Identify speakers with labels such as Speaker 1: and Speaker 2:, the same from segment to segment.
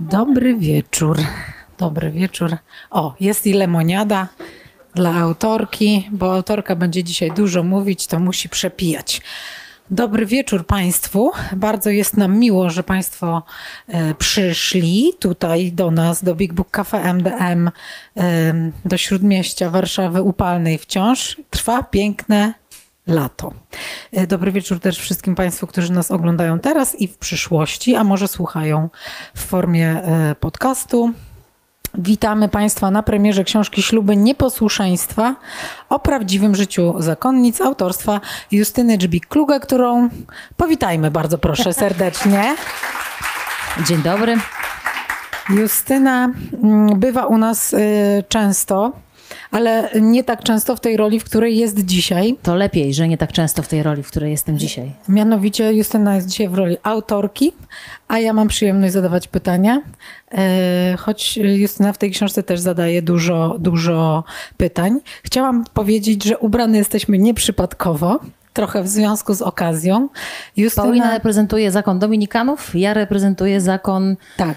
Speaker 1: Dobry wieczór. Dobry wieczór. O, jest i lemoniada dla autorki, bo autorka będzie dzisiaj dużo mówić, to musi przepijać. Dobry wieczór Państwu. Bardzo jest nam miło, że Państwo e, przyszli tutaj do nas, do Big Book Cafe MDM, e, do Śródmieścia Warszawy Upalnej wciąż. Trwa piękne lato. E, Dobry wieczór też wszystkim Państwu, którzy nas oglądają teraz i w przyszłości, a może słuchają w formie e, podcastu. Witamy Państwa na premierze książki Śluby Nieposłuszeństwa o prawdziwym życiu zakonnic autorstwa Justyny Dżbik-Kluge, którą powitajmy bardzo proszę serdecznie.
Speaker 2: Dzień dobry.
Speaker 1: Justyna mm, bywa u nas y, często, ale nie tak często w tej roli, w której jest dzisiaj.
Speaker 2: To lepiej, że nie tak często w tej roli, w której jestem dzisiaj.
Speaker 1: Mianowicie Justyna jest dzisiaj w roli autorki, a ja mam przyjemność zadawać pytania, e, choć Justyna w tej książce też zadaje dużo, dużo pytań. Chciałam powiedzieć, że ubrane jesteśmy nieprzypadkowo, trochę w związku z okazją.
Speaker 2: Paulina reprezentuje zakon dominikanów, ja reprezentuję zakon,
Speaker 1: Tak.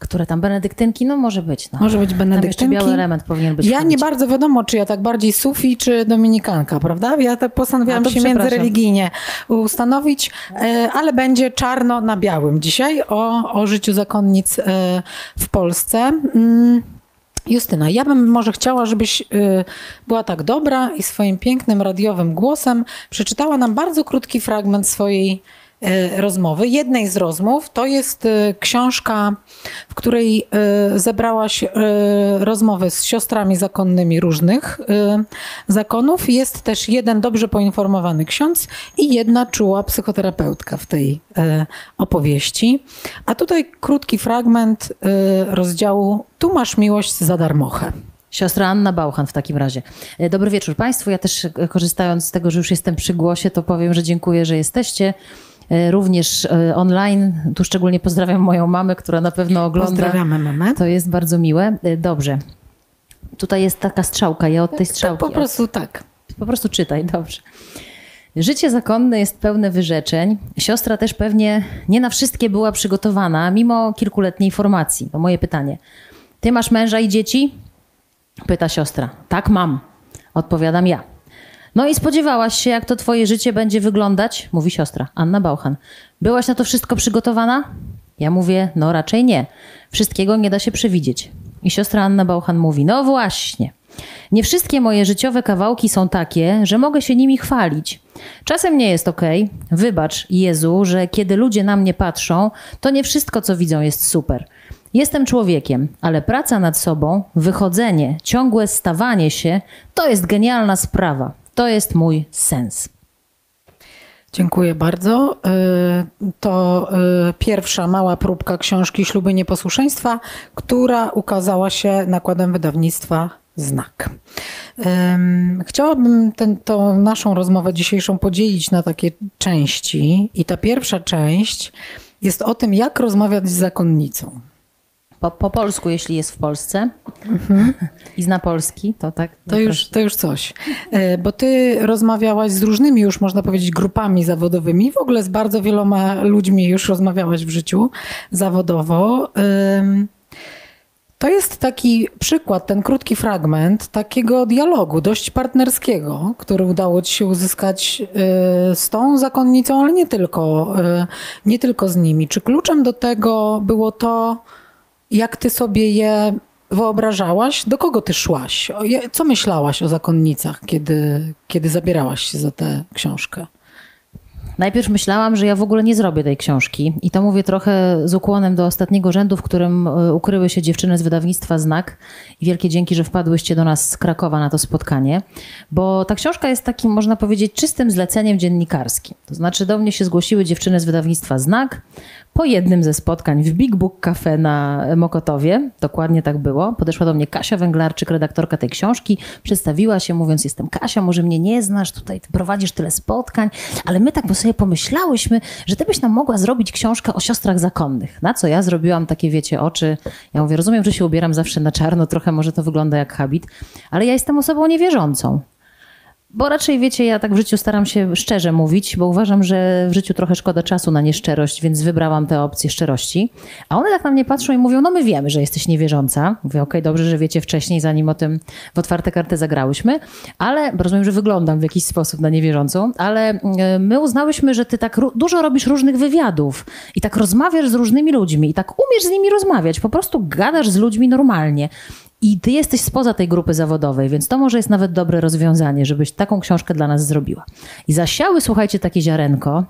Speaker 2: Które tam, benedyktynki, no może być. No.
Speaker 1: Może być benedyktynki.
Speaker 2: biały element powinien być.
Speaker 1: Ja nie bardzo wiadomo, czy ja tak bardziej sufi, czy dominikanka, prawda? Ja tak postanowiłam się międzyreligijnie ustanowić, e, ale będzie czarno na białym dzisiaj o, o życiu zakonnic e, w Polsce. Mm, Justyna, ja bym może chciała, żebyś y, była tak dobra i swoim pięknym radiowym głosem przeczytała nam bardzo krótki fragment swojej rozmowy. Jednej z rozmów to jest y, książka, w której y, zebrałaś rozmowy z siostrami zakonnymi różnych zakonów. Jest też jeden dobrze poinformowany ksiądz i jedna czuła psychoterapeutka w tej opowieści. A tutaj krótki fragment rozdziału Tu masz miłość za darmochę.
Speaker 2: Siostra Anna Bauchan w takim razie. E, Dobry wieczór Państwu. Ja też e, korzystając z tego, że już jestem przy głosie, to powiem, że dziękuję, że jesteście. E, Również e, online. Tu szczególnie pozdrawiam moją mamę, która na pewno ogląda.
Speaker 1: Pozdrawiamy mamę.
Speaker 2: To jest bardzo miłe. E, Dobrze. Tutaj jest taka strzałka. Ja od tej
Speaker 1: Tak,
Speaker 2: strzałki.
Speaker 1: po prostu tak.
Speaker 2: Po prostu czytaj, dobrze. Życie zakonne jest pełne wyrzeczeń. Siostra też pewnie nie na wszystkie była przygotowana, mimo kilkuletniej formacji. To moje pytanie. Ty masz męża i dzieci? Pyta siostra. Tak, mam. Odpowiadam ja. No i spodziewałaś się, jak to twoje życie będzie wyglądać? Mówi siostra, Anna Bauchan. Byłaś na to wszystko przygotowana? Ja mówię, no raczej nie. Wszystkiego nie da się przewidzieć. I siostra Anna Bauchan mówi, no właśnie. Nie wszystkie moje życiowe kawałki są takie, że mogę się nimi chwalić. Czasem nie jest okej. Wybacz, Jezu, że kiedy ludzie na mnie patrzą, to nie wszystko, co widzą, jest super. Jestem człowiekiem, ale praca nad sobą, wychodzenie, ciągłe stawanie się to jest genialna sprawa. To jest mój sens.
Speaker 1: Dziękuję bardzo. Y, To y, pierwsza mała próbka książki Śluby Nieposłuszeństwa, która ukazała się nakładem wydawnictwa Znak. Ym, Chciałabym tę naszą rozmowę dzisiejszą podzielić na takie części. I ta pierwsza część jest o tym, jak rozmawiać z zakonnicą.
Speaker 2: Po, po polsku, jeśli jest w Polsce i zna polski, to tak.
Speaker 1: To już, to już coś. E, Bo ty rozmawiałaś z różnymi już, można powiedzieć, grupami zawodowymi. W ogóle z bardzo wieloma ludźmi już rozmawiałaś w życiu zawodowo. To jest taki przykład, ten krótki fragment takiego dialogu, dość partnerskiego, który udało ci się uzyskać y, z tą zakonnicą, ale nie tylko, y, nie tylko z nimi. Czy kluczem do tego było to, jak ty sobie je wyobrażałaś? Do kogo ty szłaś? Co myślałaś o zakonnicach, kiedy, kiedy zabierałaś się za tę książkę?
Speaker 2: Najpierw myślałam, że ja w ogóle nie zrobię tej książki. I to mówię trochę z ukłonem do ostatniego rzędu, w którym e, ukryły się dziewczyny z wydawnictwa Znak. I wielkie dzięki, że wpadłyście do nas z Krakowa na to spotkanie. Bo ta książka jest takim, można powiedzieć, czystym zleceniem dziennikarskim. To znaczy do mnie się zgłosiły dziewczyny z wydawnictwa Znak. Po jednym ze spotkań w Big Book Cafe na Mokotowie, dokładnie tak było, podeszła do mnie Kasia Węglarczyk, redaktorka tej książki, przedstawiła się mówiąc, jestem Kasia, może mnie nie znasz, tutaj prowadzisz tyle spotkań, ale my tak po sobie pomyślałyśmy, że ty byś nam mogła zrobić książkę o siostrach zakonnych. Na co ja zrobiłam takie, wiecie, oczy. Ja mówię, rozumiem, że się ubieram zawsze na czarno, trochę może to wygląda jak habit, ale ja jestem osobą niewierzącą. Bo raczej wiecie, ja tak w życiu staram się szczerze mówić, bo uważam, że w życiu trochę szkoda czasu na nieszczerość, więc wybrałam tę opcję szczerości. A one tak na mnie patrzą i mówią: No, my wiemy, że jesteś niewierząca. Mówię: Okej, okay, dobrze, że wiecie wcześniej, zanim o tym w otwarte karty zagrałyśmy, ale rozumiem, że wyglądam w jakiś sposób na niewierzącą, ale e, my uznałyśmy, że ty tak dużo robisz różnych wywiadów i tak rozmawiasz z różnymi ludźmi i tak umiesz z nimi rozmawiać, po prostu gadasz z ludźmi normalnie. I ty jesteś spoza tej grupy zawodowej, więc to może jest nawet dobre rozwiązanie, żebyś taką książkę dla nas zrobiła. I zasiały, słuchajcie, takie ziarenko.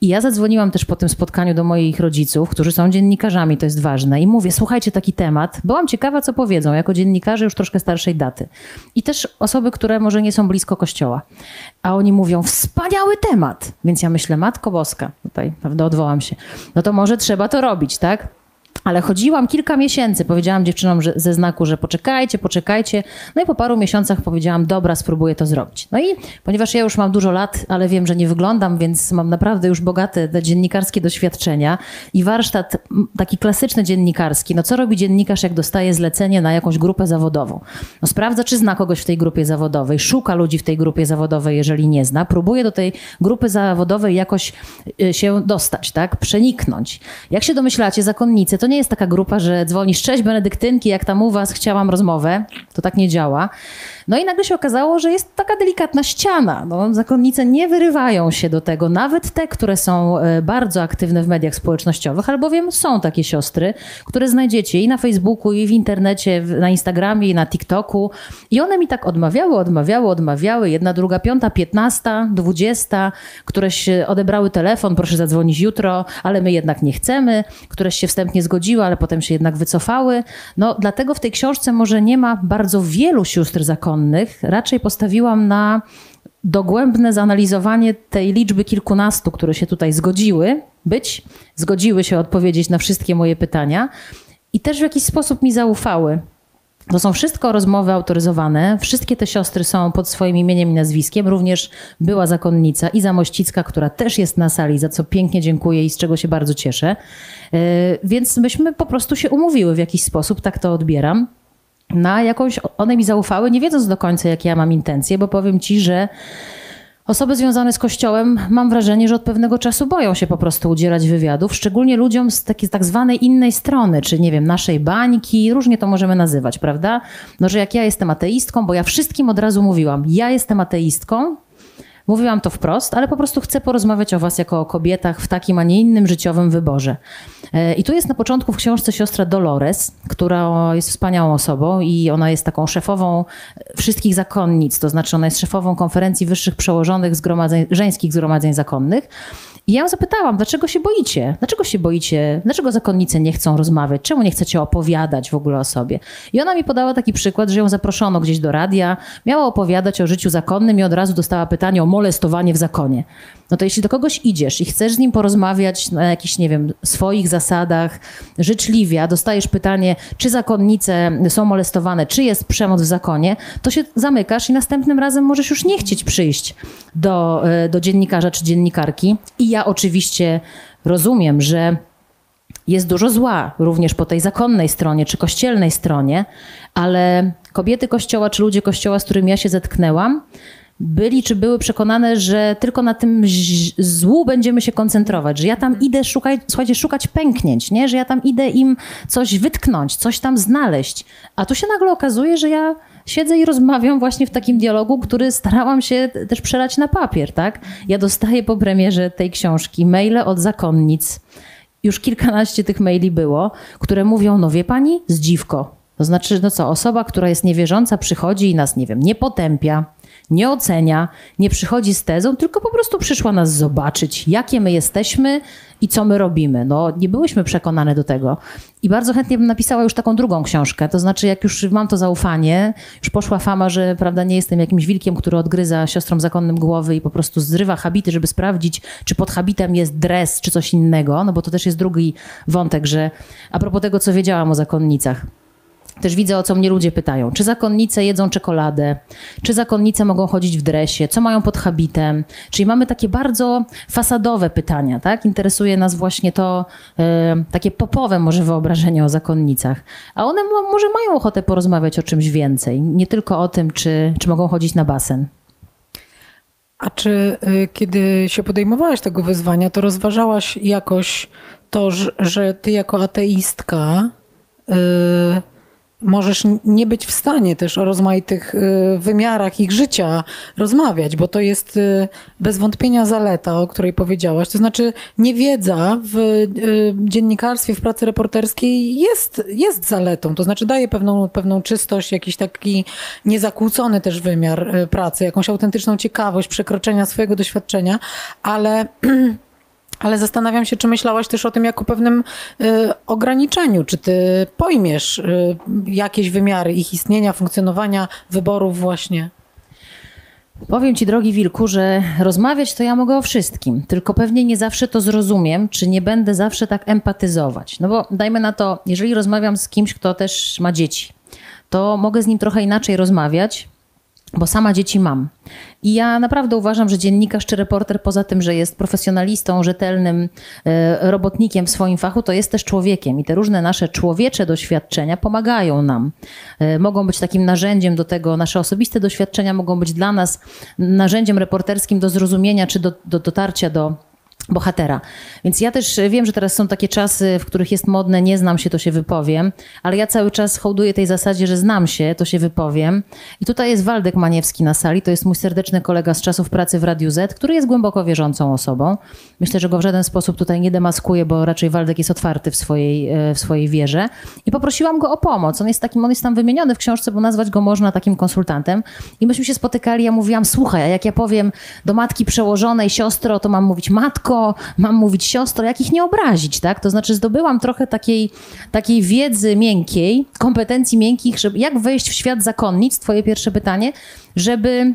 Speaker 2: I ja zadzwoniłam też po tym spotkaniu do moich rodziców, którzy są dziennikarzami, to jest ważne. I mówię, słuchajcie, taki temat. Byłam ciekawa, co powiedzą, jako dziennikarze już troszkę starszej daty. I też osoby, które może nie są blisko kościoła. A oni mówią, wspaniały temat. Więc ja myślę, Matko Boska, tutaj, prawda, odwołam się. No to może trzeba to robić, tak? Ale chodziłam kilka miesięcy, powiedziałam dziewczynom że, ze znaku, że poczekajcie, poczekajcie. No i po paru miesiącach powiedziałam, dobra, spróbuję to zrobić. No i ponieważ ja już mam dużo lat, ale wiem, że nie wyglądam, więc mam naprawdę już bogate te dziennikarskie doświadczenia i warsztat taki klasyczny dziennikarski. No co robi dziennikarz, jak dostaje zlecenie na jakąś grupę zawodową? No sprawdza, czy zna kogoś w tej grupie zawodowej, szuka ludzi w tej grupie zawodowej, jeżeli nie zna, próbuje do tej grupy zawodowej jakoś y, się dostać, tak? Przeniknąć. Jak się domyślacie, zakonnice to nie jest taka grupa, że dzwonisz, cześć benedyktynki, jak tam u was, chciałam rozmowę. To tak nie działa. No i nagle się okazało, że jest taka delikatna ściana. No, zakonnice nie wyrywają się do tego, nawet te, które są e, bardzo aktywne w mediach społecznościowych, albowiem są takie siostry, które znajdziecie i na Facebooku, i w internecie, na Instagramie, i na TikToku. I one mi tak odmawiały, odmawiały, odmawiały. Jedna, druga, piąta, piętnasta, dwudziesta, któreś odebrały telefon, proszę zadzwonić jutro, ale my jednak nie chcemy, któreś się wstępnie zgodziły, ale potem się jednak wycofały. No dlatego w tej książce może nie ma bardzo wielu sióstr zakonnych, raczej postawiłam na dogłębne zanalizowanie tej liczby kilkunastu, które się tutaj zgodziły być, zgodziły się odpowiedzieć na wszystkie moje pytania i też w jakiś sposób mi zaufały. To są wszystko rozmowy autoryzowane. Wszystkie te siostry są pod swoim imieniem i nazwiskiem. Również była zakonnica Iza Mościcka, która też jest na sali, za co pięknie dziękuję i z czego się bardzo cieszę. E, więc myśmy po prostu się umówiły w jakiś sposób, tak to odbieram na jakąś, one mi zaufały, nie wiedząc do końca, jakie ja mam intencje, bo powiem ci, że Osoby związane z Kościołem, mam wrażenie, że od pewnego czasu boją się po prostu udzielać wywiadów, szczególnie ludziom z takiej tak zwanej innej strony, czy nie wiem, naszej bańki, różnie to możemy nazywać, prawda? No, że jak ja jestem ateistką, bo ja wszystkim od razu mówiłam, ja jestem ateistką, Mówiłam to wprost, ale po prostu chcę porozmawiać o Was jako o kobietach w takim, a nie innym życiowym wyborze. E, I tu jest na początku w książce siostra Dolores, która jest wspaniałą osobą i ona jest taką szefową wszystkich zakonnic, to znaczy ona jest szefową konferencji wyższych przełożonych zgromadzeń, żeńskich zgromadzeń zakonnych. I ja ją zapytałam, dlaczego się boicie? Dlaczego się boicie? Dlaczego zakonnice nie chcą rozmawiać? Czemu nie chcecie opowiadać w ogóle o sobie? I ona mi podała taki przykład, że ją zaproszono gdzieś do radia, miała opowiadać o życiu zakonnym i od razu dostała pytanie o molestowanie w zakonie. No to jeśli do kogoś idziesz i chcesz z nim porozmawiać na jakichś, nie wiem, swoich zasadach, życzliwie, a dostajesz pytanie, czy zakonnice są molestowane, czy jest przemoc w zakonie, to się zamykasz i następnym razem możesz już nie chcieć przyjść do, e, do dziennikarza czy dziennikarki. I ja oczywiście rozumiem, że jest dużo zła również po tej zakonnej stronie czy kościelnej stronie, ale kobiety kościoła czy ludzie kościoła, z którymi ja się zetknęłam, byli czy były przekonane, że tylko na tym złu będziemy się koncentrować, że ja tam idę szukać, słuchajcie, szukać pęknięć, nie? że ja tam idę im coś wytknąć, coś tam znaleźć. A tu się nagle okazuje, że ja siedzę i rozmawiam właśnie w takim dialogu, który starałam się też przelać na papier, tak? Ja dostaję po premierze tej książki maile od zakonnic. Już kilkanaście tych maili było, które mówią, no wie pani, zdziwko. To znaczy, no co, osoba, która jest niewierząca, przychodzi i nas, nie wiem, nie potępia, nie ocenia, nie przychodzi z tezą, tylko po prostu przyszła nas zobaczyć, jakie my jesteśmy i co my robimy. No, nie byłyśmy przekonane do tego. I bardzo chętnie bym napisała już taką drugą książkę. To znaczy, jak już mam to zaufanie, już poszła fama, że prawda, nie jestem jakimś wilkiem, który odgryza siostrom zakonnym głowy i po prostu zrywa habity, żeby sprawdzić, czy pod habitem jest dres, czy coś innego, no bo to też jest drugi wątek, że a propos tego, co wiedziałam o zakonnicach. Też widzę, o co mnie ludzie pytają. Czy zakonnice jedzą czekoladę? Czy zakonnice mogą chodzić w dresie? Co mają pod habitem? Czyli mamy takie bardzo fasadowe pytania, tak? Interesuje nas właśnie to e, takie popowe może wyobrażenie o zakonnicach. A one mo- może mają ochotę porozmawiać o czymś więcej. Nie tylko o tym, czy, czy mogą chodzić na basen.
Speaker 1: A czy y, kiedy się podejmowałaś tego wyzwania, to rozważałaś jakoś to, że, że ty jako ateistka y, możesz nie być w stanie też o rozmaitych y, wymiarach ich życia rozmawiać, bo to jest y, bez wątpienia zaleta, o której powiedziałaś. To znaczy niewiedza w y, dziennikarstwie, w pracy reporterskiej jest, jest zaletą. To znaczy daje pewną, pewną czystość, jakiś taki niezakłócony też wymiar pracy, jakąś autentyczną ciekawość przekroczenia swojego doświadczenia, ale ale zastanawiam się, czy myślałaś też o tym jako pewnym y, ograniczeniu. Czy ty pojmiesz y, jakieś wymiary ich istnienia, funkcjonowania, wyborów właśnie?
Speaker 2: Powiem ci, drogi Wilku, że rozmawiać to ja mogę o wszystkim, tylko pewnie nie zawsze to zrozumiem, czy nie będę zawsze tak empatyzować. No bo dajmy na to, jeżeli rozmawiam z kimś, kto też ma dzieci, to mogę z nim trochę inaczej rozmawiać, bo sama dzieci mam. I ja naprawdę uważam, że dziennikarz czy reporter, poza tym, że jest profesjonalistą, rzetelnym e, robotnikiem w swoim fachu, to jest też człowiekiem. I te różne nasze człowiecze doświadczenia pomagają nam. E, Mogą być takim narzędziem do tego, nasze osobiste doświadczenia mogą być dla nas narzędziem reporterskim do zrozumienia czy do, do dotarcia do bohatera. Więc ja też wiem, że teraz są takie czasy, w których jest modne, nie znam się, to się wypowiem, ale ja cały czas hołduję tej zasadzie, że znam się, to się wypowiem. I tutaj jest Waldek Maniewski na sali, to jest mój serdeczny kolega z czasów pracy w Radiu Z, który jest głęboko wierzącą osobą. Myślę, że go w żaden sposób tutaj nie demaskuję, bo raczej Waldek jest otwarty w swojej, e, w swojej wierze. I poprosiłam go o pomoc. On jest takim, on jest tam wymieniony w książce, bo nazwać go można takim konsultantem. I myśmy się spotykali, ja mówiłam, słuchaj, a jak ja powiem do matki przełożonej, siostro, to mam mówić matko, mam mówić siostro, jak ich nie obrazić, tak? To znaczy zdobyłam trochę takiej, takiej wiedzy miękkiej, kompetencji miękkich, żeby jak wejść w świat zakonnic, twoje pierwsze pytanie, żeby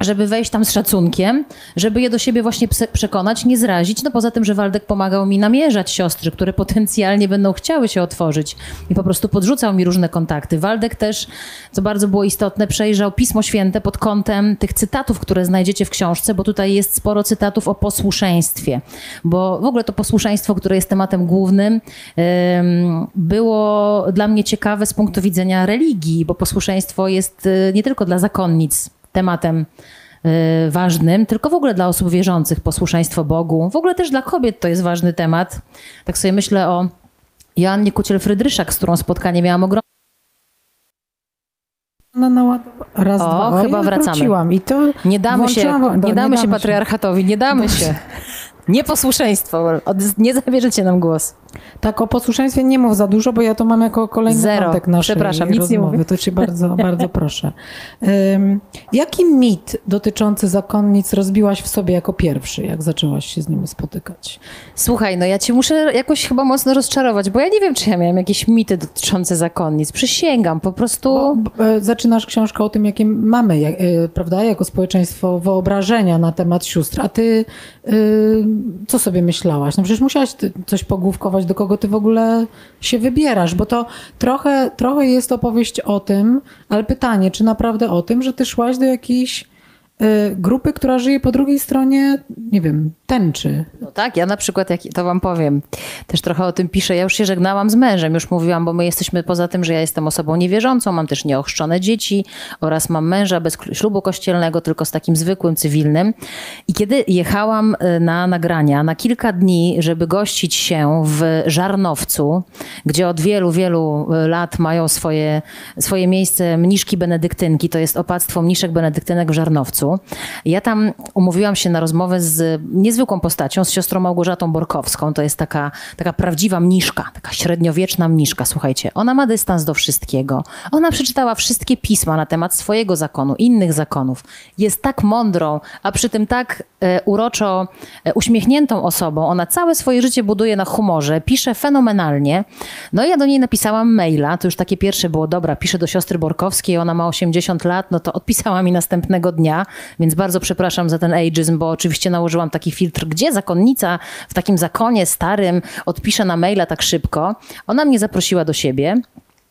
Speaker 2: żeby wejść tam z szacunkiem, żeby je do siebie właśnie przekonać, nie zrazić. No poza tym, że Waldek pomagał mi namierzać siostry, które potencjalnie będą chciały się otworzyć i po prostu podrzucał mi różne kontakty. Waldek też, co bardzo było istotne, przejrzał Pismo Święte pod kątem tych cytatów, które znajdziecie w książce, bo tutaj jest sporo cytatów o posłuszeństwie, bo w ogóle to posłuszeństwo, które jest tematem głównym, było dla mnie ciekawe z punktu widzenia religii, bo posłuszeństwo jest y, nie tylko dla zakonnic, tematem y, ważnym, tylko w ogóle dla osób wierzących, posłuszeństwo Bogu. W ogóle też dla kobiet to jest ważny temat. Tak sobie myślę o Joannie Kuciel-Frydryszak, z którą spotkanie miałam ogromne.
Speaker 1: No, no, raz,
Speaker 2: O,
Speaker 1: dwa.
Speaker 2: chyba
Speaker 1: ja
Speaker 2: wracamy.
Speaker 1: wróciłam I to
Speaker 2: Nie damy się, nie
Speaker 1: no,
Speaker 2: damy się patriarchatowi, nie damy się. Nieposłuszeństwo, nie zabierzecie nam głos.
Speaker 1: Tak, o posłuszeństwie nie mów za dużo, bo ja to mam jako kolejny
Speaker 2: Zero.
Speaker 1: wątek naszej
Speaker 2: Przepraszam, nic nie mówię.
Speaker 1: To cię bardzo, bardzo proszę. Um, jaki mit dotyczący zakonnic rozbiłaś w sobie jako pierwszy, jak zaczęłaś się z nimi spotykać?
Speaker 2: Słuchaj, no ja cię muszę jakoś chyba mocno rozczarować, bo ja nie wiem, czy ja miałam jakieś mity dotyczące zakonnic. Przysięgam, po prostu...
Speaker 1: Bo, b- e, zaczynasz książkę o tym, jakie mamy, jak, e, prawda, jako społeczeństwo wyobrażenia na temat sióstr. A ty e, co sobie myślałaś? No przecież musiałaś coś pogłówkować, do kogo ty w ogóle się wybierasz, bo to trochę, trochę jest opowieść o tym, ale pytanie, czy naprawdę o tym, że ty szłaś do jakiejś grupy, która żyje po drugiej stronie, nie wiem, tęczy.
Speaker 2: No tak, ja na przykład, jak, to wam powiem, też trochę o tym piszę. Ja już się żegnałam z mężem, już mówiłam, bo my jesteśmy poza tym, że ja jestem osobą niewierzącą, mam też nieochrzczone dzieci oraz mam męża bez ślubu kościelnego, tylko z takim zwykłym, cywilnym. I kiedy jechałam y, na nagrania na kilka dni, żeby gościć się w Żarnowcu, gdzie od wielu, wielu y, lat mają swoje, swoje miejsce mniszki benedyktynki, to jest opactwo mniszek benedyktynek w Żarnowcu. Ja tam umówiłam się na rozmowę z niezwykłą postacią, z siostrą Małgorzatą Borkowską. To jest taka, taka prawdziwa mniszka, taka średniowieczna mniszka, słuchajcie. Ona ma dystans do wszystkiego. Ona przeczytała wszystkie pisma na temat swojego zakonu, innych zakonów. Jest tak mądrą, a przy tym tak e, uroczo e, uśmiechniętą osobą. Ona całe swoje życie buduje na humorze, pisze fenomenalnie. No i ja do niej napisałam maila, to już takie pierwsze było, dobra, piszę do siostry Borkowskiej, ona ma 80 lat, no to odpisała mi następnego dnia, więc bardzo przepraszam za ten ageism, bo oczywiście nałożyłam taki filtr, gdzie zakonnica w takim zakonie starym odpisze na maila tak szybko. Ona mnie zaprosiła do siebie.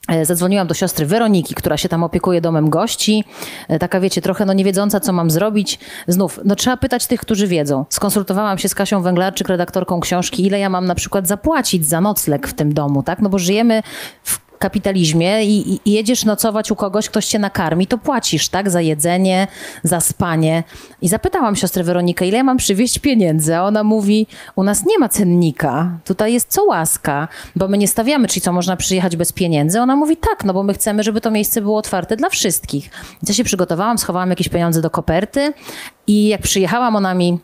Speaker 2: E, Zadzwoniłam do siostry Weroniki, która się tam opiekuje domem gości. E, Taka, wiecie, trochę no nie wiedząca, co mam zrobić. Znów, no trzeba pytać tych, którzy wiedzą. Skonsultowałam się z Kasią Węglarczyk, redaktorką książki, ile ja mam na przykład zapłacić za nocleg w tym domu, tak? No bo żyjemy w kapitalizmie i, i- jedziesz nocować u kogoś, ktoś cię nakarmi, to płacisz, tak? Za jedzenie, za spanie. I zapytałam siostrę Weronikę, ile ja mam przywieźć pieniędzy, a ona mówi, u nas nie ma cennika, tutaj jest co łaska, bo my nie stawiamy, czyli co, można przyjechać bez pieniędzy? Ona mówi, tak, no bo my chcemy, żeby to miejsce było otwarte dla wszystkich. Ja się przygotowałam, schowałam jakieś pieniądze do koperty i jak przyjechałam, ona mi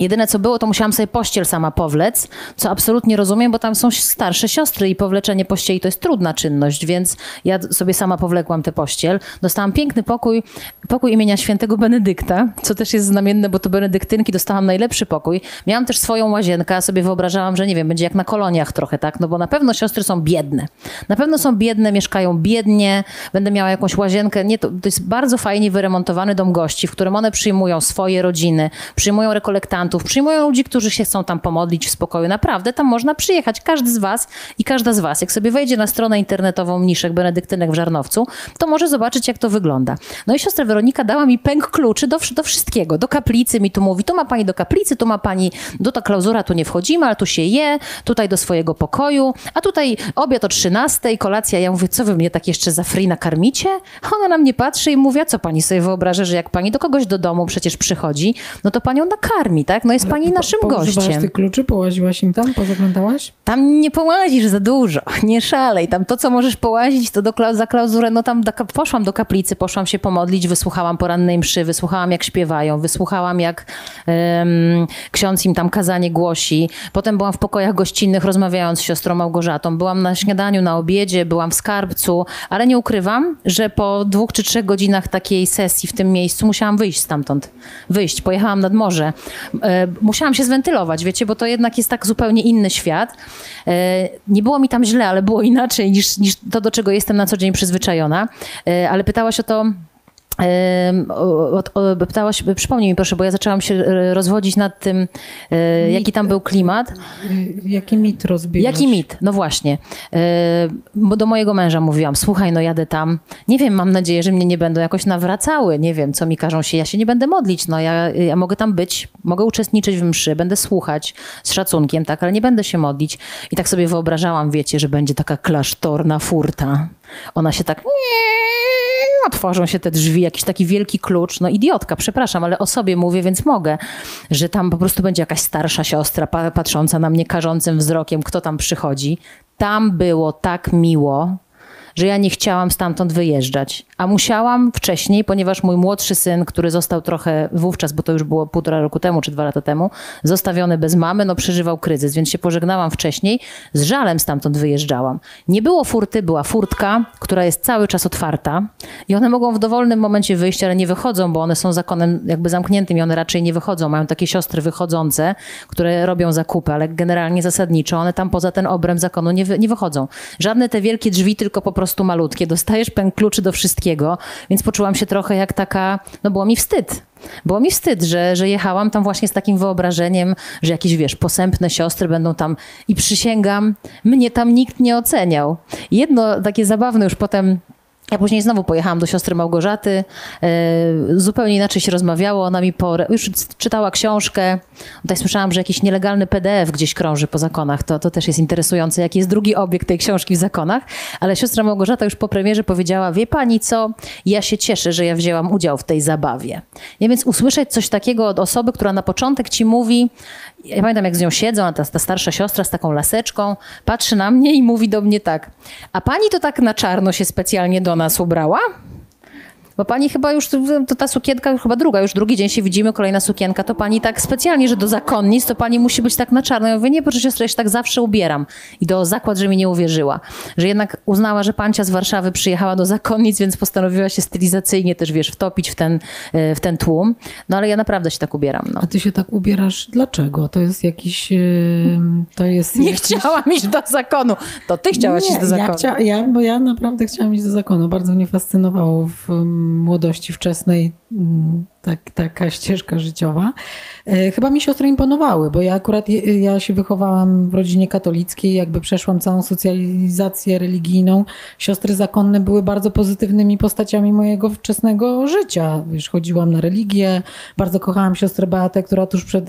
Speaker 2: Jedyne co było, to musiałam sobie pościel sama powlec, co absolutnie rozumiem, bo tam są starsze siostry i powleczenie pościeli to jest trudna czynność, więc ja sobie sama powlekłam tę pościel. Dostałam piękny pokój, pokój imienia świętego Benedykta, co też jest znamienne, bo to benedyktynki dostałam najlepszy pokój. Miałam też swoją łazienkę, a sobie wyobrażałam, że nie wiem, będzie jak na koloniach trochę, tak? No bo na pewno siostry są biedne. Na pewno są biedne, mieszkają biednie, będę miała jakąś łazienkę. Nie, to, to jest bardzo fajnie wyremontowany dom gości, w którym one przyjmują swoje rodziny, przyjmują rekolektantów, przyjmują ludzi, którzy się chcą tam pomodlić w spokoju. Naprawdę, tam można przyjechać. Każdy z was i każda z was, jak sobie wejdzie na stronę internetową Mniszek Benedyktynek w Żarnowcu, to może zobaczyć, jak to wygląda. No i siostra Weronika dała mi pęk kluczy do, do wszystkiego. Do kaplicy mi tu mówi, tu ma pani do kaplicy, tu ma pani, do ta klauzura tu nie wchodzimy, ale tu się je, tutaj do swojego pokoju, a tutaj obiad o 13, kolacja. Ja mówię, co wy mnie tak jeszcze za free nakarmicie? Ona na mnie patrzy i mówi, a co pani sobie wyobraża, że jak pani do kogoś do domu przecież przychodzi, no to panią nakarmi, tak? No jest pani naszym
Speaker 1: Poużywałaś
Speaker 2: gościem.
Speaker 1: tych kluczy, połaziłaś im tam, pozaglądałaś?
Speaker 2: Tam nie połazisz za dużo, nie szalej. Tam to, co możesz połazić, to do, za klauzurę, no tam do, poszłam do kaplicy, poszłam się pomodlić, wysłuchałam porannej mszy, wysłuchałam jak śpiewają, wysłuchałam jak em, ksiądz im tam kazanie głosi. Potem byłam w pokojach gościnnych rozmawiając z siostrą Małgorzatą. Byłam na śniadaniu, na obiedzie, byłam w skarbcu, ale nie ukrywam, że po dwóch czy trzech godzinach takiej sesji w tym miejscu musiałam wyjść stamtąd. Wyjść, pojechałam nad morze. E, musiałam się zwentylować, wiecie, bo to jednak jest tak zupełnie inny świat. E, nie było mi tam źle, ale było inaczej niż, niż to, do czego jestem na co dzień przyzwyczajona. E, ale pytałaś o to. Pytałaś, przypomnij mi proszę, bo ja zaczęłam się e, rozwodzić nad tym, e, jaki tam był klimat.
Speaker 1: Jaki mit rozbiłaś?
Speaker 2: Jaki mit? No właśnie. Yy, bo do mojego męża mówiłam, słuchaj, no jadę tam. Nie wiem, mam nadzieję, że mnie nie będą jakoś nawracały. Nie wiem, co mi każą się. Ja się nie będę modlić. No ja, ja mogę tam być, mogę uczestniczyć w mszy, będę słuchać z szacunkiem, tak, ale nie będę się modlić. I tak sobie wyobrażałam, wiecie, że będzie taka klasztorna furta. Ona się tak otworzą się te drzwi, jakiś taki wielki klucz. No idiotka, przepraszam, ale o sobie mówię, więc mogę, że tam po prostu będzie jakaś starsza siostra pa- patrząca na mnie karzącym wzrokiem, kto tam przychodzi. Tam było tak miło, że ja nie chciałam stamtąd wyjeżdżać. A musiałam wcześniej, ponieważ mój młodszy syn, który został trochę wówczas, bo to już było półtora roku temu czy dwa lata temu, zostawiony bez mamy, no przeżywał kryzys, więc się pożegnałam wcześniej. Z żalem stamtąd wyjeżdżałam. Nie było furty, była furtka, która jest cały czas otwarta i one mogą w dowolnym momencie wyjść, ale nie wychodzą, bo one są zakonem jakby zamkniętym i one raczej nie wychodzą. Mają takie siostry wychodzące, które robią zakupy, ale generalnie zasadniczo one tam poza ten obręb zakonu nie, wy, nie wychodzą. Żadne te wielkie drzwi, tylko po prostu malutkie. Dostajesz pęk kluczy do wszystkiego, więc poczułam się trochę jak taka, no było mi wstyd. Było mi wstyd, że, że jechałam tam właśnie z takim wyobrażeniem, że jakieś, wiesz, posępne siostry będą tam i przysięgam, mnie tam nikt nie oceniał. Jedno takie zabawne już potem ja później znowu pojechałam do siostry Małgorzaty, e, zupełnie inaczej się rozmawiało, ona mi po, już czytała książkę, tutaj słyszałam, że jakiś nielegalny PDF gdzieś krąży po zakonach, to, to też jest interesujące, jaki jest drugi obiekt tej książki w zakonach, ale siostra Małgorzata już po premierze powiedziała, wie pani co, ja się cieszę, że ja wzięłam udział w tej zabawie. Ja więc usłyszeć coś takiego od osoby, która na początek ci mówi, ja pamiętam jak z nią siedzą, a ta, ta starsza siostra z taką laseczką patrzy na mnie i mówi do mnie tak, a pani to tak na czarno się specjalnie do nas ubrała? Bo pani chyba już, to ta sukienka chyba druga, już drugi dzień się widzimy, kolejna sukienka, to pani tak specjalnie, że do zakonnic, to pani musi być tak na czarno. Ja mówię, nie, proszę siostra, ja się tak zawsze ubieram. I do zakład, że mi nie uwierzyła. Że jednak uznała, że pancia z Warszawy przyjechała do zakonnic, więc postanowiła się stylizacyjnie też, wiesz, wtopić w ten, w ten tłum. No ale ja naprawdę się tak ubieram. No.
Speaker 1: A ty się tak ubierasz dlaczego? To jest jakiś... To jest
Speaker 2: nie
Speaker 1: jakiś...
Speaker 2: chciałam iść do zakonu. To ty chciałaś
Speaker 1: nie,
Speaker 2: iść do zakonu.
Speaker 1: Ja, chcia, ja, bo ja naprawdę chciałam iść do zakonu. Bardzo mnie fascynowało w młodości wczesnej tak, taka ścieżka życiowa. Chyba mi siostry imponowały, bo ja akurat ja się wychowałam w rodzinie katolickiej, jakby przeszłam całą socjalizację religijną. Siostry zakonne były bardzo pozytywnymi postaciami mojego wczesnego życia. Wiesz, chodziłam na religię, bardzo kochałam siostrę Beatę, która tuż przed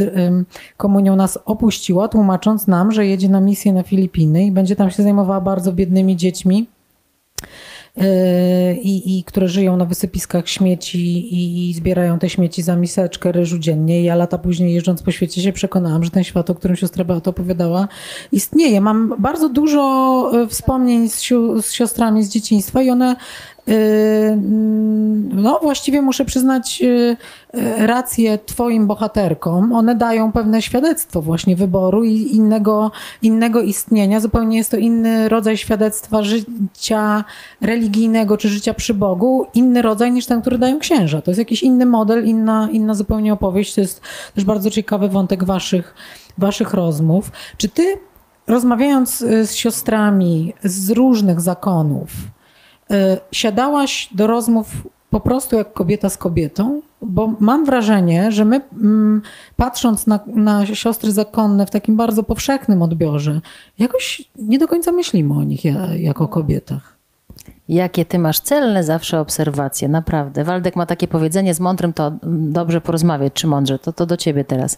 Speaker 1: komunią nas opuściła, tłumacząc nam, że jedzie na misję na Filipiny i będzie tam się zajmowała bardzo biednymi dziećmi i, i które żyją na wysypiskach śmieci i, i, zbierają te śmieci za miseczkę ryżu dziennie. Ja lata później jeżdżąc po świecie się przekonałam, że ten świat, o którym siostra Beata opowiadała, istnieje. Mam bardzo dużo wspomnień z, z siostrami z dzieciństwa i one no, właściwie muszę przyznać rację Twoim bohaterkom. One dają pewne świadectwo właśnie wyboru i innego, innego istnienia. Zupełnie jest to inny rodzaj świadectwa życia religijnego czy życia przy Bogu, inny rodzaj niż ten, który dają księża. To jest jakiś inny model, inna, inna zupełnie opowieść. To jest też bardzo ciekawy wątek Waszych, waszych rozmów. Czy Ty, rozmawiając z siostrami z różnych zakonów, siadałaś do rozmów po prostu jak kobieta z kobietą, bo mam wrażenie, że my mm, patrząc na, na siostry zakonne w takim bardzo powszechnym odbiorze, jakoś nie do końca myślimy o nich jako kobietach.
Speaker 2: Jakie ty masz celne zawsze obserwacje, naprawdę. Waldek ma takie powiedzenie, z mądrym to dobrze porozmawiać, czy mądrze, to, to do ciebie teraz.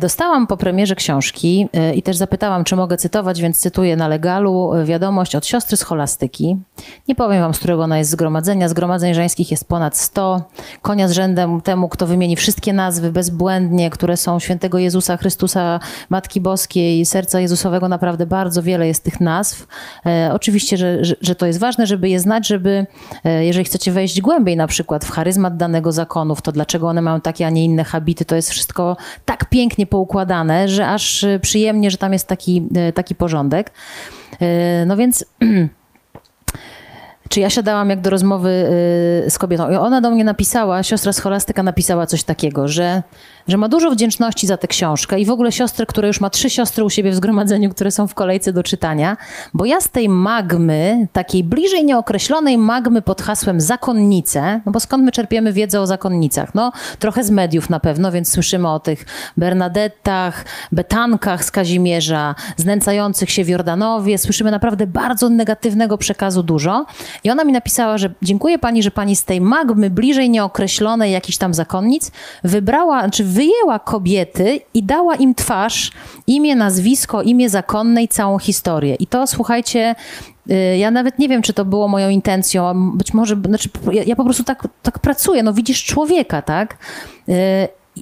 Speaker 2: Dostałam po premierze książki i też zapytałam, czy mogę cytować, więc cytuję na legalu wiadomość od siostry scholastyki. Nie powiem wam, z którego ona jest zgromadzenia. Zgromadzeń żeńskich jest ponad 100. Konia z rzędem temu, kto wymieni wszystkie nazwy bezbłędnie, które są świętego Jezusa Chrystusa, Matki Boskiej, Serca Jezusowego. Naprawdę bardzo wiele jest tych nazw. E, oczywiście, że, że, że to jest ważne, żeby je znać, żeby, e, jeżeli chcecie wejść głębiej na przykład w charyzmat danego zakonów, to dlaczego one mają takie, a nie inne habity, to jest wszystko tak piękne, pięknie poukładane, że aż y, przyjemnie, że tam jest taki, y, taki porządek. Y, no więc czy ja siadałam jak do rozmowy z kobietą i ona do mnie napisała, siostra scholastyka napisała coś takiego, że że ma dużo wdzięczności za tę książkę i w ogóle siostrę, która już ma trzy siostry u siebie w zgromadzeniu, które są w kolejce do czytania, bo ja z tej magmy, takiej bliżej nieokreślonej magmy pod hasłem zakonnice, no bo skąd my czerpiemy wiedzę o zakonnicach? No trochę z mediów na pewno, więc słyszymy o tych Bernadettach, Betankach z Kazimierza, znęcających się w Jordanowie, słyszymy naprawdę bardzo negatywnego przekazu dużo i ona mi napisała, że dziękuję pani, że pani z tej magmy bliżej nieokreślonej jakichś tam zakonnic wybrała, czy wyjęła kobiety i dała im twarz, imię, nazwisko, imię zakonne i całą historię. I to, słuchajcie, y, ja nawet nie wiem, czy to było moją intencją, być może, znaczy, ja, ja po prostu tak, tak pracuję, no widzisz człowieka, tak?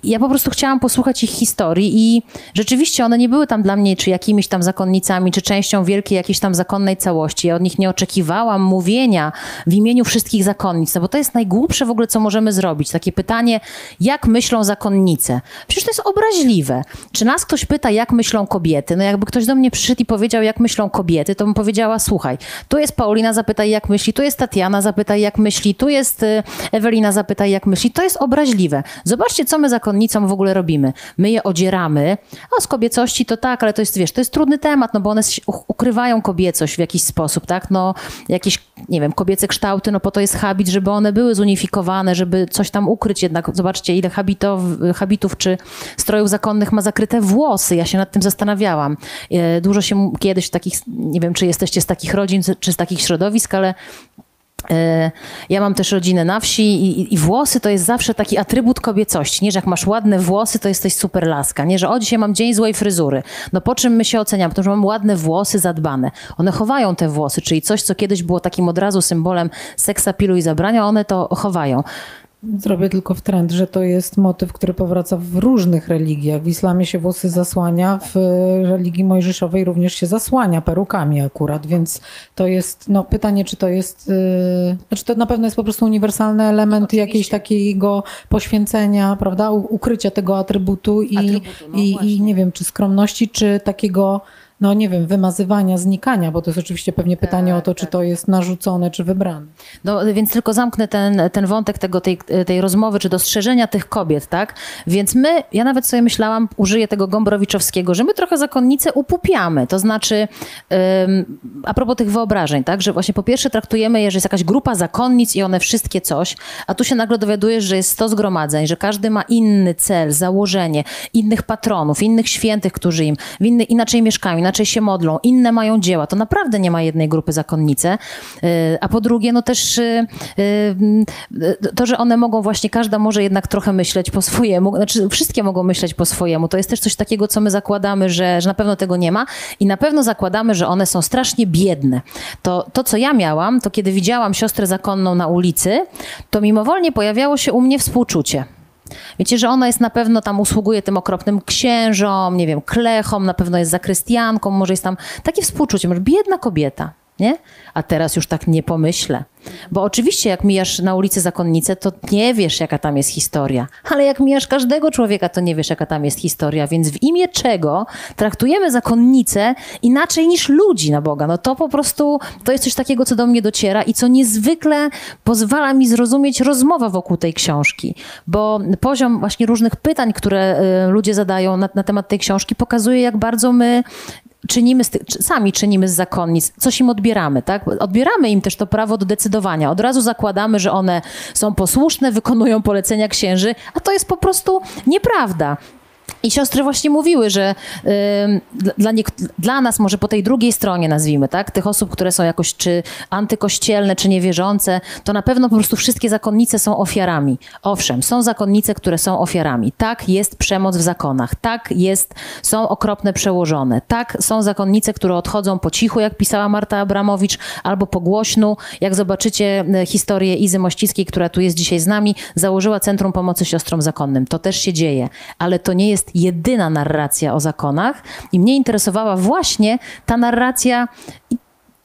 Speaker 2: Ja po prostu chciałam posłuchać ich historii i rzeczywiście one nie były tam dla mnie czy jakimiś tam zakonnicami, czy częścią wielkiej jakiejś tam zakonnej całości. Ja od nich nie oczekiwałam mówienia w imieniu wszystkich zakonnic, no bo to jest najgłupsze w ogóle, co możemy zrobić. Takie pytanie, jak myślą zakonnice? Przecież to jest obraźliwe. Czy nas ktoś pyta, jak myślą kobiety? No jakby ktoś do mnie przyszedł i powiedział, jak myślą kobiety, to bym powiedziała, słuchaj, tu jest Paulina, zapytaj, jak myśli, tu jest Tatiana, zapytaj, jak myśli, tu jest y, Ewelina, zapytaj, jak myśli. To jest obraźliwe. Zobaczcie, co my za zakonnicom w ogóle robimy? My je odzieramy, a z kobiecości to tak, ale to jest, wiesz, to jest trudny temat, no bo one ukrywają kobiecość w jakiś sposób, tak? No jakieś, nie wiem, kobiece kształty, no po to jest habit, żeby one były zunifikowane, żeby coś tam ukryć jednak. Zobaczcie, ile habitów, habitów czy strojów zakonnych ma zakryte włosy. Ja się nad tym zastanawiałam. E, dużo się kiedyś takich, nie wiem, czy jesteście z takich rodzin, czy z takich środowisk, ale ja mam też rodzinę na wsi i, i, włosy to jest zawsze taki atrybut kobiecości, nie? Że jak masz ładne włosy, to jesteś super laska, nie? Że o, dzisiaj mam dzień złej fryzury. No po czym my się oceniamy? To, że mam ładne włosy zadbane. One chowają te włosy, czyli coś, co kiedyś było takim od razu symbolem seksapilu i zabrania, one to chowają.
Speaker 1: Zrobię tylko w trend, że to jest motyw, który powraca w różnych religiach. W islamie się włosy zasłania, w religii mojżeszowej również się zasłania perukami akurat, więc to jest no, pytanie, czy to jest, yy, znaczy to na pewno jest po prostu uniwersalny element jakiejś takiego poświęcenia, prawda, ukrycia tego atrybutu i,
Speaker 2: Atrybutu, no
Speaker 1: i, i nie wiem, czy skromności, czy takiego no nie wiem, wymazywania, znikania, bo to jest oczywiście pewnie pytanie o to, czy to jest narzucone, czy wybrane.
Speaker 2: No, więc tylko zamknę ten, ten wątek tego, tej, tej rozmowy, czy dostrzeżenia tych kobiet, tak? Więc my, ja nawet sobie myślałam, użyję tego Gombrowiczowskiego, że my trochę zakonnice upupiamy. To znaczy, ym, a propos tych wyobrażeń, tak? Że właśnie po pierwsze traktujemy je, że jest jakaś grupa zakonnic i one wszystkie coś, a tu się nagle dowiadujesz, że jest 100 zgromadzeń, że każdy ma inny cel, założenie, innych patronów, innych świętych, którzy im inny, inaczej mieszkają, inaczej się modlą, inne mają dzieła. To naprawdę nie ma jednej grupy zakonnice. Yy, A po drugie, no też yy, yy, to, że one mogą właśnie, każda może jednak trochę myśleć po swojemu, znaczy wszystkie mogą myśleć po swojemu. To jest też coś takiego, co my zakładamy, że, że na pewno tego nie ma i na pewno zakładamy, że one są strasznie biedne. To, to, co ja miałam, to kiedy widziałam siostrę zakonną na ulicy, to mimowolnie pojawiało się u mnie współczucie. Wiecie, że ona jest na pewno tam, usługuje tym okropnym księżom, nie wiem, klechom, na pewno jest zakrystianką, może jest tam takie współczucie, może biedna kobieta, nie? A teraz już tak nie pomyślę. Bo oczywiście jak mijasz na ulicy zakonnicę, to nie wiesz, jaka tam jest historia. Ale jak mijasz każdego człowieka, to nie wiesz, jaka tam jest historia. Więc w imię czego traktujemy zakonnicę inaczej niż ludzi na Boga? No to po prostu, to jest coś takiego, co do mnie dociera i co niezwykle pozwala mi zrozumieć rozmowa wokół tej książki. Bo poziom właśnie różnych pytań, które y, ludzie zadają na, na temat tej książki, pokazuje, jak bardzo my czynimy, z ty- sami czynimy z zakonnic, coś im odbieramy, tak? Odbieramy im też to prawo do decydowania. Od razu zakładamy, że one są posłuszne, wykonują polecenia księży, a to jest po prostu nieprawda. I siostry właśnie mówiły, że dla- niek- dla nas, może po tej drugiej stronie nazwijmy, tak, tych osób, które są jakoś czy antykościelne, czy niewierzące, to na pewno po prostu wszystkie zakonnice są ofiarami. Owszem, są zakonnice, które są ofiarami. Tak, jest przemoc w zakonach. Tak, jest, są okropne przełożone. Tak, są zakonnice, które odchodzą po cichu, jak pisała Marta Abramowicz, albo po głośnu. Jak zobaczycie e, historię Izy Mościckiej, która tu jest dzisiaj z nami, założyła Centrum Pomocy Siostrom Zakonnym. To też się dzieje, ale to nie jest jedyna narracja o zakonach i mnie interesowała właśnie ta narracja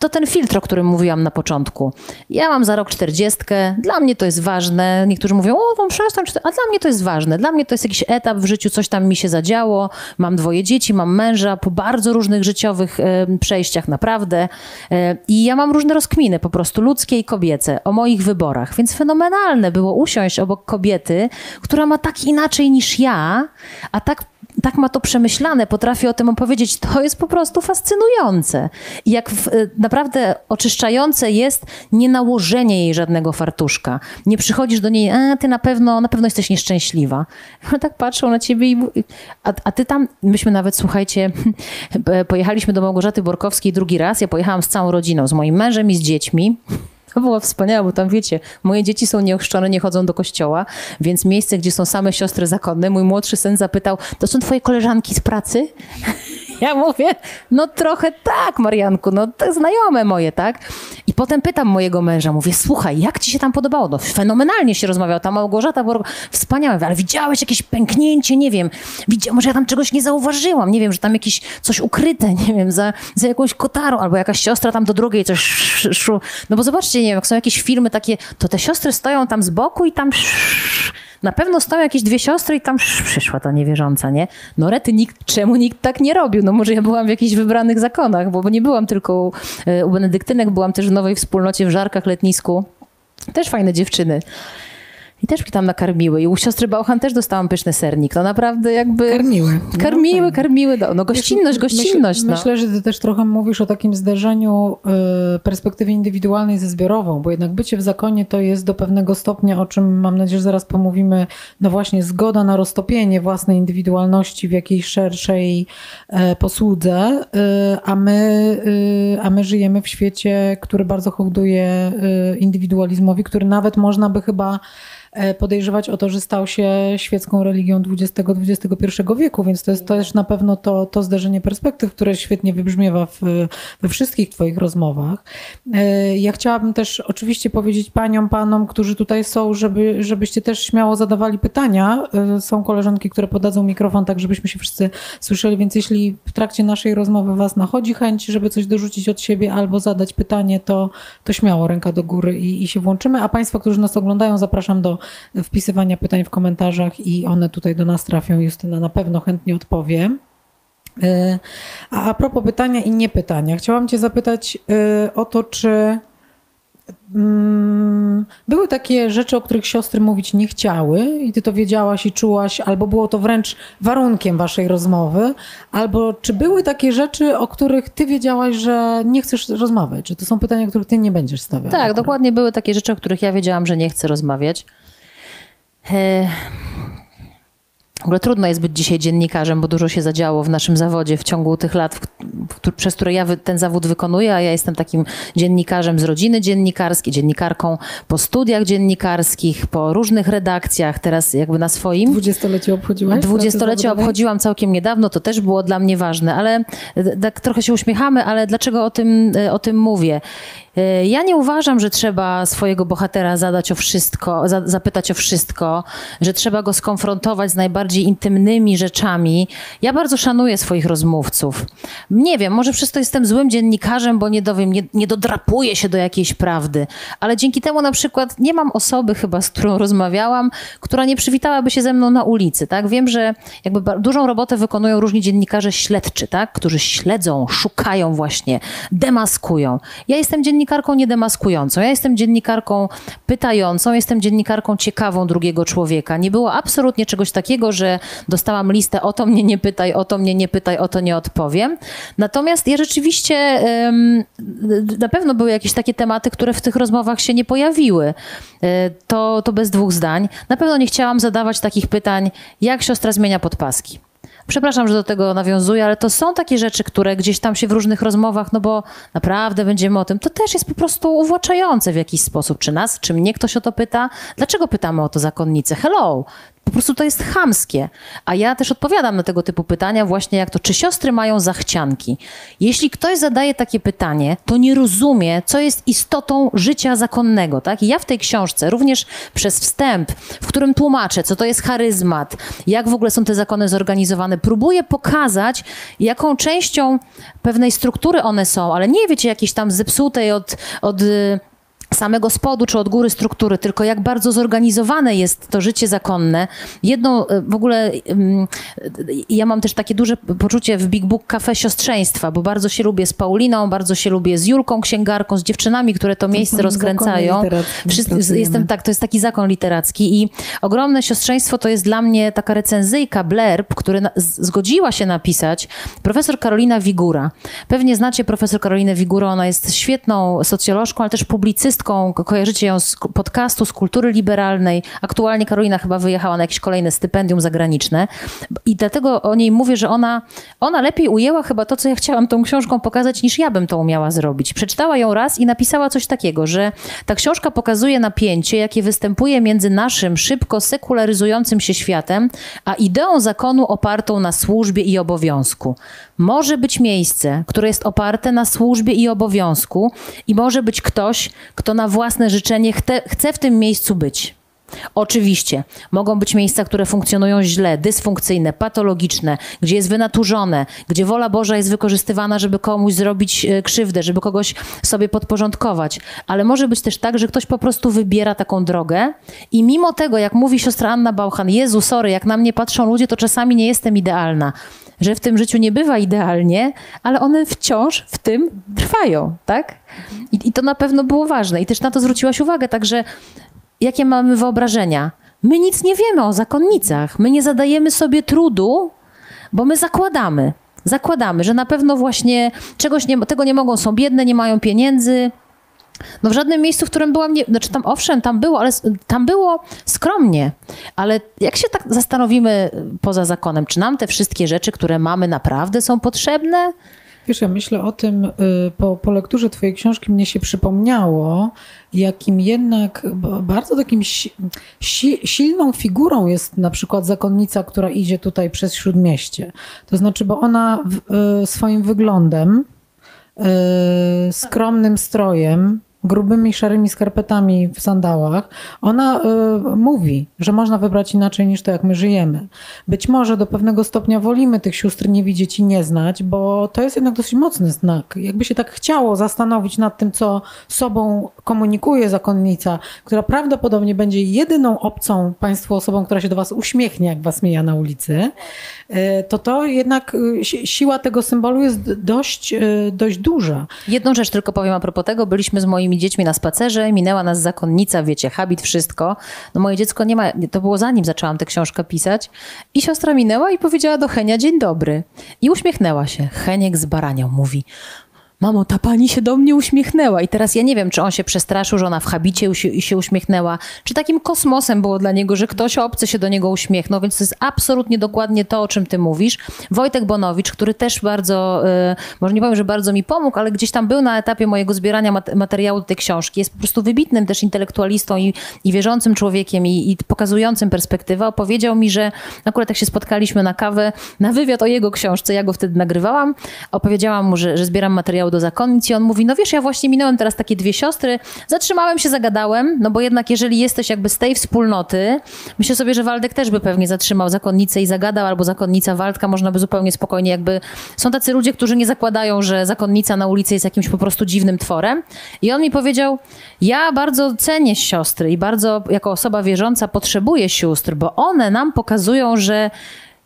Speaker 2: to ten filtr, o którym mówiłam na początku. Ja mam za rok czterdziestkę, dla mnie to jest ważne. Niektórzy mówią, o, wam przestań, a dla mnie to jest ważne. Dla mnie to jest jakiś etap w życiu, coś tam mi się zadziało. Mam dwoje dzieci, mam męża po bardzo różnych życiowych e, przejściach, naprawdę. E, I ja mam różne rozkminy, po prostu ludzkie i kobiece, o moich wyborach. Więc fenomenalne było usiąść obok kobiety, która ma tak inaczej niż ja, a tak tak ma to przemyślane, potrafi o tym opowiedzieć, to jest po prostu fascynujące. Jak w, y, naprawdę oczyszczające jest nie nałożenie jej żadnego fartuszka. Nie przychodzisz do niej, a ty na pewno, na pewno jesteś nieszczęśliwa. Ona tak patrzą na ciebie i... A, a ty tam, myśmy nawet, słuchajcie, pojechaliśmy do Małgorzaty Borkowskiej drugi raz, ja pojechałam z całą rodziną, z moim mężem i z dziećmi. To było wspaniałe, bo tam wiecie, moje dzieci są nieochrzczone, nie chodzą do kościoła, więc miejsce, gdzie są same siostry zakonne, mój młodszy syn zapytał, to są twoje koleżanki z pracy? Ja mówię, no trochę tak, Marianku, no te znajome moje, tak? I potem pytam mojego męża, mówię, słuchaj, jak ci się tam podobało? No fenomenalnie się rozmawiał, ta Małgorzata, Borg... wspaniałe, ale widziałeś jakieś pęknięcie, nie wiem, widzia... może ja tam czegoś nie zauważyłam, nie wiem, że tam jakieś coś ukryte, nie wiem, za, za jakąś kotarą, albo jakaś siostra tam do drugiej coś szło. No bo zobaczcie, nie wiem, jak są jakieś filmy takie, to te siostry stoją tam z boku i tam na pewno stoją jakieś dwie siostry i tam przyszła ta niewierząca, nie? No rety, nikt, czemu nikt tak nie robił? No może ja byłam w jakichś wybranych zakonach, bo, nie byłam tylko u benedyktynek, byłam też w nowej wspólnocie w Żarkach Letnisku. Też fajne dziewczyny. I też mnie tam nakarmiły. I u siostry Bauchan też dostałam pyszny sernik. No naprawdę jakby...
Speaker 1: Karmiły.
Speaker 2: Karmiły, karmiły. No, no gościnność, gościnność.
Speaker 1: Myśl,
Speaker 2: no.
Speaker 1: Myślę, że ty też trochę mówisz o takim zderzeniu y, perspektywy indywidualnej ze zbiorową, bo jednak bycie w zakonie to jest do pewnego stopnia, o czym mam nadzieję, że zaraz pomówimy, no właśnie zgoda na roztopienie własnej indywidualności w jakiejś szerszej e, posłudze, y, a, my, y, a my żyjemy w świecie, który bardzo hołduje indywidualizmowi, który nawet można by chyba podejrzewać o to, że stał się świecką religią XX-XXI wieku, więc to jest też na pewno to, to zderzenie perspektyw, które świetnie wybrzmiewa w, we wszystkich Twoich rozmowach. E, ja chciałabym też oczywiście powiedzieć Paniom, Panom, którzy tutaj są, żeby, żebyście też śmiało zadawali pytania. E, są koleżanki, które podadzą mikrofon, tak żebyśmy się wszyscy słyszeli, więc jeśli w trakcie naszej rozmowy Was nachodzi chęć, żeby coś dorzucić od siebie albo zadać pytanie, to, to śmiało ręka do góry i, i się włączymy. A Państwa, którzy nas oglądają, zapraszam do wpisywania pytań w komentarzach i one tutaj do nas trafią. Justyna na pewno chętnie odpowie. E, a a propos pytania i niepytania, chciałam Cię zapytać e, o to, czy mm, były takie rzeczy, o których siostry mówić nie chciały i Ty to wiedziałaś i czułaś, albo było to wręcz warunkiem Waszej rozmowy, albo czy były takie rzeczy, o których Ty wiedziałaś, że nie chcesz rozmawiać, że to są pytania, których Ty nie będziesz stawiać?
Speaker 2: Tak, dokładnie były takie rzeczy, o których ja wiedziałam, że nie chcę rozmawiać. E, W ogóle trudno jest być dzisiaj dziennikarzem, bo dużo się zadziało w naszym zawodzie w ciągu tych lat, w, przez które ja ten zawód wykonuję, a ja jestem takim dziennikarzem z rodziny dziennikarskiej, dziennikarką po studiach dziennikarskich, po różnych redakcjach, teraz jakby na swoim.
Speaker 1: Dwudziestolecie obchodziłaś?
Speaker 2: Dwudziestolecie obchodziłam całkiem niedawno, to też było dla mnie ważne, ale e, tak trochę się uśmiechamy, ale dlaczego o tym, e, o tym mówię? E, Ja nie uważam, że trzeba swojego bohatera zadać o wszystko, za, zapytać o wszystko, że trzeba go skonfrontować z najbardziej intymnymi rzeczami. Ja bardzo szanuję swoich rozmówców. Nie wiem, może przez to jestem złym dziennikarzem, bo nie dowiem, nie, nie dodrapuję się do jakiejś prawdy, ale dzięki temu na przykład nie mam osoby chyba, z którą rozmawiałam, która nie przywitałaby się ze mną na ulicy, tak? Wiem, że jakby dużą robotę wykonują różni dziennikarze śledczy, tak? Którzy śledzą, szukają właśnie, demaskują. Ja jestem dziennikarką niedemaskującą, ja jestem dziennikarką pytającą, jestem dziennikarką ciekawą drugiego człowieka. Nie było absolutnie czegoś takiego, że dostałam listę o to mnie nie pytaj, o to mnie nie pytaj, o to nie odpowiem. Natomiast ja rzeczywiście na pewno były jakieś takie tematy, które w tych rozmowach się nie pojawiły. E, To, to bez dwóch zdań. Na pewno nie chciałam zadawać takich pytań, jak siostra zmienia podpaski. Przepraszam, że do tego nawiązuję, ale to są takie rzeczy, które gdzieś tam się w różnych rozmowach, no bo naprawdę będziemy o tym, to też jest po prostu uwłaczające w jakiś sposób. Czy nas, czy mnie ktoś o to pyta? Dlaczego pytamy o to zakonnicę? Hello! Po prostu to jest chamskie. A ja też odpowiadam na tego typu pytania właśnie jak to, czy siostry mają zachcianki? Jeśli ktoś zadaje takie pytanie, to nie rozumie, co jest istotą życia zakonnego, tak? I ja w tej książce, również przez wstęp, w którym tłumaczę, co to jest charyzmat, jak w ogóle są te zakony zorganizowane, próbuję pokazać, jaką częścią pewnej struktury one są, ale nie wiecie, jakiejś tam zepsutej od, od samego spodu czy od góry struktury, tylko jak bardzo zorganizowane jest to życie zakonne. Jedną e, w ogóle, ym, ja mam też takie duże poczucie w Big Book Cafe siostrzeństwa, bo bardzo się lubię z Pauliną, bardzo się lubię z Julką, księgarką, z dziewczynami, które to miejsce rozkręcają. Wszyscy, jestem tak, to jest taki zakon literacki i ogromne siostrzeństwo to jest dla mnie taka recenzyjka, blerb, który na, zgodziła się napisać profesor Karolina Wigura. Pewnie znacie profesor Karolinę Wigurę, ona jest świetną socjolożką, ale też publicystką. Ko- Kojarzycie ją z podcastu, z kultury liberalnej. Aktualnie Karolina chyba wyjechała na jakieś kolejne stypendium zagraniczne i dlatego o niej mówię, że ona, ona lepiej ujęła chyba to, co ja chciałam tą książką pokazać, niż ja bym to umiała zrobić. Przeczytała ją raz i napisała coś takiego, że ta książka pokazuje napięcie, jakie występuje między naszym szybko sekularyzującym się światem, a ideą zakonu opartą na służbie i obowiązku. Może być miejsce, które jest oparte na służbie i obowiązku, i może być ktoś, kto na własne życzenie chce, chce w tym miejscu być. Oczywiście, mogą być miejsca, które funkcjonują źle, dysfunkcyjne, patologiczne, gdzie jest wynaturzone, gdzie wola Boża jest wykorzystywana, żeby komuś zrobić e, krzywdę, żeby kogoś sobie podporządkować. Ale może być też tak, że ktoś po prostu wybiera taką drogę i mimo tego, jak mówi siostra Anna Bauchan, Jezu, sorry, jak na mnie patrzą ludzie, to czasami nie jestem idealna. Że w tym życiu nie bywa idealnie, ale one wciąż w tym trwają, tak? I, I to na pewno było ważne. I też na to zwróciłaś uwagę, także jakie mamy wyobrażenia. My nic nie wiemy o zakonnicach. My nie zadajemy sobie trudu, bo my zakładamy. Zakładamy, że na pewno właśnie czegoś nie, tego nie mogą, są biedne, nie mają pieniędzy. No w żadnym miejscu, w którym byłam, nie, znaczy tam owszem, tam było, ale tam było skromnie. Ale jak się tak zastanowimy y, poza zakonem, czy nam te wszystkie rzeczy, które mamy, naprawdę są potrzebne?
Speaker 1: Wiesz, ja myślę o tym, y, po, po lekturze twojej książki mnie się przypomniało, jakim jednak bardzo takim si, si, silną figurą jest na przykład zakonnica, która idzie tutaj przez Śródmieście. To znaczy, bo ona w, y, swoim wyglądem, skromnym strojem, grubymi, szarymi skarpetami w sandałach, ona y, mówi, że można wybrać inaczej niż to, jak my żyjemy. Być może do pewnego stopnia wolimy tych sióstr nie widzieć i nie znać, bo to jest jednak dosyć mocny znak. Jakby się tak chciało zastanowić nad tym, co sobą komunikuje zakonnica, która prawdopodobnie będzie jedyną obcą państwu osobą, która się do was uśmiechnie, jak was mija na ulicy, y, to to jednak y, siła tego symbolu jest dość, y, dość duża.
Speaker 2: Jedną rzecz tylko powiem a propos tego. Byliśmy z moimi dziećmi na spacerze, minęła nas zakonnica, wiecie, habit, wszystko. No moje dziecko nie ma, to było zanim zaczęłam tę książkę pisać i siostra minęła i powiedziała do Henia dzień dobry. I uśmiechnęła się. Heniek z baranią mówi, mamo, ta pani się do mnie uśmiechnęła. I teraz ja nie wiem, czy on się przestraszył, że ona w habicie się, uśmiechnęła, czy takim kosmosem było dla niego, że ktoś obcy się do niego uśmiechnął, więc to jest absolutnie dokładnie to, o czym ty mówisz. Wojtek Bonowicz, który też bardzo, yy, może nie powiem, że bardzo mi pomógł, ale gdzieś tam był na etapie mojego zbierania mat materiału do tej książki, jest po prostu wybitnym też intelektualistą i, i wierzącym człowiekiem i, i pokazującym perspektywę. Opowiedział mi, że akurat jak się spotkaliśmy na kawę, na wywiad o jego książce, ja go wtedy nagrywałam, opowiedziałam mu, że, że zbieram materiał do zakonnic i on mówi, no wiesz, ja właśnie minąłem teraz takie dwie siostry, zatrzymałem się, zagadałem, no bo jednak jeżeli jesteś jakby z tej wspólnoty, myślę sobie, że Waldek też by pewnie zatrzymał zakonnicę i zagadał, albo zakonnica Waldka, można by zupełnie spokojnie jakby... Są tacy ludzie, którzy nie zakładają, że zakonnica na ulicy jest jakimś po prostu dziwnym tworem. I on mi powiedział, ja bardzo cenię siostry i bardzo jako osoba wierząca potrzebuję sióstr, bo one nam pokazują, że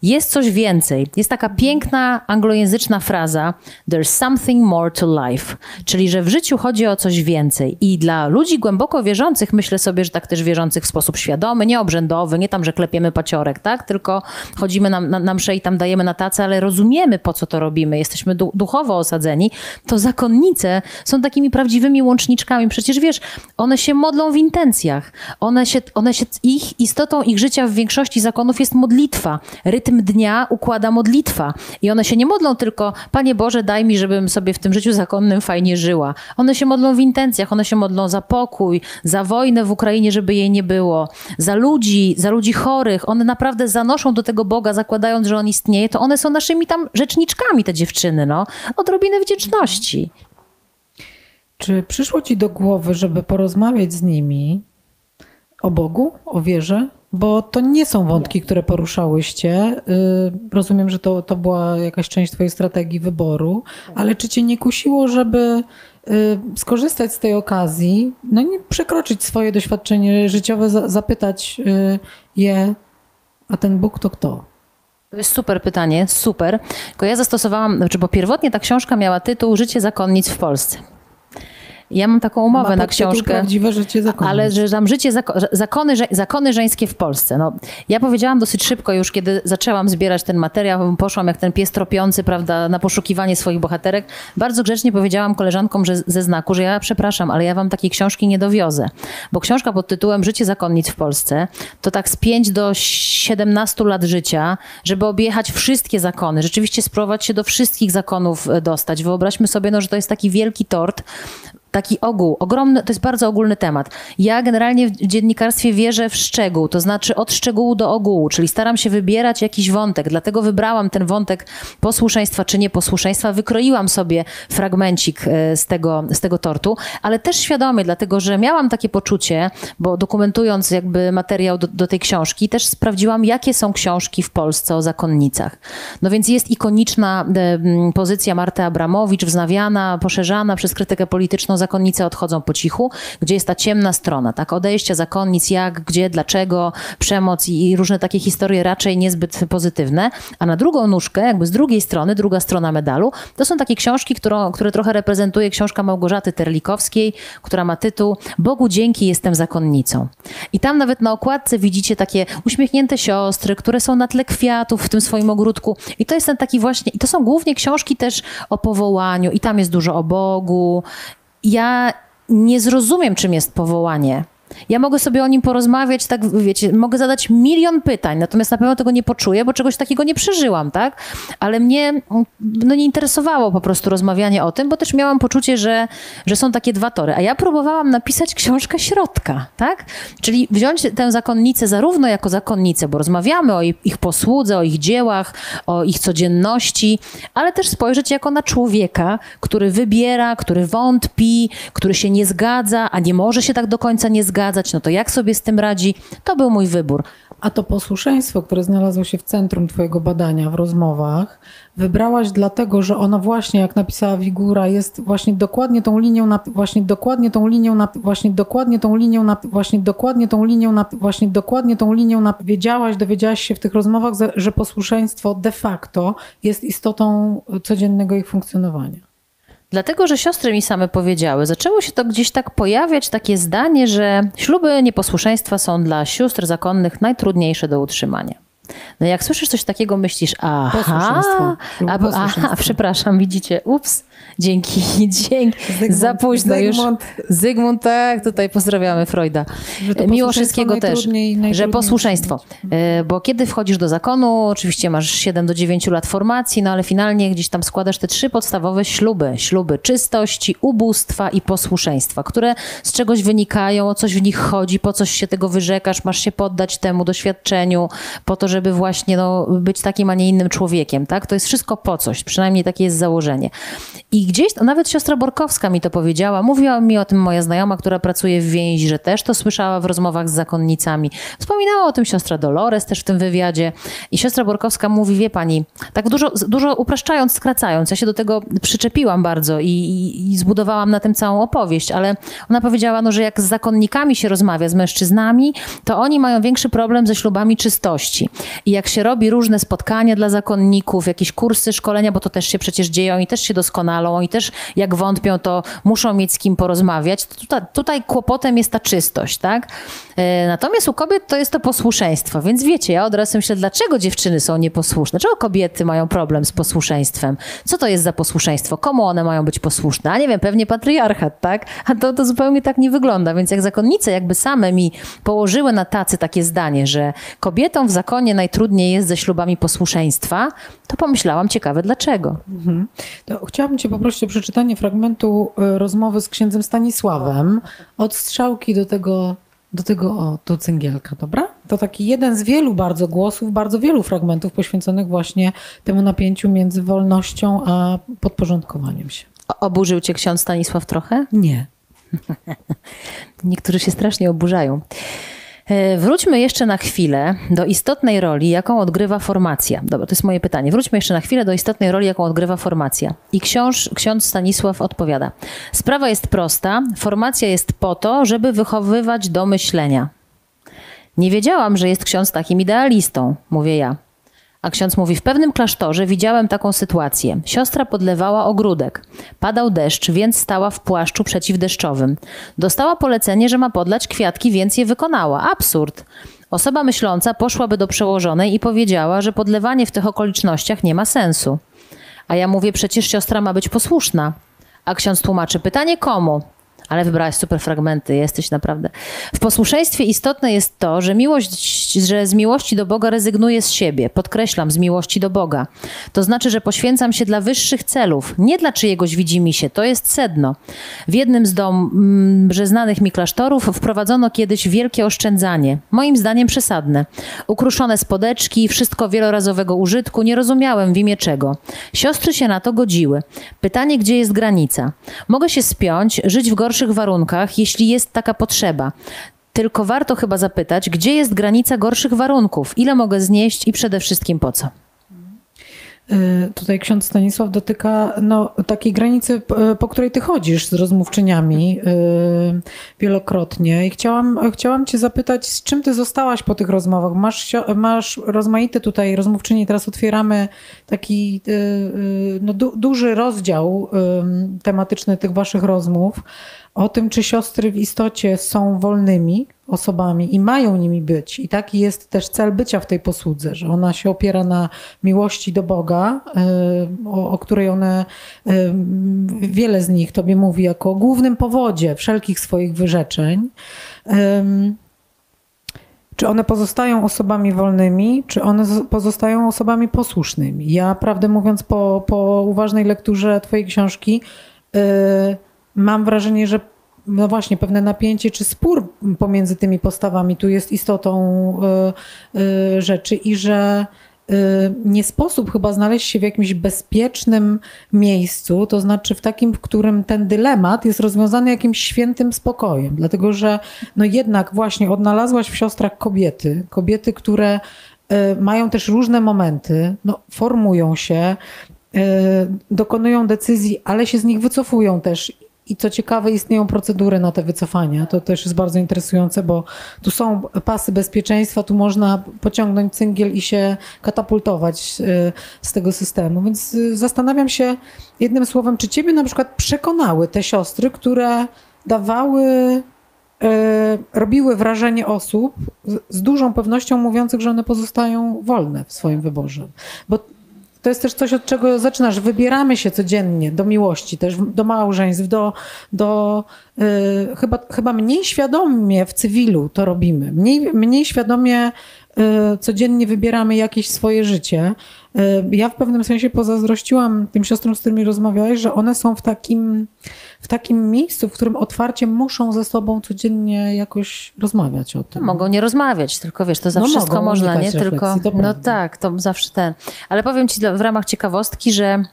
Speaker 2: jest coś więcej. Jest taka piękna anglojęzyczna fraza there's something more to life, czyli że w życiu chodzi o coś więcej. I dla ludzi głęboko wierzących, myślę sobie, że tak też wierzących w sposób świadomy, nie obrzędowy, nie tam, że klepiemy paciorek, tak? Tylko chodzimy na, na, na i tam dajemy na tacę, ale rozumiemy, po co to robimy. Jesteśmy du duchowo osadzeni. To zakonnice są takimi prawdziwymi łączniczkami. Przecież wiesz, one się modlą w intencjach. One się, one się, ich istotą ich życia w większości zakonów jest modlitwa, rytm rytm dnia układa modlitwa. I one się nie modlą tylko, Panie Boże, daj mi, żebym sobie w tym życiu zakonnym fajnie żyła. One się modlą w intencjach, one się modlą za pokój, za wojnę w Ukrainie, żeby jej nie było, za ludzi, za ludzi chorych. One naprawdę zanoszą do tego Boga, zakładając, że On istnieje, to one są naszymi tam rzeczniczkami, te dziewczyny, no. Odrobiny wdzięczności.
Speaker 1: Czy przyszło ci do głowy, żeby porozmawiać z nimi o Bogu, o wierze? Bo to nie są wątki, które poruszałyście. Y, rozumiem, że to, to była jakaś część Twojej strategii wyboru, ale czy Cię nie kusiło, żeby y, skorzystać z tej okazji, no nie przekroczyć swoje doświadczenie życiowe, zapytać y, je, a ten Bóg to kto?
Speaker 2: To jest super pytanie, super. Tylko ja zastosowałam, znaczy, bo pierwotnie ta książka miała tytuł Życie zakonnic w Polsce. Ja mam taką umowę na książkę.
Speaker 1: prawdziwe życie zakonu.
Speaker 2: Ale że tam życie, zakony, zakony żeńskie w Polsce. No, ja powiedziałam dosyć szybko już, kiedy zaczęłam zbierać ten materiał, poszłam jak ten pies tropiący, prawda, na poszukiwanie swoich bohaterek. Bardzo grzecznie powiedziałam koleżankom że, ze znaku, że ja przepraszam, ale ja wam takiej książki nie dowiozę. Bo książka pod tytułem Życie zakonnic w Polsce to tak z 5 do 17 lat życia, żeby objechać wszystkie zakony, rzeczywiście spróbować się do wszystkich zakonów e, dostać. Wyobraźmy sobie, no, że to jest taki wielki tort, taki ogół, ogromny, to jest bardzo ogólny temat. Ja generalnie w dziennikarstwie wierzę w szczegół, to znaczy od szczegółu do ogółu, czyli staram się wybierać jakiś wątek, dlatego wybrałam ten wątek posłuszeństwa czy nieposłuszeństwa, wykroiłam sobie fragmencik e, z tego, z tego tortu, ale też świadomie, dlatego że miałam takie poczucie, bo dokumentując jakby materiał do, do tej książki, też sprawdziłam, jakie są książki w Polsce o zakonnicach. No więc jest ikoniczna e, pozycja Marty Abramowicz, wznawiana, poszerzana przez krytykę polityczną zakonnice odchodzą po cichu, gdzie jest ta ciemna strona, tak? Odejście zakonnic, jak, gdzie, dlaczego, przemoc i, różne takie historie raczej niezbyt pozytywne. A na drugą nóżkę, jakby z drugiej strony, druga strona medalu, to są takie książki, którą, które trochę reprezentuje książka Małgorzaty Terlikowskiej, która ma tytuł Bogu dzięki jestem zakonnicą. I tam nawet na okładce widzicie takie uśmiechnięte siostry, które są na tle kwiatów w tym swoim ogródku. I to jest ten taki właśnie, i to są głównie książki też o powołaniu, i tam jest dużo o Bogu, ja nie zrozumiem, czym jest powołanie. Ja mogę sobie o nim porozmawiać, tak wiecie, mogę zadać milion pytań, natomiast na pewno tego nie poczuję, bo czegoś takiego nie przeżyłam, tak? Ale mnie no, nie interesowało po prostu rozmawianie o tym, bo też miałam poczucie, że, że są takie dwa tory. A ja próbowałam napisać książkę środka, tak? Czyli wziąć tę zakonnicę zarówno jako zakonnicę, bo rozmawiamy o ich posłudze, o ich dziełach, o ich codzienności, ale też spojrzeć jako na człowieka, który wybiera, który wątpi, który się nie zgadza, a nie może się tak do końca nie zgadzać, no to jak sobie z tym radzi? To był mój wybór.
Speaker 1: A to posłuszeństwo, które znalazło się w centrum Twojego badania w rozmowach, wybrałaś dlatego, że ono właśnie, jak napisała Wigura, jest właśnie dokładnie tą linią, na, właśnie dokładnie tą linią, na, właśnie dokładnie tą linią, na, właśnie dokładnie tą linią, na, właśnie dokładnie tą linią, na, wiedziałaś, dowiedziałaś się w tych rozmowach, że posłuszeństwo de facto jest istotą codziennego ich funkcjonowania.
Speaker 2: Dlatego, że siostry mi same powiedziały, zaczęło się to gdzieś tak pojawiać, takie zdanie, że śluby nieposłuszeństwa są dla sióstr zakonnych najtrudniejsze do utrzymania. No jak słyszysz coś takiego, myślisz, aha, a, aha, przepraszam, widzicie, ups, dzięki, dzięki, Zygmunt, za późno Zygmunt. już. Zygmunt, tak, tutaj pozdrawiamy Freuda. Miło wszystkiego też, że posłuszeństwo, e, bo kiedy wchodzisz do zakonu, oczywiście masz 7 do 9 lat formacji, no ale finalnie gdzieś tam składasz te trzy podstawowe śluby, śluby czystości, ubóstwa i posłuszeństwa, które z czegoś wynikają, o coś w nich chodzi, po coś się tego wyrzekasz, masz się poddać temu doświadczeniu, po to, żeby właśnie no, być takim, a nie innym człowiekiem, tak? To jest wszystko po coś, przynajmniej takie jest założenie. I gdzieś, nawet siostra Borkowska mi to powiedziała, mówiła mi o tym moja znajoma, która pracuje w więzi, że też to słyszała w rozmowach z zakonnicami. Wspominała o tym siostra Dolores też w tym wywiadzie. I siostra Borkowska mówi, wie pani, tak dużo, dużo upraszczając, skracając, ja się do tego przyczepiłam bardzo i, i, i zbudowałam na tym całą opowieść, ale ona powiedziała, no, że jak z zakonnikami się rozmawia, z mężczyznami, to oni mają większy problem ze ślubami czystości. I jak się robi różne spotkania dla zakonników, jakieś kursy, szkolenia, bo to też się przecież dzieją i też się doskonalą i też jak wątpią, to muszą mieć z kim porozmawiać. Tutaj, tutaj kłopotem jest ta czystość, tak? E, natomiast u kobiet to jest to posłuszeństwo, więc wiecie, ja od razu myślę, dlaczego dziewczyny są nieposłuszne? Dlaczego kobiety mają problem z posłuszeństwem? Co to jest za posłuszeństwo? Komu one mają być posłuszne? A nie wiem, pewnie patriarchat, tak? A to, to zupełnie tak nie wygląda, więc jak zakonnice jakby same mi położyły na tacy takie zdanie, że kobietom w zakonie najtrudniej jest ze ślubami posłuszeństwa, to pomyślałam, ciekawe dlaczego. Mhm.
Speaker 1: Chciałabym Cię poprosić o przeczytanie fragmentu e, rozmowy z księdzem Stanisławem od strzałki do tego, do tego, o, do cyngielka, dobra? To taki jeden z wielu bardzo głosów, bardzo wielu fragmentów poświęconych właśnie temu napięciu między wolnością a podporządkowaniem się.
Speaker 2: Oburzył Cię ksiądz Stanisław trochę?
Speaker 1: Nie.
Speaker 2: Niektórzy się strasznie oburzają. E, wróćmy jeszcze na chwilę do istotnej roli, jaką odgrywa formacja. Dobra, to jest moje pytanie. Wróćmy jeszcze na chwilę do istotnej roli, jaką odgrywa formacja. I książ, ksiądz Stanisław odpowiada. Sprawa jest prosta. Formacja jest po to, żeby wychowywać do myślenia. Nie wiedziałam, że jest ksiądz takim idealistą, mówię ja. A ksiądz mówi, w pewnym klasztorze widziałem taką sytuację. Siostra podlewała ogródek. Padał deszcz, więc stała w płaszczu przeciwdeszczowym. Dostała polecenie, że ma podlać kwiatki, więc je wykonała. Absurd. Osoba myśląca poszłaby do przełożonej i powiedziała, że podlewanie w tych okolicznościach nie ma sensu. A ja mówię, przecież siostra ma być posłuszna. A ksiądz tłumaczy, pytanie komu? Ale wybrałaś super fragmenty, jesteś naprawdę. W posłuszeństwie istotne jest to, że miłość, że z miłości do Boga rezygnuję z siebie. Podkreślam, z miłości do Boga. To znaczy, że poświęcam się dla wyższych celów, nie dla czyjegoś się. To jest sedno. W jednym z dom, mm, że znanych mi klasztorów wprowadzono kiedyś wielkie oszczędzanie. Moim zdaniem przesadne. Ukruszone spodeczki, wszystko wielorazowego użytku, nie rozumiałem w imię czego. Siostry się na to godziły. Pytanie, gdzie jest granica? Mogę się spiąć, żyć w gorszym warunkach, jeśli jest taka potrzeba. Tylko warto chyba zapytać, gdzie jest granica gorszych warunków, ile mogę znieść i przede wszystkim po co.
Speaker 1: Y, tutaj ksiądz Stanisław dotyka no, takiej granicy, po której ty chodzisz z rozmówczyniami y, wielokrotnie. I chciałam, chciałam cię zapytać, z czym ty zostałaś po tych rozmowach? Masz, masz rozmaite tutaj rozmówczynie, teraz otwieramy taki y, no, du, duży rozdział tematyczny tych waszych rozmów o tym, czy siostry w istocie są wolnymi osobami i mają nimi być. I taki jest też cel bycia w tej posłudze, że ona się opiera na miłości do Boga, y, o, o której one, y, wiele z nich tobie mówi jako głównym powodzie wszelkich swoich wyrzeczeń. czy one pozostają osobami wolnymi, czy one pozostają osobami posłusznymi. Ja, prawdę mówiąc, po, po uważnej lekturze Twojej książki yy, mam wrażenie, że no właśnie pewne napięcie czy spór pomiędzy tymi postawami tu jest istotą yy, yy, rzeczy i że yy, nie sposób chyba znaleźć się w jakimś bezpiecznym miejscu, to znaczy w takim, w którym ten dylemat jest rozwiązany jakimś świętym spokojem, dlatego że no jednak właśnie odnalazłaś w siostrach kobiety, kobiety, które y, mają też różne momenty, no, formują się, y, dokonują decyzji, ale się z nich wycofują też. I co ciekawe, istnieją procedury na te wycofania. To też jest bardzo interesujące, bo tu są pasy bezpieczeństwa, tu można pociągnąć cyngiel i się katapultować y, z tego systemu. Więc y, zastanawiam się jednym słowem, czy ciebie na przykład przekonały te siostry, które dawały e, robiły wrażenie osób z dużą pewnością mówiących, że one pozostają wolne w swoim wyborze. Bo to jest też coś, od czego zaczynasz. Wybieramy się codziennie do miłości, też do małżeństw, do, do e, chyba, chyba mniej świadomie w cywilu to robimy. Mniej, mniej świadomie codziennie wybieramy jakieś swoje życie. E, Ja w pewnym sensie pozazdrościłam tym siostrom, z którymi rozmawiałeś, że one są w takim, w takim miejscu, w którym otwarcie muszą ze sobą codziennie jakoś rozmawiać o tym.
Speaker 2: Mogą nie rozmawiać, tylko wiesz, to za
Speaker 1: No
Speaker 2: wszystko
Speaker 1: mogą
Speaker 2: można, nie? Tylko,
Speaker 1: refleksji, to
Speaker 2: no tak, to zawsze ten. Ale powiem ci w ramach ciekawostki, że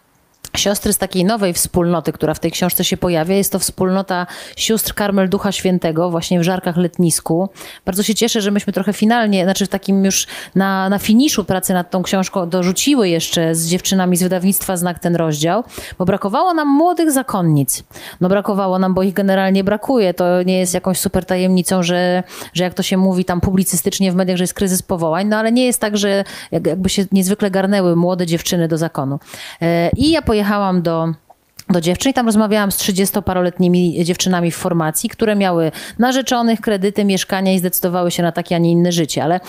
Speaker 2: siostry z takiej nowej wspólnoty, która w tej książce się pojawia, jest to wspólnota sióstr Karmel Ducha Świętego, właśnie w Żarkach Letnisku. Bardzo się cieszę, że myśmy trochę finalnie, znaczy w takim już na, na finiszu pracy nad tą książką dorzuciły jeszcze z dziewczynami z wydawnictwa Znak ten rozdział, bo brakowało nam młodych zakonnic. No brakowało nam, bo ich generalnie brakuje. To nie jest jakąś super tajemnicą, że, że jak to się mówi tam publicystycznie w mediach, że jest kryzys powołań, no ale nie jest tak, że jak- jakby się niezwykle garnęły młode dziewczyny do zakonu. E, I ja pojechałam do do dziewczyn i tam rozmawiałam z 30-paroletnimi dziewczynami w formacji, które miały narzeczonych, kredyty, mieszkania i zdecydowały się na takie, a nie inne życie. Ale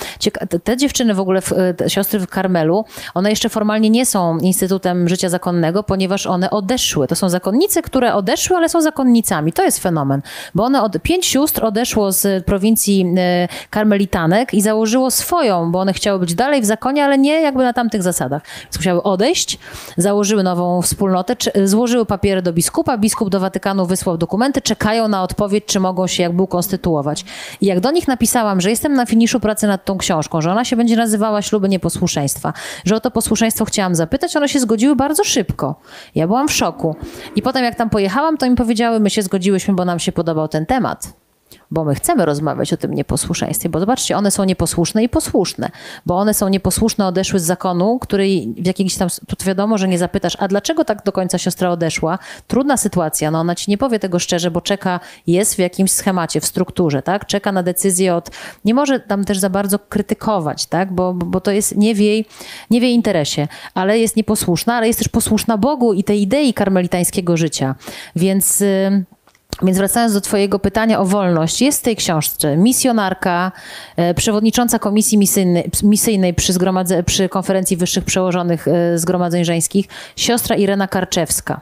Speaker 2: te- dziewczyny w ogóle, te siostry w Karmelu, one jeszcze formalnie nie są Instytutem Życia Zakonnego, ponieważ one odeszły. To są zakonnice, które odeszły, ale są zakonnicami. To jest fenomen, bo one od, pięć sióstr odeszło z prowincji e, karmelitanek i założyło swoją, bo one chciały być dalej w zakonie, ale nie jakby na tamtych zasadach. Więc musiały odejść, założyły nową wspólnotę, czy, złożyły papiery do biskupa, biskup do Watykanu wysłał dokumenty, czekają na odpowiedź, czy mogą się jak był konstytuować. I jak do nich napisałam, że jestem na finiszu pracy nad tą książką, że ona się będzie nazywała Śluby Nieposłuszeństwa, że o to posłuszeństwo chciałam zapytać, one się zgodziły bardzo szybko. Ja byłam w szoku. I potem jak tam pojechałam, to mi powiedziały, my się zgodziłyśmy, bo nam się podobał ten temat bo my chcemy rozmawiać o tym nieposłuszeństwie, bo zobaczcie, one są nieposłuszne i posłuszne, bo one są nieposłuszne, odeszły z zakonu, który w jakiejś tam, tu wiadomo, że nie zapytasz, a dlaczego tak do końca siostra odeszła? Trudna sytuacja, no ona ci nie powie tego szczerze, bo czeka, jest w jakimś schemacie, w strukturze, tak? Czeka na decyzję od, nie może tam też za bardzo krytykować, tak? Bo, bo to jest nie w jej, nie w jej interesie, ale jest nieposłuszna, ale jest też posłuszna Bogu i tej idei karmelitańskiego życia, więc... Yy, więc wracając do Twojego pytania o wolność, jest w tej książce misjonarka, e, przewodnicząca komisji misyjnej, misyjnej przy, zgromadze, przy konferencji wyższych przełożonych e, zgromadzeń żeńskich, siostra Irena Karczewska.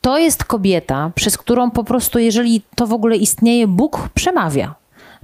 Speaker 2: To jest kobieta, przez którą po prostu, jeżeli to w ogóle istnieje, Bóg przemawia.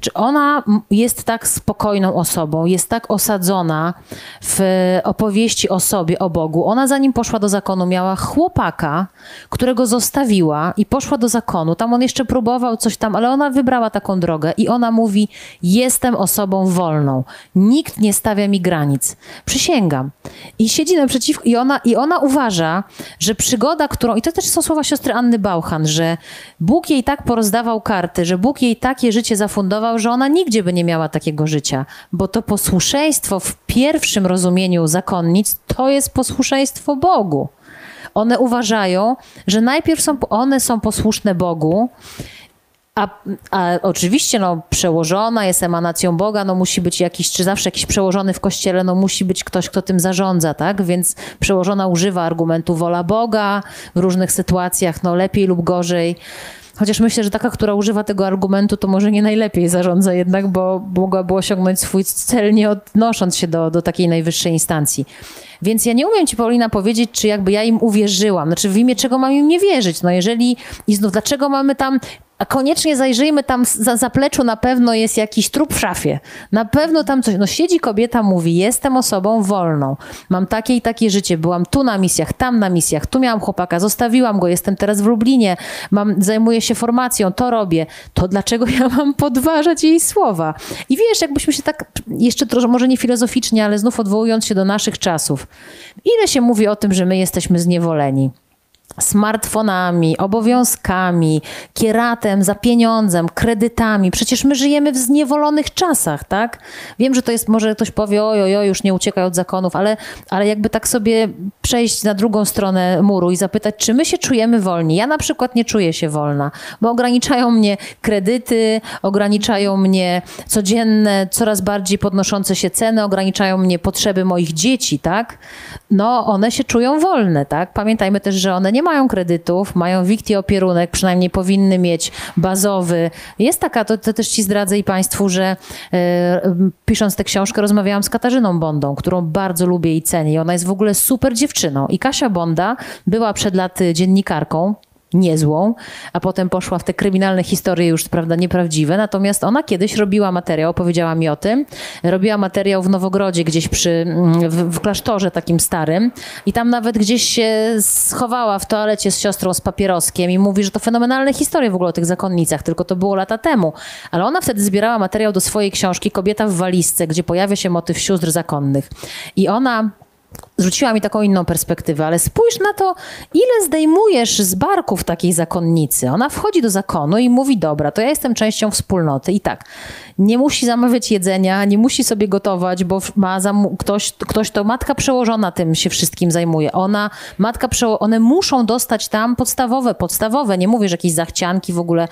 Speaker 2: Czy ona jest tak spokojną osobą, jest tak osadzona w opowieści o sobie, o Bogu. Ona zanim poszła do zakonu, miała chłopaka, którego zostawiła i poszła do zakonu. Tam on jeszcze próbował coś tam, ale ona wybrała taką drogę i ona mówi: Jestem osobą wolną. Nikt nie stawia mi granic. Przysięgam. I siedzi naprzeciwko, i ona, i ona uważa, że przygoda, którą. I to też są słowa siostry Anny Bauchan, że Bóg jej tak porozdawał karty, że Bóg jej takie życie zafundował, że ona nigdzie by nie miała takiego życia, bo to posłuszeństwo w pierwszym rozumieniu zakonnic to jest posłuszeństwo Bogu. One uważają, że najpierw są, one są posłuszne Bogu, a, a oczywiście no, przełożona jest emanacją Boga, no musi być jakiś, czy zawsze jakiś przełożony w kościele, no musi być ktoś, kto tym zarządza, tak? Więc przełożona używa argumentu wola Boga w różnych sytuacjach, no lepiej lub gorzej. Chociaż myślę, że taka, która używa tego argumentu, to może nie najlepiej zarządza jednak, bo mogłaby osiągnąć swój cel, nie odnosząc się do, do takiej najwyższej instancji. Więc ja nie umiem ci, Paulina, powiedzieć, czy jakby ja im uwierzyłam. Znaczy, w imię czego mam im nie wierzyć? No jeżeli, i znów, dlaczego mamy tam A koniecznie zajrzyjmy tam za zapleczu, na pewno jest jakiś trup w szafie. Na pewno tam coś. No siedzi kobieta, mówi, jestem osobą wolną. Mam takie i takie życie. Byłam tu na misjach, tam na misjach, tu miałam chłopaka, zostawiłam go, jestem teraz w Lublinie, mam, zajmuję się formacją, to robię. To dlaczego ja mam podważać jej słowa? I wiesz, jakbyśmy się tak jeszcze trochę, może nie filozoficznie, ale znów odwołując się do naszych czasów. Ile się mówi o tym, że my jesteśmy zniewoleni? Smartfonami, obowiązkami, kieratem za pieniądzem, kredytami. Przecież my żyjemy w zniewolonych czasach, tak? Wiem, że to jest, może ktoś powie, oj, oj, już nie uciekaj od zakonów, ale, ale jakby tak sobie przejść na drugą stronę muru i zapytać, czy my się czujemy wolni? Ja na przykład nie czuję się wolna, bo ograniczają mnie kredyty, ograniczają mnie codzienne, coraz bardziej podnoszące się ceny, ograniczają mnie potrzeby moich dzieci, tak? No, one się czują wolne, tak? Pamiętajmy też, że one nie mają kredytów, mają wikti opierunek, przynajmniej powinny mieć bazowy. Jest taka, to, to też ci zdradzę i Państwu, że e, pisząc tę książkę rozmawiałam z Katarzyną Bondą, którą bardzo lubię i cenię. I ona jest w ogóle super dziewczyną. I Kasia Bonda była przed laty dziennikarką niezłą, a potem poszła w te kryminalne historie już, prawda, nieprawdziwe. Natomiast ona kiedyś robiła materiał, opowiedziała mi o tym, robiła materiał w Nowogrodzie, gdzieś przy, mm, w, w klasztorze takim starym i tam nawet gdzieś się schowała w toalecie z siostrą z papieroskiem i mówi, że to fenomenalne historie w ogóle o tych zakonnicach, tylko to było lata temu. Ale ona wtedy zbierała materiał do swojej książki Kobieta w walizce, gdzie pojawia się motyw sióstr zakonnych. I ona zwróciła mi taką inną perspektywę, ale spójrz na to, ile zdejmujesz z barków takiej zakonnicy. Ona wchodzi do zakonu i mówi, dobra, to ja jestem częścią wspólnoty i tak, nie musi zamawiać jedzenia, nie musi sobie gotować, bo ma ktoś, ktoś to, matka przełożona tym się wszystkim zajmuje. Ona, matka one muszą dostać tam podstawowe, podstawowe, nie mówię, że jakieś zachcianki w ogóle,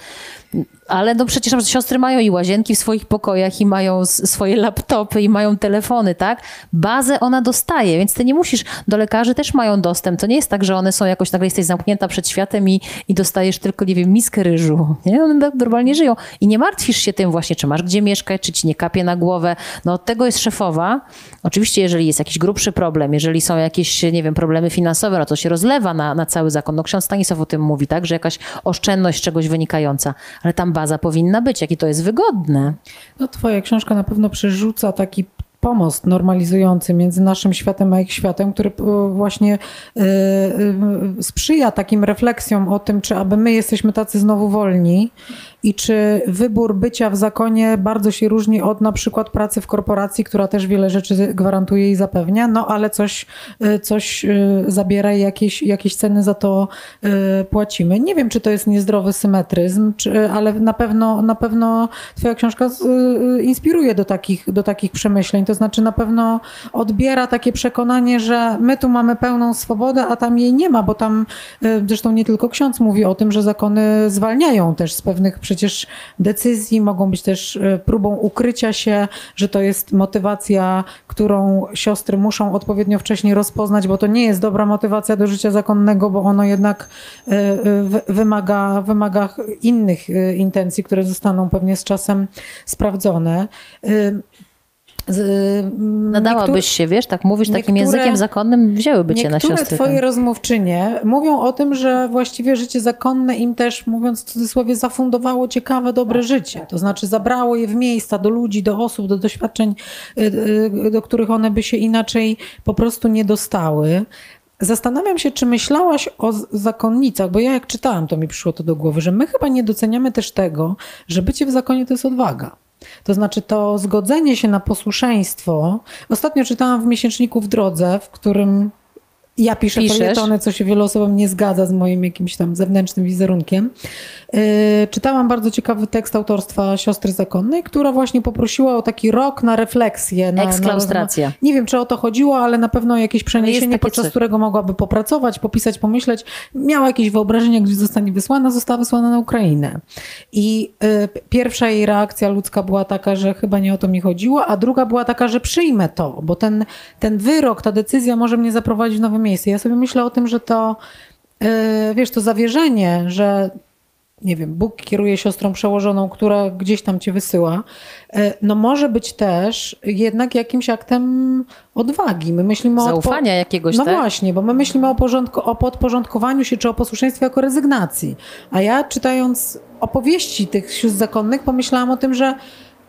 Speaker 2: ale no przecież siostry mają i łazienki w swoich pokojach i mają swoje laptopy i mają telefony, tak? Bazę ona dostaje, więc ty nie musisz, do lekarzy też mają dostęp. To nie jest tak, że one są jakoś, nagle jesteś zamknięta przed światem i, i dostajesz tylko, nie wiem, miskę ryżu. Nie? One tak normalnie żyją. I nie martwisz się tym właśnie, czy masz gdzie mieszkać, czy ci nie kapie na głowę. No od tego jest szefowa. Oczywiście, jeżeli jest jakiś grubszy problem, jeżeli są jakieś, nie wiem, problemy finansowe, no to się rozlewa na, na cały zakon. No ksiądz Stanisław o tym mówi, tak, że jakaś oszczędność z czegoś wynikająca, ale tam baza powinna być, jakie to jest wygodne.
Speaker 1: No twoja książka na pewno przerzuca taki pomost normalizujący między naszym światem a ich światem, który e, właśnie e, e, sprzyja takim refleksjom o tym, czy aby my jesteśmy tacy znowu wolni, i czy wybór bycia w zakonie bardzo się różni od na przykład pracy w korporacji, która też wiele rzeczy gwarantuje i zapewnia, no ale coś, y, coś y, zabiera i jakieś, jakieś ceny za to y, płacimy. Nie wiem, czy to jest niezdrowy symetryzm, czy, ale na pewno, na pewno twoja książka inspiruje do takich, do takich przemyśleń, to znaczy na pewno odbiera takie przekonanie, że my tu mamy pełną swobodę, a tam jej nie ma, bo tam zresztą nie tylko ksiądz mówi o tym, że zakony zwalniają też z pewnych przecież decyzji, mogą być też e, próbą ukrycia się, że to jest motywacja, którą siostry muszą odpowiednio wcześniej rozpoznać, bo to nie jest dobra motywacja do życia zakonnego, bo ono jednak e, e, wymaga, wymaga innych intencji, które zostaną pewnie z czasem sprawdzone.
Speaker 2: Mm, Nadałabyś się, wiesz, tak mówisz takim językiem zakonnym, wzięłyby cię na.
Speaker 1: Niektóre twoje rozmówczynie mówią o tym, że właściwie życie zakonne im też, mówiąc w cudzysłowie, zafundowało ciekawe, dobre życie. To znaczy zabrało je w miejsca, do ludzi, do osób, do doświadczeń, y, y, do których one by się inaczej po prostu nie dostały. Zastanawiam się, czy myślałaś o zakonnicach, bo ja jak czytałam, to mi przyszło to do głowy, że my chyba nie doceniamy też tego, że bycie w zakonie to jest odwaga. To znaczy to zgodzenie się na posłuszeństwo. Ostatnio czytałam w miesięczniku w drodze, w którym ja piszę felietony, co się wielu osobom nie zgadza z moim jakimś tam zewnętrznym wizerunkiem. Yy, czytałam bardzo ciekawy tekst autorstwa siostry zakonnej, która właśnie poprosiła o taki rok na refleksję. Na,
Speaker 2: Eksklaustracja. Na,
Speaker 1: nie wiem, czy o to chodziło, ale na pewno jakieś przeniesienie, podczas coś. którego mogłaby popracować, popisać, pomyśleć. Miała jakieś wyobrażenie, gdzie zostanie wysłana, została wysłana na Ukrainę. I yy, pierwsza jej reakcja ludzka była taka, że chyba nie o to mi chodziło, a druga była taka, że przyjmę to, bo ten, ten wyrok, ta decyzja może mnie zaprowadzić w nowe miejsce. Ja sobie myślę o tym, że to, yy, wiesz, to zawierzenie, że nie wiem, Bóg kieruje siostrą przełożoną, która gdzieś tam cię wysyła, yy, no może być też jednak jakimś aktem odwagi. My myślimy
Speaker 2: Zaufania
Speaker 1: o
Speaker 2: jakiegoś,
Speaker 1: No
Speaker 2: tak?
Speaker 1: właśnie, bo my myślimy o, porządku, o podporządkowaniu się czy o posłuszeństwie jako rezygnacji. A ja czytając opowieści tych sióstr zakonnych pomyślałam o tym, że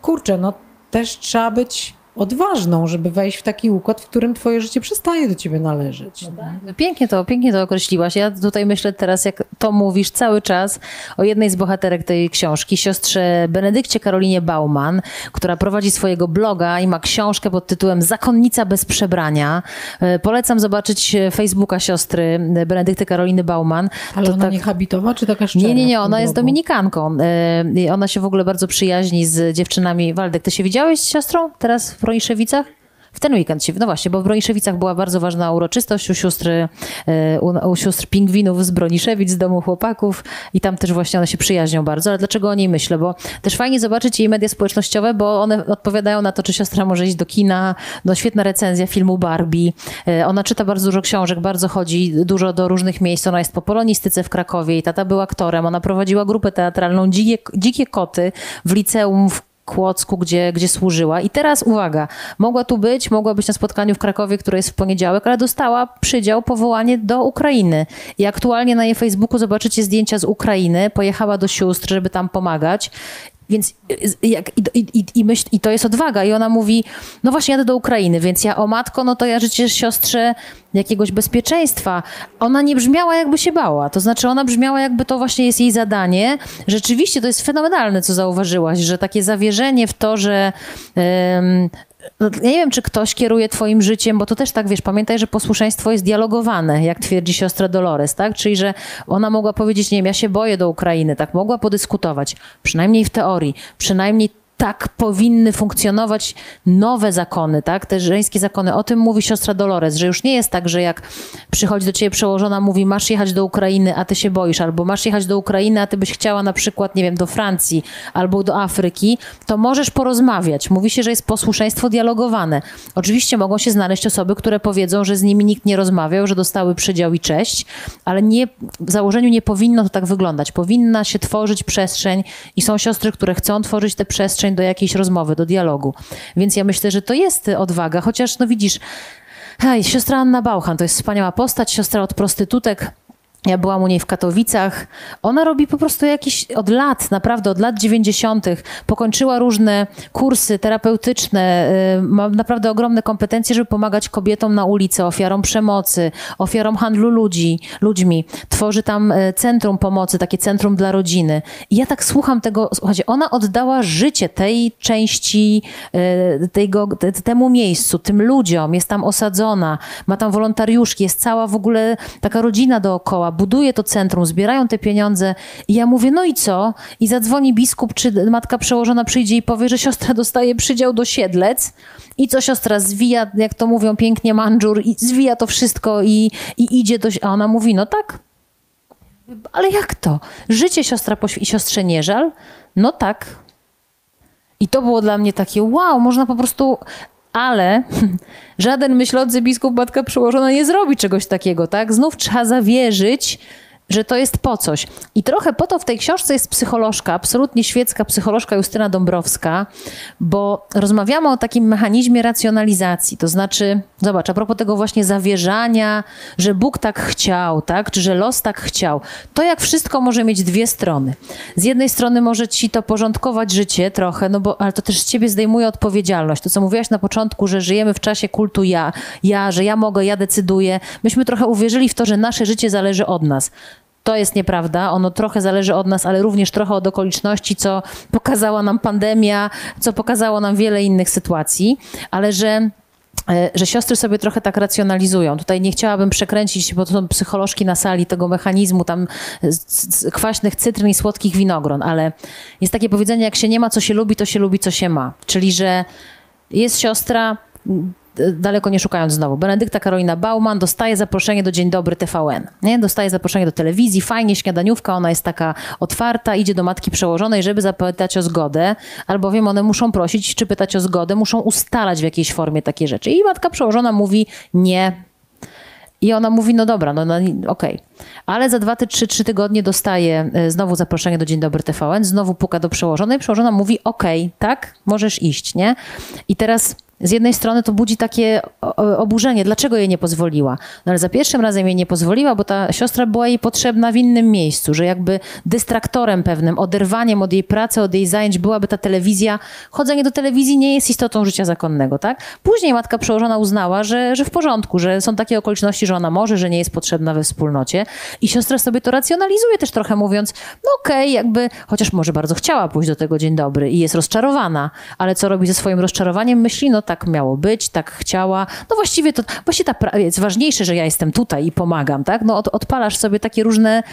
Speaker 1: kurczę, no też trzeba być odważną, żeby wejść w taki układ, w którym twoje życie przestaje do ciebie należeć.
Speaker 2: No Pięknie to, pięknie to określiłaś. Ja tutaj myślę teraz, jak to mówisz cały czas o jednej z bohaterek tej książki, siostrze Benedykcie Karolinie Bauman, która prowadzi swojego bloga i ma książkę pod tytułem Zakonnica bez przebrania. E, Polecam zobaczyć Facebooka siostry Benedykty Karoliny Bauman.
Speaker 1: Ale
Speaker 2: To
Speaker 1: ona
Speaker 2: tak-
Speaker 1: nie habitowa, czy taka szczera?
Speaker 2: Nie, nie, nie, ona jest
Speaker 1: blogu?
Speaker 2: dominikanką. E, Ona się w ogóle bardzo przyjaźni z dziewczynami. Waldek, ty się widziałeś z siostrą teraz w Broniszewicach? W ten weekend się, no właśnie, bo w Broniszewicach była bardzo ważna uroczystość u sióstr, e, u, u sióstr pingwinów z Broniszewic, z domu chłopaków i tam też właśnie one się przyjaźnią bardzo, ale dlaczego o niej myślę? Bo też fajnie zobaczyć jej media społecznościowe, bo one odpowiadają na to, czy siostra może iść do kina, no świetna recenzja filmu Barbie, E, ona czyta bardzo dużo książek, bardzo chodzi dużo do różnych miejsc, ona jest po polonistyce w Krakowie i tata był aktorem, ona prowadziła grupę teatralną Dzikie, Dzikie Koty w liceum w Kłodzku, gdzie, gdzie służyła. I teraz uwaga, mogła tu być, mogła być na spotkaniu w Krakowie, które jest w poniedziałek, ale dostała przydział, powołanie do Ukrainy. I aktualnie na jej Facebooku zobaczycie zdjęcia z Ukrainy. Pojechała do sióstr, żeby tam pomagać. Więc y, jak, i, i, i, myśl, i to jest odwaga. I ona mówi, no właśnie jadę do Ukrainy, więc ja o matko, no to ja życzę siostrze jakiegoś bezpieczeństwa. Ona nie brzmiała jakby się bała. To znaczy ona brzmiała jakby to właśnie jest jej zadanie. Rzeczywiście to jest fenomenalne, co zauważyłaś, że takie zawierzenie w to, że... nie wiem, czy ktoś kieruje twoim życiem, bo to też tak, wiesz, pamiętaj, że posłuszeństwo jest dialogowane, jak twierdzi siostra Dolores, tak? Czyli, że ona mogła powiedzieć, nie wiem, ja się boję do Ukrainy, tak? Mogła podyskutować, przynajmniej w teorii, przynajmniej tak powinny funkcjonować nowe zakony, tak? Te żeńskie zakony. O tym mówi siostra Dolores, że już nie jest tak, że jak przychodzi do ciebie przełożona, mówi masz jechać do Ukrainy, a ty się boisz, albo masz jechać do Ukrainy, a ty byś chciała na przykład, nie wiem, do Francji albo do Afryki, to możesz porozmawiać. Mówi się, że jest posłuszeństwo dialogowane. Oczywiście mogą się znaleźć osoby, które powiedzą, że z nimi nikt nie rozmawiał, że dostały przydział i cześć, ale nie, w założeniu nie powinno to tak wyglądać. Powinna się tworzyć przestrzeń i są siostry, które chcą tworzyć tę przestrzeń do jakiejś rozmowy, do dialogu. Więc ja myślę, że to jest odwaga, chociaż no widzisz, hej, siostra Anna Bauchan to jest wspaniała postać, siostra od prostytutek, ja byłam u niej w Katowicach. Ona robi po prostu jakieś od lat, naprawdę od lat 90. Pokończyła różne kursy terapeutyczne, y, ma naprawdę ogromne kompetencje, żeby pomagać kobietom na ulicy, ofiarom przemocy, ofiarom handlu ludzi, ludźmi. Tworzy tam y, centrum pomocy, takie centrum dla rodziny. I ja tak słucham tego, słuchajcie, ona oddała życie tej części, y, tego, te- temu miejscu, tym ludziom, jest tam osadzona, ma tam wolontariuszki, jest cała w ogóle taka rodzina dookoła, buduje to centrum, zbierają te pieniądze i ja mówię, no i co? I zadzwoni biskup, czy matka przełożona przyjdzie i powie, że siostra dostaje przydział do Siedlec i co siostra zwija, jak to mówią pięknie, mandżur i zwija to wszystko i, i idzie do... A ona mówi, no tak, ale jak to? Życie siostra poświ- i siostrze nie żal? No tak. I to było dla mnie takie, wow, można po prostu. Ale żaden myślący biskup, matka przełożona nie zrobi czegoś takiego, tak? Znów trzeba zawierzyć, że to jest po coś. I trochę po to w tej książce jest psycholożka, absolutnie świecka psycholożka Justyna Dąbrowska, bo rozmawiamy o takim mechanizmie racjonalizacji. To znaczy, zobacz, a propos tego właśnie zawierzania, że Bóg tak chciał, tak? Czy że los tak chciał. To jak wszystko może mieć dwie strony. Z jednej strony może ci to porządkować życie trochę, no bo, ale to też z ciebie zdejmuje odpowiedzialność. To, co mówiłaś na początku, że żyjemy w czasie kultu ja, ja, że ja mogę, ja decyduję. Myśmy trochę uwierzyli w to, że nasze życie zależy od nas. To jest nieprawda. Ono trochę zależy od nas, ale również trochę od okoliczności, co pokazała nam pandemia, co pokazało nam wiele innych sytuacji, ale że że siostry sobie trochę tak racjonalizują. Tutaj nie chciałabym przekręcić, bo to są psycholożki na sali tego mechanizmu tam z- z kwaśnych cytryn i słodkich winogron, ale jest takie powiedzenie, jak się nie ma, co się lubi, to się lubi, co się ma. Czyli, że jest siostra, daleko nie szukając znowu, Benedykta Karolina Bauman dostaje zaproszenie do Dzień Dobry TVN. Nie? Dostaje zaproszenie do telewizji, fajnie, śniadaniówka, ona jest taka otwarta, idzie do matki przełożonej, żeby zapytać o zgodę, albowiem one muszą prosić, czy pytać o zgodę, muszą ustalać w jakiejś formie takie rzeczy. I matka przełożona mówi nie, i ona mówi, no dobra, no, no okej. Ale za dwa, trzy, trzy tygodnie dostaje e, znowu zaproszenie do Dzień Dobry TVN, znowu puka do przełożonej, przełożona mówi, okej, tak, możesz iść, nie? I teraz z jednej strony to budzi takie oburzenie, dlaczego jej nie pozwoliła. No ale za pierwszym razem jej nie pozwoliła, bo ta siostra była jej potrzebna w innym miejscu, że jakby dystraktorem pewnym, oderwaniem od jej pracy, od jej zajęć byłaby ta telewizja. Chodzenie do telewizji nie jest istotą życia zakonnego, tak? Później matka przełożona uznała, że, że w porządku, że są takie okoliczności, że ona może, że nie jest potrzebna we wspólnocie i siostra sobie to racjonalizuje też trochę mówiąc, no okej, okay, jakby, chociaż może bardzo chciała pójść do tego dzień dobry i jest rozczarowana, ale co robi ze swoim rozczarowaniem? Myśli, no tak miało być, tak chciała. No właściwie to, właściwie ta, jest ważniejsze, że ja jestem tutaj i pomagam, tak? No od, odpalasz sobie takie różne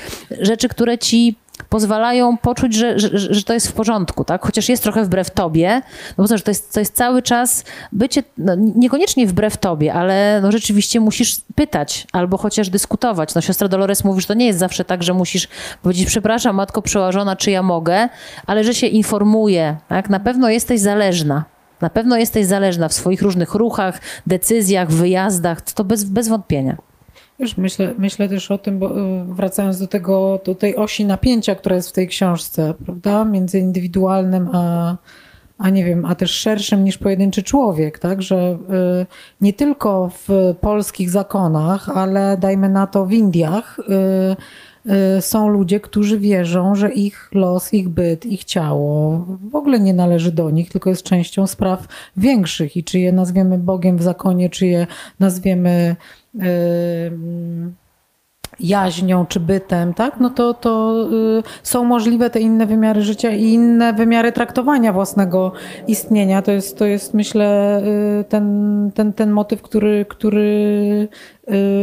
Speaker 2: rzeczy, które ci pozwalają poczuć, że, że, że to jest w porządku, tak? Chociaż jest trochę wbrew tobie, no bo to, to, jest, to jest cały czas bycie, no, niekoniecznie wbrew tobie, ale no rzeczywiście musisz pytać albo chociaż dyskutować. No siostra Dolores mówi, że to nie jest zawsze tak, że musisz powiedzieć, przepraszam matko przełożona, czy ja mogę, ale że się informuje, tak? Na pewno jesteś zależna. Na pewno jesteś zależna w swoich różnych ruchach, decyzjach, wyjazdach, to bez, bez wątpienia.
Speaker 1: Już myślę, myślę też o tym, bo y, wracając do, tego, do tej osi napięcia, która jest w tej książce, prawda, między indywidualnym a, a nie wiem, a też szerszym niż pojedynczy człowiek, tak, że y, nie tylko w polskich zakonach, ale dajmy na to w Indiach, Y, są ludzie, którzy wierzą, że ich los, ich byt, ich ciało w ogóle nie należy do nich, tylko jest częścią spraw większych. I czy je nazwiemy Bogiem w zakonie, czy je nazwiemy. Yy, jaźnią czy bytem, tak? no to, to y, są możliwe te inne wymiary życia i inne wymiary traktowania własnego istnienia. To jest, to jest myślę, y, ten, ten, ten motyw, który, który Y,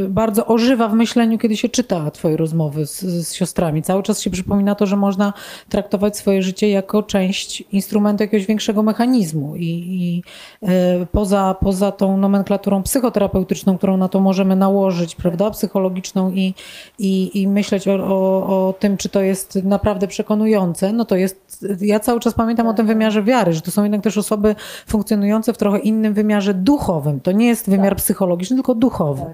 Speaker 1: bardzo ożywa w myśleniu, kiedy się czyta Twoje rozmowy z, z, siostrami. Cały czas się przypomina to, że można traktować swoje życie jako część instrumentu jakiegoś większego mechanizmu. I, i y, poza, poza tą nomenklaturą psychoterapeutyczną, którą na to możemy nałożyć, prawda, psychologiczną i, i, i myśleć o, o, o tym, czy to jest naprawdę przekonujące, no to jest, ja cały czas pamiętam o tym wymiarze wiary, że to są jednak też osoby funkcjonujące w trochę innym wymiarze duchowym. To nie jest wymiar psychologiczny, tylko duchowy.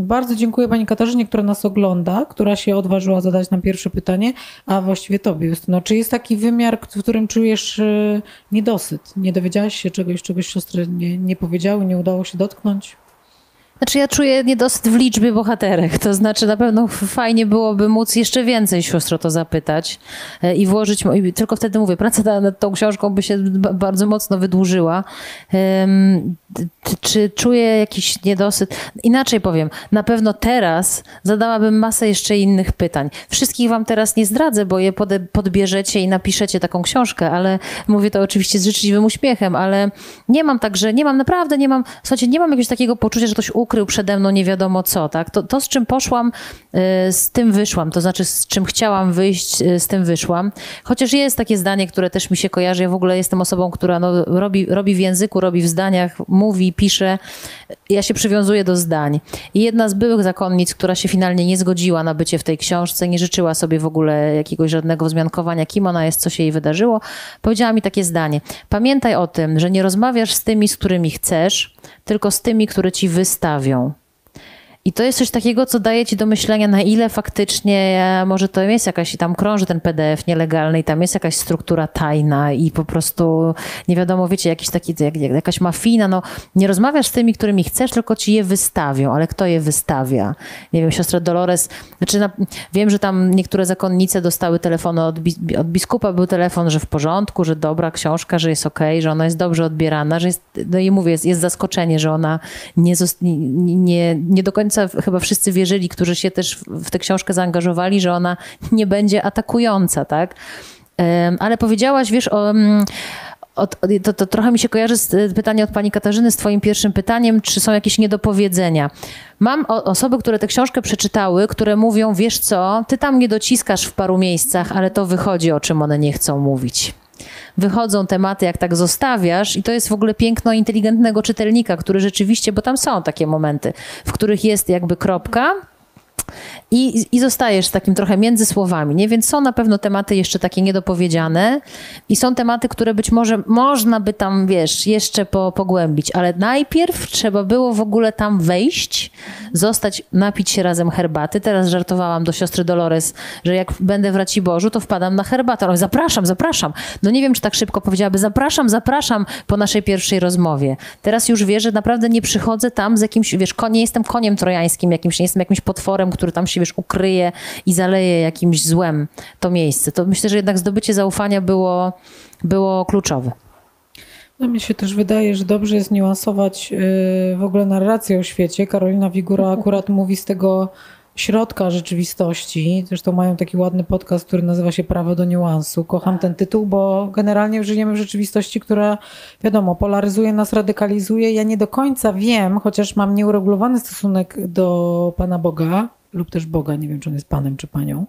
Speaker 1: Bardzo dziękuję Pani Katarzynie, która nas ogląda, która się odważyła zadać nam pierwsze pytanie, a właściwie Tobie, Justyno. Czy jest taki wymiar, w którym czujesz e, niedosyt? Nie dowiedziałaś się czegoś, czegoś siostry nie, nie powiedziały, nie udało się dotknąć?
Speaker 2: Znaczy ja czuję niedosyt w liczbie bohaterek, to znaczy na pewno fajnie byłoby móc jeszcze więcej siostro to zapytać e, i włożyć, tylko wtedy mówię, praca nad tą książką by się bardzo mocno wydłużyła. Czy czuję jakiś niedosyt? Inaczej powiem, na pewno teraz zadałabym masę jeszcze innych pytań. Wszystkich wam teraz nie zdradzę, bo je podbierzecie i napiszecie taką książkę, ale mówię to oczywiście z życzliwym uśmiechem, ale nie mam także, nie mam naprawdę, nie mam, słuchajcie, nie mam jakiegoś takiego poczucia, że ktoś przede mną nie wiadomo co, tak? To, to z czym poszłam, y, z tym wyszłam, to znaczy z czym chciałam wyjść, y, z tym wyszłam. Chociaż jest takie zdanie, które też mi się kojarzy, ja w ogóle jestem osobą, która no, robi, robi w języku, robi w zdaniach, mówi, pisze. Ja się przywiązuję do zdań. I jedna z byłych zakonnic, która się finalnie nie zgodziła na bycie w tej książce, nie życzyła sobie w ogóle jakiegoś żadnego wzmiankowania, kim ona jest, co się jej wydarzyło, powiedziała mi takie zdanie. Pamiętaj o tym, że nie rozmawiasz z tymi, z którymi chcesz, tylko z tymi, które ci wystawią. I to jest coś takiego, co daje ci do myślenia, na ile faktycznie może to jest jakaś, tam krąży ten PDF nielegalny i tam jest jakaś struktura tajna i po prostu nie wiadomo, wiecie, jakiś taki, jak, jakaś mafina, no nie rozmawiasz z tymi, którymi chcesz, tylko ci je wystawią, ale kto je wystawia? Nie wiem, siostra Dolores, znaczy na, wiem, że tam niektóre zakonnice dostały telefony od, od biskupa, był telefon, że w porządku, że dobra książka, że jest okej, okay, że ona jest dobrze odbierana, że jest, no i mówię, jest, jest zaskoczenie, że ona nie, nie, nie do końca końca chyba wszyscy wierzyli, którzy się też w tę książkę zaangażowali, że ona nie będzie atakująca, tak? Ale powiedziałaś, wiesz, o. Mm, to, to, trochę mi się kojarzy z e, pytanie od pani Katarzyny z twoim pierwszym pytaniem, czy są jakieś niedopowiedzenia. Mam osoby, które tę książkę przeczytały, które mówią, wiesz co, ty tam nie dociskasz w paru miejscach, ale to wychodzi, o czym one nie chcą mówić wychodzą tematy, jak tak zostawiasz, i to jest w ogóle piękno inteligentnego czytelnika, który rzeczywiście, bo tam są takie momenty, w których jest jakby kropka, I, I zostajesz takim trochę między słowami, nie? Więc są na pewno tematy jeszcze takie niedopowiedziane i są tematy, które być może można by tam, wiesz, jeszcze po, pogłębić, ale najpierw trzeba było w ogóle tam wejść, zostać, napić się razem herbaty. Teraz żartowałam do siostry Dolores, że jak będę w Raciborzu, to wpadam na herbatę. Ale zapraszam, zapraszam. No nie wiem, czy tak szybko powiedziałaby, zapraszam, zapraszam po naszej pierwszej rozmowie. Teraz już wie, że naprawdę nie przychodzę tam z jakimś, wiesz, nie jestem koniem trojańskim jakimś, nie jestem jakimś potworem, który tam się, wiesz, ukryje i zaleje jakimś złem to miejsce. To myślę, że jednak zdobycie zaufania było, było kluczowe.
Speaker 1: No, mi się też wydaje, że dobrze jest niuansować yy, w ogóle narrację o świecie. Karolina Wigura akurat mówi z tego środka rzeczywistości. Zresztą mają taki ładny podcast, który nazywa się Prawo do niuansu. Kocham ten tytuł, bo generalnie żyjemy w rzeczywistości, która wiadomo, polaryzuje nas, radykalizuje. Ja nie do końca wiem, chociaż mam nieuregulowany stosunek do Pana Boga, lub też Boga, nie wiem, czy on jest Panem czy Panią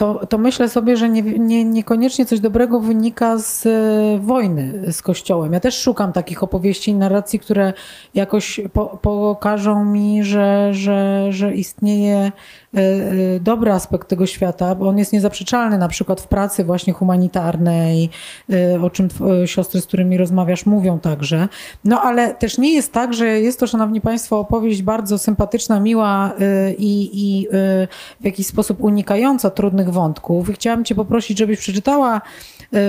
Speaker 1: to, to myślę sobie, że nie, nie, niekoniecznie coś dobrego wynika z e, wojny z Kościołem. Ja też szukam takich opowieści i narracji, które jakoś po, pokażą mi, że, że, że istnieje dobry aspekt tego świata, bo on jest niezaprzeczalny, na przykład w pracy właśnie humanitarnej, e, o czym siostry, z którymi rozmawiasz, mówią także. No ale też nie jest tak, że jest to, szanowni państwo, opowieść bardzo sympatyczna, miła i, i w jakiś sposób unikająca trudnych wątków. I chciałam cię poprosić, żebyś przeczytała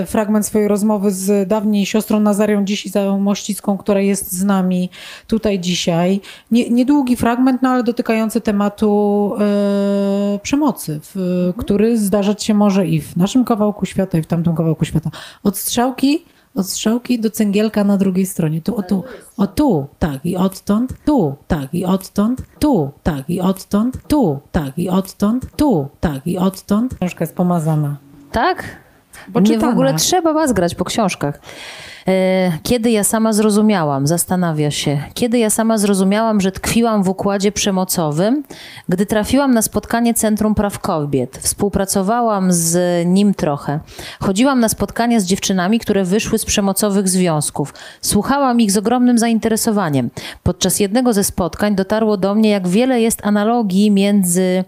Speaker 1: fragment swojej rozmowy z dawniej siostrą Nazarią, dziś Izają Mościcką, która jest z nami tutaj dzisiaj. Nie, niedługi fragment, no ale dotykający tematu E, przemocy, w, który zdarzać się może i w naszym kawałku świata, i w tamtym kawałku świata. Od strzałki od strzałki do cęgielka na drugiej stronie. Tu, o tu, o tu, tak i odtąd, tu, tak i odtąd, tu, tak i odtąd, tu, tak i odtąd, tu, tak i odtąd. Książka jest pomazana.
Speaker 2: Tak? Bo Nie w ogóle trzeba was grać po książkach. E, kiedy ja sama zrozumiałam, zastanawia się, kiedy ja sama zrozumiałam, że tkwiłam w układzie przemocowym, gdy trafiłam na spotkanie Centrum Praw Kobiet. Współpracowałam z nim trochę. Chodziłam na spotkania z dziewczynami, które wyszły z przemocowych związków. Słuchałam ich z ogromnym zainteresowaniem. Podczas jednego ze spotkań dotarło do mnie, jak wiele jest analogii między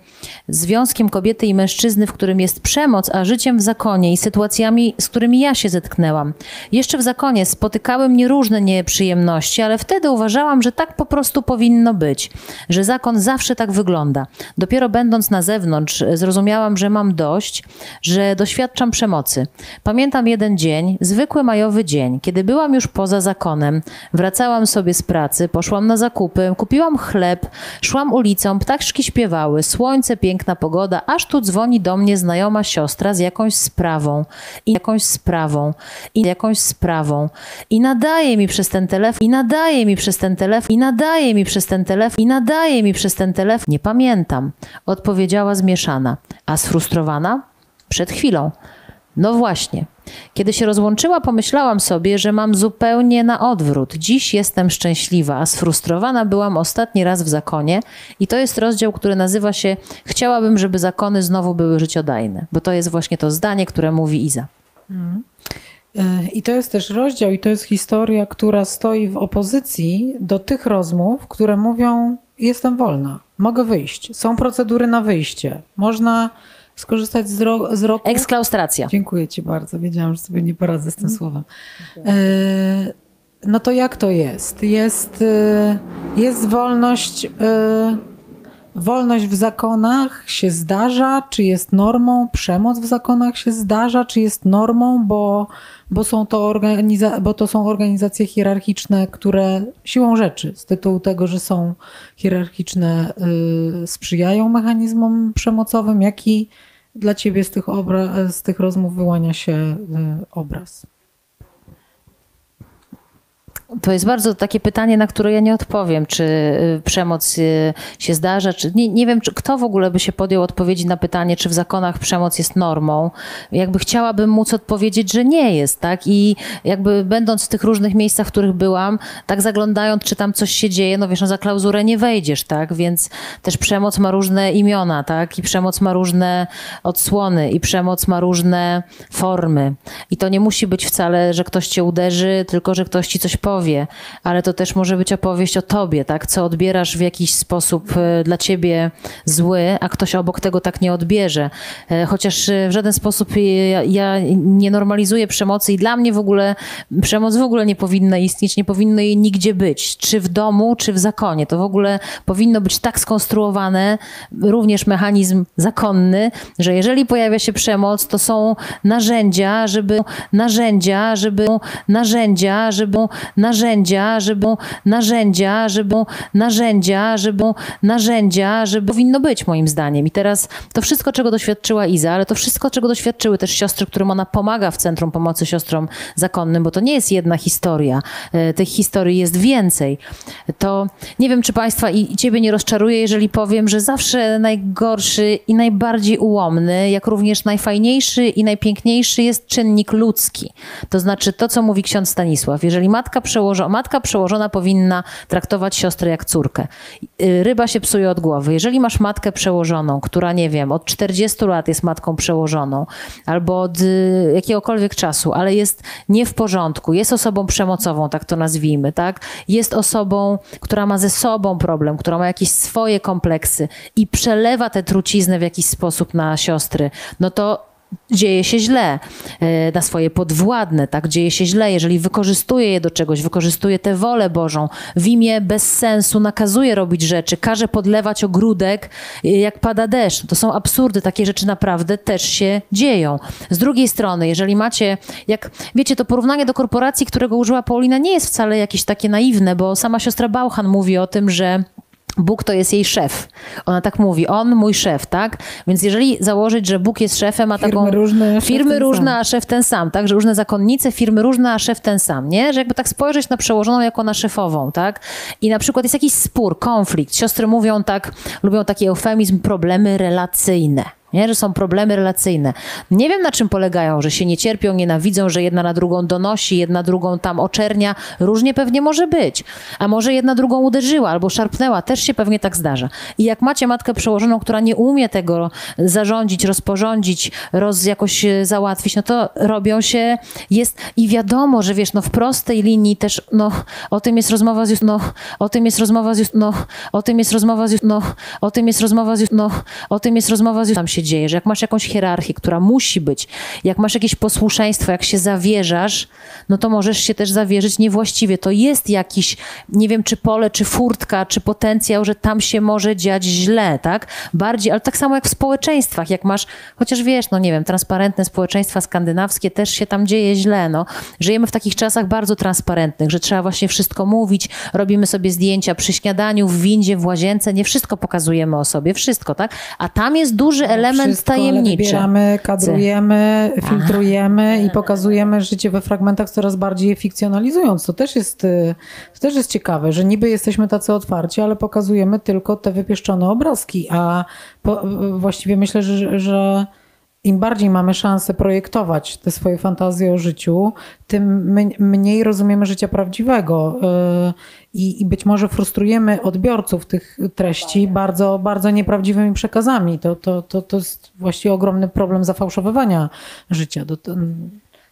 Speaker 2: związkiem kobiety i mężczyzny, w którym jest przemoc, a życiem w zakonie i sytuacjami, z którymi ja się zetknęłam. Jeszcze w zakonie koniec spotykałem mnie różne nieprzyjemności, ale wtedy uważałam, że tak po prostu powinno być, że zakon zawsze tak wygląda. Dopiero będąc na zewnątrz, zrozumiałam, że mam dość, że doświadczam przemocy. Pamiętam jeden dzień, zwykły majowy dzień, kiedy byłam już poza zakonem. Wracałam sobie z pracy, poszłam na zakupy, kupiłam chleb, szłam ulicą, ptaszki śpiewały, słońce, piękna pogoda, aż tu dzwoni do mnie znajoma siostra z jakąś sprawą i jakąś sprawą i jakąś sprawą i nadaje mi przez ten telefon, i nadaje mi przez ten telefon, i nadaje mi przez ten telefon, i nadaje mi przez ten telefon. Nie pamiętam, odpowiedziała zmieszana, a sfrustrowana? Przed chwilą. No właśnie. Kiedy się rozłączyła, pomyślałam sobie, że mam zupełnie na odwrót. Dziś jestem szczęśliwa, sfrustrowana byłam ostatni raz w zakonie i to jest rozdział, który nazywa się Chciałabym, żeby zakony znowu były życiodajne, bo to jest właśnie to zdanie, które mówi Iza. Mm.
Speaker 1: I to jest też rozdział, i to jest historia, która stoi w opozycji do tych rozmów, które mówią: Jestem wolna, mogę wyjść, są procedury na wyjście, można skorzystać z, ro z roku.
Speaker 2: Eksklaustracja.
Speaker 1: Dziękuję Ci bardzo. Wiedziałam, że sobie nie poradzę z tym mhm. słowem. E, no to jak to jest? Jest, e, jest wolność. Wolność w zakonach się zdarza, czy jest normą? Przemoc w zakonach się zdarza, czy jest normą, bo bo, są to organiza- bo to są organizacje hierarchiczne, które siłą rzeczy, z tytułu tego, że są hierarchiczne, yy, sprzyjają mechanizmom przemocowym, jak i dla ciebie z tych, obra- z tych rozmów wyłania się yy, obraz.
Speaker 2: To jest bardzo takie pytanie, na które ja nie odpowiem, czy y, przemoc y, się zdarza, czy nie, nie wiem, czy kto w ogóle by się podjął odpowiedzi na pytanie, czy w zakonach przemoc jest normą. Jakby chciałabym móc odpowiedzieć, że nie jest, tak? I jakby będąc w tych różnych miejscach, w których byłam, tak zaglądając, czy tam coś się dzieje, no wiesz, no za klauzurę nie wejdziesz, tak? Więc też przemoc ma różne imiona, tak? I przemoc ma różne odsłony, i przemoc ma różne formy. I to nie musi być wcale, że ktoś cię uderzy, tylko że ktoś ci coś powie powie, ale to też może być opowieść o tobie, tak? Co odbierasz w jakiś sposób e, dla ciebie zły, a ktoś obok tego tak nie odbierze. E, chociaż e, w żaden sposób ja, ja nie normalizuję przemocy i dla mnie w ogóle przemoc w ogóle nie powinna istnieć, nie powinno jej nigdzie być. Czy w domu, czy w zakonie. To w ogóle powinno być tak skonstruowane, również mechanizm zakonny, że jeżeli pojawia się przemoc, to są narzędzia, żeby narzędzia, żeby narzędzia, żeby narzędzia, żeby narzędzia, żeby narzędzia, żeby narzędzia, żeby powinno być moim zdaniem. I teraz to wszystko, czego doświadczyła Iza, ale to wszystko, czego doświadczyły też siostry, którym ona pomaga w Centrum Pomocy Siostrom Zakonnym, bo to nie jest jedna historia. E, tych historii jest więcej. To nie wiem, czy Państwa i Ciebie nie rozczaruje, jeżeli powiem, że zawsze najgorszy i najbardziej ułomny, jak również najfajniejszy i najpiękniejszy jest czynnik ludzki. To znaczy to, co mówi ksiądz Stanisław. Jeżeli matka przełożona, matka przełożona powinna traktować siostrę jak córkę. Y, ryba się psuje od głowy. Jeżeli masz matkę przełożoną, która, nie wiem, od 40 lat jest matką przełożoną, albo od y, jakiegokolwiek czasu, ale jest nie w porządku, jest osobą przemocową, tak to nazwijmy, tak? Jest osobą, która ma ze sobą problem, która ma jakieś swoje kompleksy i przelewa tę truciznę w jakiś sposób na siostry, no to dzieje się źle, e, na swoje podwładne, tak, dzieje się źle, jeżeli wykorzystuje je do czegoś, wykorzystuje tę wolę Bożą, w imię bez sensu nakazuje robić rzeczy, każe podlewać ogródek, e, jak pada deszcz. To są absurdy, takie rzeczy naprawdę też się dzieją. Z drugiej strony, jeżeli macie, jak wiecie, to porównanie do korporacji, którego użyła Paulina, nie jest wcale jakieś takie naiwne, bo sama siostra Bauchan mówi o tym, że Bóg to jest jej szef. Ona tak mówi, on mój szef, tak? Więc jeżeli założyć, że Bóg jest szefem, a
Speaker 1: Firmy
Speaker 2: taką.
Speaker 1: różne,
Speaker 2: firmy różne,
Speaker 1: sam.
Speaker 2: a szef ten sam, tak? Że różne zakonnice, firmy różne, a szef ten sam, nie? Że jakby tak spojrzeć na przełożoną jako na szefową, tak? I na przykład jest jakiś spór, konflikt. Siostry mówią tak, lubią taki eufemizm, problemy relacyjne. Nie, że są problemy relacyjne. Nie wiem na czym polegają, że się nie cierpią, nienawidzą, że jedna na drugą donosi, jedna drugą tam oczernia. Różnie pewnie może być. A może jedna drugą uderzyła albo szarpnęła. Też się pewnie tak zdarza. I jak macie matkę przełożoną, która nie umie tego zarządzić, rozporządzić, roz jakoś e, załatwić, no to robią się, jest i wiadomo, że wiesz, no w prostej linii też, no o tym jest rozmowa z no o tym jest rozmowa z no o tym jest rozmowa z no o tym jest rozmowa z no o tym jest rozmowa z tam się dzieje, że jak masz jakąś hierarchię, która musi być, jak masz jakieś posłuszeństwo, jak się zawierzasz, no to możesz się też zawierzyć niewłaściwie. To jest jakiś, nie wiem, czy pole, czy furtka, czy potencjał, że tam się może dziać źle, tak? Bardziej, ale tak samo jak w społeczeństwach, jak masz, chociaż wiesz, no nie wiem, transparentne społeczeństwa skandynawskie też się tam dzieje źle, no. Żyjemy w takich czasach bardzo transparentnych, że trzeba właśnie wszystko mówić, robimy sobie zdjęcia przy śniadaniu, w windzie, w łazience, nie wszystko pokazujemy o sobie, wszystko, tak? A tam jest duży element
Speaker 1: Wszystko, ale
Speaker 2: tajemniczy.
Speaker 1: Wybieramy, kadrujemy, filtrujemy i pokazujemy życie we fragmentach coraz bardziej je fikcjonalizując. To też jest, y, to też jest ciekawe, że niby jesteśmy tacy otwarci, ale pokazujemy tylko te wypieszczone obrazki, a po, właściwie myślę, że, że im bardziej mamy szansę projektować te swoje fantazje o życiu, tym mniej rozumiemy życia prawdziwego y, i, i być może frustrujemy odbiorców tych treści bardzo, bardzo nieprawdziwymi przekazami. To, to, to, to jest właściwie ogromny problem zafałszowywania życia.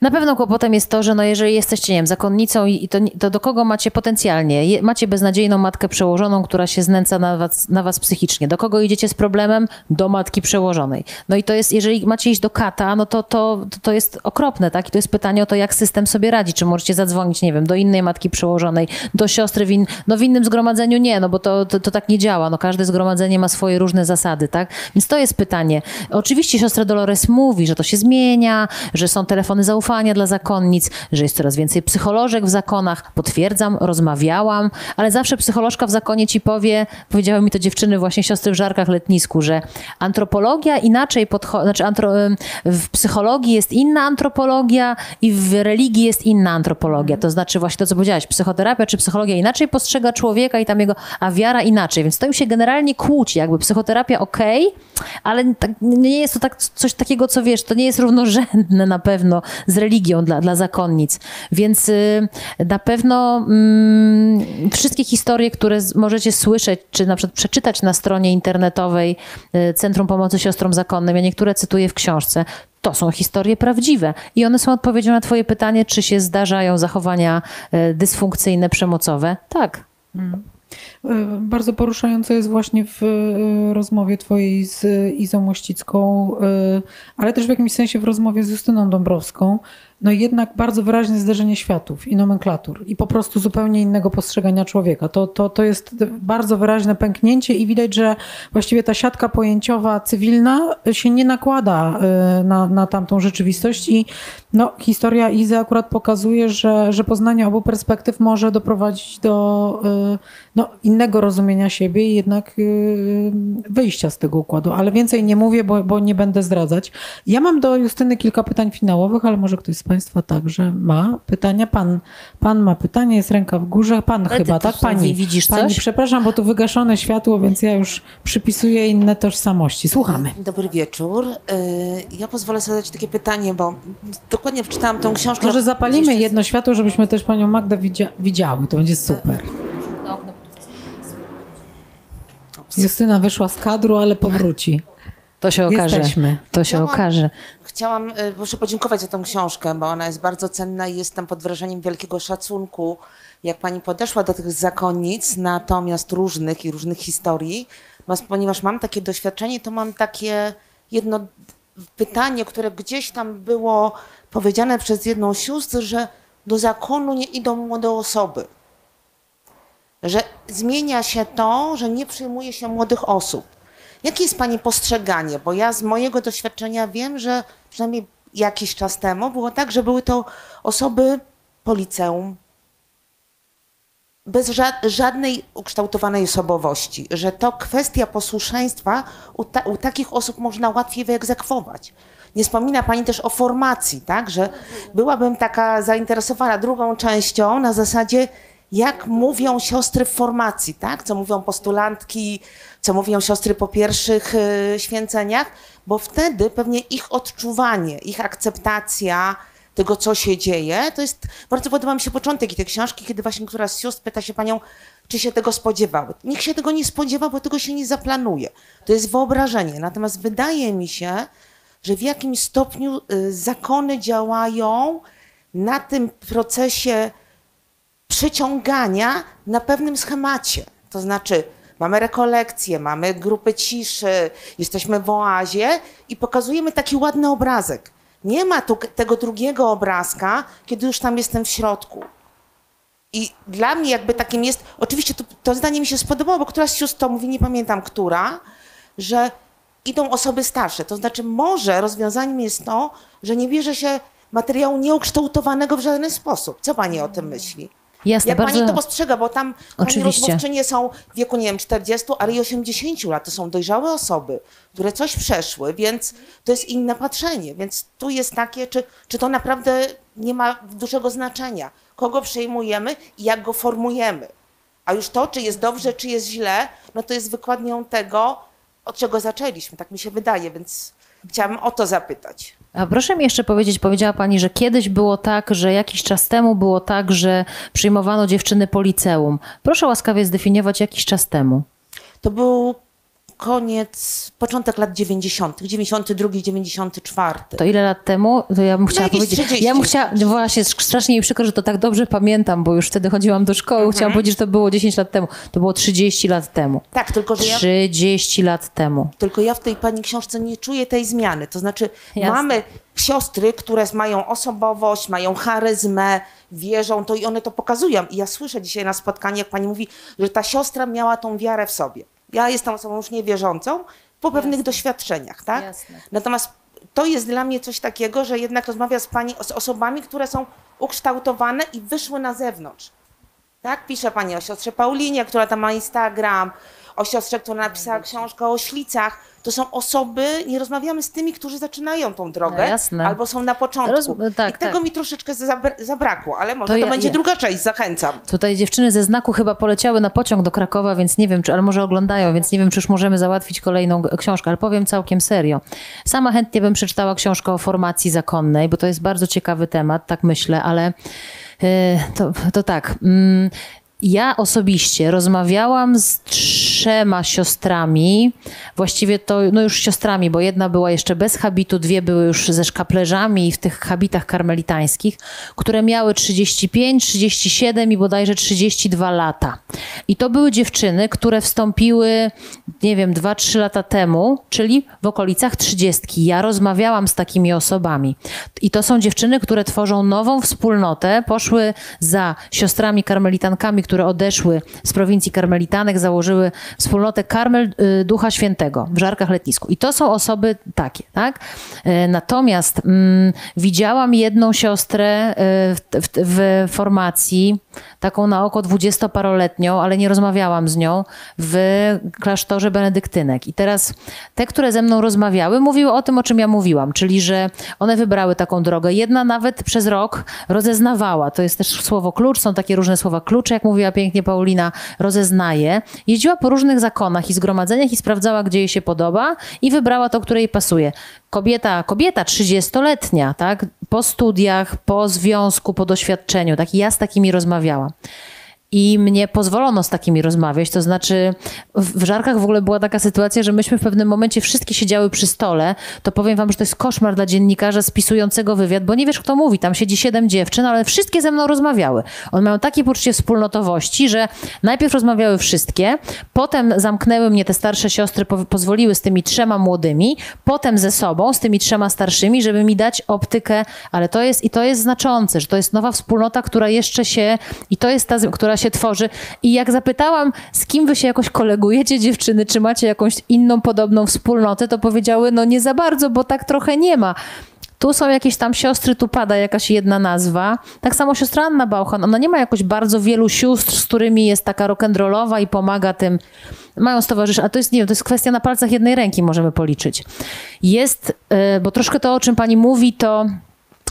Speaker 2: Na pewno kłopotem jest to, że no jeżeli jesteście, nie wiem, zakonnicą i to, to do kogo macie potencjalnie? Je, macie beznadziejną matkę przełożoną, która się znęca na was, na was psychicznie. Do kogo idziecie z problemem? Do matki przełożonej. No i to jest, jeżeli macie iść do kata, no to, to, to, to jest okropne, tak? I to jest pytanie o to, jak system sobie radzi. Czy możecie zadzwonić, nie wiem, do innej matki przełożonej, do siostry w, in, no w innym zgromadzeniu nie, no bo to, to, to tak nie działa. No każde zgromadzenie ma swoje różne zasady, tak? Więc to jest pytanie. Oczywiście siostra Dolores mówi, że to się zmienia, że są telefony zaufania dla zakonnic, że jest coraz więcej psycholożek w zakonach. Potwierdzam, rozmawiałam, ale zawsze psycholożka w zakonie ci powie, powiedziały mi to dziewczyny właśnie siostry w Żarkach Letnisku, że antropologia inaczej podchodzi, znaczy antro, w psychologii jest inna antropologia i w religii jest inna antropologia. To znaczy właśnie to, co powiedziałaś, psychoterapia czy psychologia inaczej postrzega człowieka i tam jego, a wiara inaczej. Więc to już się generalnie kłóci, jakby psychoterapia okej, ale tak, nie jest to tak, coś takiego, co wiesz, to nie jest równorzędne na pewno z religią dla, dla zakonnic. Więc y, na pewno mm, wszystkie historie, które możecie słyszeć, czy na przykład przeczytać na stronie internetowej y, Centrum Pomocy Siostrom Zakonnym, ja niektóre cytuję w książce, to są historie prawdziwe i one są odpowiedzią na Twoje pytanie, czy się zdarzają zachowania y, dysfunkcyjne, przemocowe. Tak.
Speaker 1: E, Bardzo poruszające jest właśnie w e, rozmowie twojej z Izą Mościcką, e, ale też w jakimś sensie w rozmowie z Justyną Dąbrowską, no jednak bardzo wyraźne zderzenie światów i nomenklatur i po prostu zupełnie innego postrzegania człowieka. To, to, to jest bardzo wyraźne pęknięcie i widać, że właściwie ta siatka pojęciowa cywilna się nie nakłada e, na, na tamtą rzeczywistość i no, historia Izy akurat pokazuje, że, że poznanie obu perspektyw może doprowadzić do e, no, innego rozumienia siebie i jednak e, wyjścia z tego układu. Ale więcej nie mówię, bo, bo nie będę zdradzać. Ja mam do Justyny kilka pytań finałowych, ale może ktoś z Państwa także ma pytania. Pan, pan ma pytanie, jest ręka w górze. Pan
Speaker 2: Ale
Speaker 1: chyba, tak? Pani,
Speaker 2: widzisz
Speaker 1: pani
Speaker 2: coś?
Speaker 1: przepraszam, bo tu wygaszone światło, więc ja już przypisuję inne tożsamości. Słuchamy.
Speaker 3: Dobry wieczór. Y, Ja pozwolę sobie zadać takie pytanie, bo dokładnie wczytałam tą książkę.
Speaker 1: Może zapalimy
Speaker 3: Jeszcze-
Speaker 1: jedno światło, żebyśmy też panią Magdę widzia- widziały. To będzie super. Justyna wyszła z kadru, ale powróci.
Speaker 2: To się okaże.
Speaker 1: Jesteśmy.
Speaker 2: To się
Speaker 3: Chciałam-
Speaker 2: okaże.
Speaker 3: Chciałam, muszę podziękować za tą książkę, bo ona jest bardzo cenna i jestem pod wrażeniem wielkiego szacunku, jak pani podeszła do tych zakonnic, natomiast różnych i różnych historii, ponieważ mam takie doświadczenie, to mam takie jedno pytanie, które gdzieś tam było powiedziane przez jedną sióstr, że do zakonu nie idą młode osoby. Że zmienia się to, że nie przyjmuje się młodych osób. Jakie jest Pani postrzeganie? Bo ja z mojego doświadczenia wiem, że przynajmniej jakiś czas temu było tak, że były to osoby po liceum, bez ża- żadnej ukształtowanej osobowości, że to kwestia posłuszeństwa u, ta- u takich osób można łatwiej wyegzekwować. Nie wspomina Pani też o formacji, tak? Że byłabym taka zainteresowana drugą częścią na zasadzie, jak mówią siostry w formacji, tak? Co mówią postulantki, co mówią siostry po pierwszych y, święceniach, bo wtedy pewnie ich odczuwanie, ich akceptacja tego, co się dzieje, to jest, bardzo podoba mi się początek tej książki, kiedy właśnie któraś z sióstr pyta się panią, czy się tego spodziewały. Nikt się tego nie spodziewa, bo tego się nie zaplanuje. To jest wyobrażenie. Natomiast wydaje mi się, że w jakimś stopniu y, zakony działają na tym procesie przyciągania na pewnym schemacie. To znaczy, mamy rekolekcje, mamy grupy ciszy, jesteśmy w oazie i pokazujemy taki ładny obrazek. Nie ma tu tego drugiego obrazka, kiedy już tam jestem w środku. I dla mnie jakby takim jest, oczywiście to, to zdanie mi się spodobało, bo któraś z sióstr to mówi, nie pamiętam która, że idą osoby starsze. To znaczy może rozwiązaniem jest to, że nie bierze się materiału nieukształtowanego w żaden sposób. Co pani o tym myśli?
Speaker 2: Jasne,
Speaker 3: Jak
Speaker 2: bardzo...
Speaker 3: pani to postrzega, bo tam pani
Speaker 2: Oczywiście.
Speaker 3: rozmówczynie są w wieku, nie wiem, 40, ale i 80 lat. To są dojrzałe osoby, które coś przeszły, więc to jest inne patrzenie. Więc tu jest takie, czy, czy to naprawdę nie ma dużego znaczenia. Kogo przyjmujemy i jak go formujemy. A już to, czy jest dobrze, czy jest źle, no to jest wykładnią tego, od czego zaczęliśmy. Tak mi się wydaje, więc chciałam o to zapytać.
Speaker 2: A proszę mi jeszcze powiedzieć, powiedziała Pani, że kiedyś było tak, że jakiś czas temu było tak, że przyjmowano dziewczyny po liceum. Proszę łaskawie zdefiniować jakiś czas temu.
Speaker 3: To był koniec, początek lat 90., 92, 94.
Speaker 2: To ile lat temu? To ja bym chciała
Speaker 3: jakieś
Speaker 2: powiedzieć.
Speaker 3: 30.
Speaker 2: Ja bym chciała, no właśnie strasznie mi przykro, że to tak dobrze pamiętam, bo już wtedy chodziłam do szkoły.
Speaker 3: Mhm.
Speaker 2: Chciałam powiedzieć, że to było 10 lat temu. To było 30 lat temu.
Speaker 3: Tak, tylko że ja
Speaker 2: 30 lat temu.
Speaker 3: Tylko ja w tej pani książce nie czuję tej zmiany. To znaczy,
Speaker 2: Jasne.
Speaker 3: mamy siostry, które mają osobowość, mają charyzmę, wierzą to i one to pokazują. I ja słyszę dzisiaj na spotkaniu, jak pani mówi, że ta siostra miała tą wiarę w sobie. Ja jestem osobą już niewierzącą po pewnych doświadczeniach, tak?
Speaker 2: Jasne.
Speaker 3: Natomiast to jest dla mnie coś takiego, że jednak rozmawia z pani z osobami, które są ukształtowane i wyszły na zewnątrz. Tak, pisze pani o siostrze Paulinie, która tam ma Instagram, o siostrze, która napisała książkę o ślicach. To są osoby, nie rozmawiamy z tymi, którzy zaczynają tą drogę,
Speaker 2: No jasne.
Speaker 3: albo są na początku.
Speaker 2: Roz- tak,
Speaker 3: I tego
Speaker 2: tak.
Speaker 3: mi troszeczkę zabra- zabrakło, ale może
Speaker 2: To
Speaker 3: to,
Speaker 2: ja-
Speaker 3: będzie
Speaker 2: ja-
Speaker 3: druga część, zachęcam.
Speaker 2: Tutaj dziewczyny ze znaku chyba poleciały na pociąg do Krakowa, więc nie wiem, czy, ale może oglądają, więc nie wiem, czy już możemy załatwić kolejną książkę, ale powiem całkiem serio. Sama chętnie bym przeczytała książkę o formacji zakonnej, bo to jest bardzo ciekawy temat, tak myślę, ale yy, to, to tak. Mm, ja osobiście rozmawiałam z trzema siostrami, właściwie to no już siostrami, bo jedna była jeszcze bez habitu, dwie były już ze szkaplerzami w tych habitach karmelitańskich, które miały 35, 37 i bodajże 32 lata. I to były dziewczyny, które wstąpiły, nie wiem, 2-3 lata temu, czyli w okolicach 30. Ja rozmawiałam z takimi osobami. I to są dziewczyny, które tworzą nową wspólnotę, poszły za siostrami karmelitankami, które odeszły z prowincji karmelitanek, założyły wspólnotę Karmel y, Ducha Świętego w Żarkach Letnisku. I to są osoby takie, tak? E, Natomiast mm, widziałam jedną siostrę y, w, w, w formacji, taką na oko dwudziestoparoletnią, ale nie rozmawiałam z nią, w klasztorze benedyktynek. I teraz te, które ze mną rozmawiały, mówiły o tym, o czym ja mówiłam, czyli że one wybrały taką drogę. Jedna nawet przez rok rozeznawała, to jest też słowo klucz, są takie różne słowa klucze, jak mówiła pięknie Paulina, rozeznaje. Jeździła po różnych zakonach i zgromadzeniach i sprawdzała, gdzie jej się podoba i wybrała to, które jej pasuje. Kobieta, kobieta 30-letnia, tak? Po studiach, po związku, po doświadczeniu, tak? I ja z takimi rozmawiałam. I mnie pozwolono z takimi rozmawiać. To znaczy, w, żarkach w ogóle była taka sytuacja, że myśmy w pewnym momencie wszystkie siedziały przy stole. To powiem wam, że to jest koszmar dla dziennikarza spisującego wywiad, bo nie wiesz, kto mówi. Tam siedzi siedem dziewczyn, ale wszystkie ze mną rozmawiały. One mają takie poczucie wspólnotowości, że najpierw rozmawiały wszystkie, potem zamknęły mnie te starsze siostry, po, pozwoliły z tymi trzema młodymi, potem ze sobą, z tymi trzema starszymi, żeby mi dać optykę, ale to jest i to jest znaczące, że to jest nowa wspólnota, która jeszcze się, i to jest ta, która się tworzy. I jak zapytałam, z kim wy się jakoś kolegujecie, dziewczyny, czy macie jakąś inną podobną wspólnotę, to powiedziały, no nie za bardzo, bo tak trochę nie ma. Tu są jakieś tam siostry, tu pada jakaś jedna nazwa. Tak samo siostra Anna Bauchan, ona nie ma jakoś bardzo wielu sióstr, z którymi jest taka rock'n'rollowa i pomaga tym. Mają stowarzyszenie, a to jest, nie wiem, to jest kwestia na palcach jednej ręki, możemy policzyć. Jest, y, bo troszkę to, o czym pani mówi, to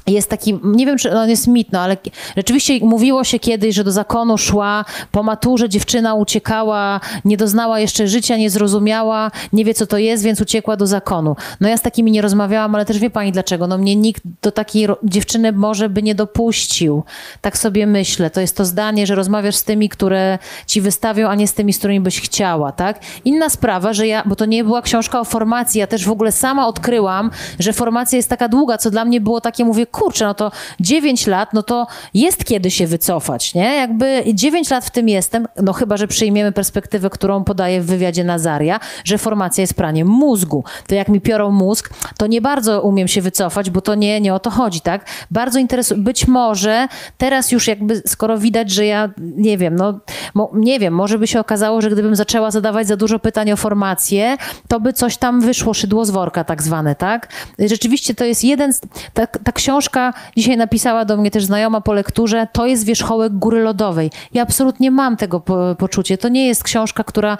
Speaker 2: jest taki, nie wiem czy on jest mit, no ale rzeczywiście mówiło się kiedyś, że do zakonu szła po maturze dziewczyna uciekała, nie doznała jeszcze życia, nie zrozumiała, nie wie co to jest, więc uciekła do zakonu. No ja z takimi nie rozmawiałam, ale też wie pani dlaczego. No mnie nikt do takiej dziewczyny może by nie dopuścił. Tak sobie myślę. To jest to zdanie, że rozmawiasz z tymi, które ci wystawią, a nie z tymi, z którymi byś chciała, tak? Inna sprawa, że ja, bo to nie była książka o formacji, ja też w ogóle sama odkryłam, że formacja jest taka długa, co dla mnie było takie, mówię, kurczę, no to 9 lat, no to jest kiedy się wycofać, nie? Jakby 9 lat w tym jestem, no chyba, że przyjmiemy perspektywę, którą podaje w wywiadzie Nazaria, że formacja jest praniem mózgu. To jak mi piorą mózg, to nie bardzo umiem się wycofać, bo to nie, nie o to chodzi, tak? Bardzo interesuje, być może teraz już jakby, skoro widać, że ja, nie wiem, no, mo, nie wiem, może by się okazało, że gdybym zaczęła zadawać za dużo pytań o formację, to by coś tam wyszło, szydło z worka tak zwane, tak? Rzeczywiście to jest jeden, ta, ta książka dzisiaj napisała do mnie też znajoma po lekturze, to jest wierzchołek góry lodowej. Ja absolutnie mam tego po, poczucie. To nie jest książka, która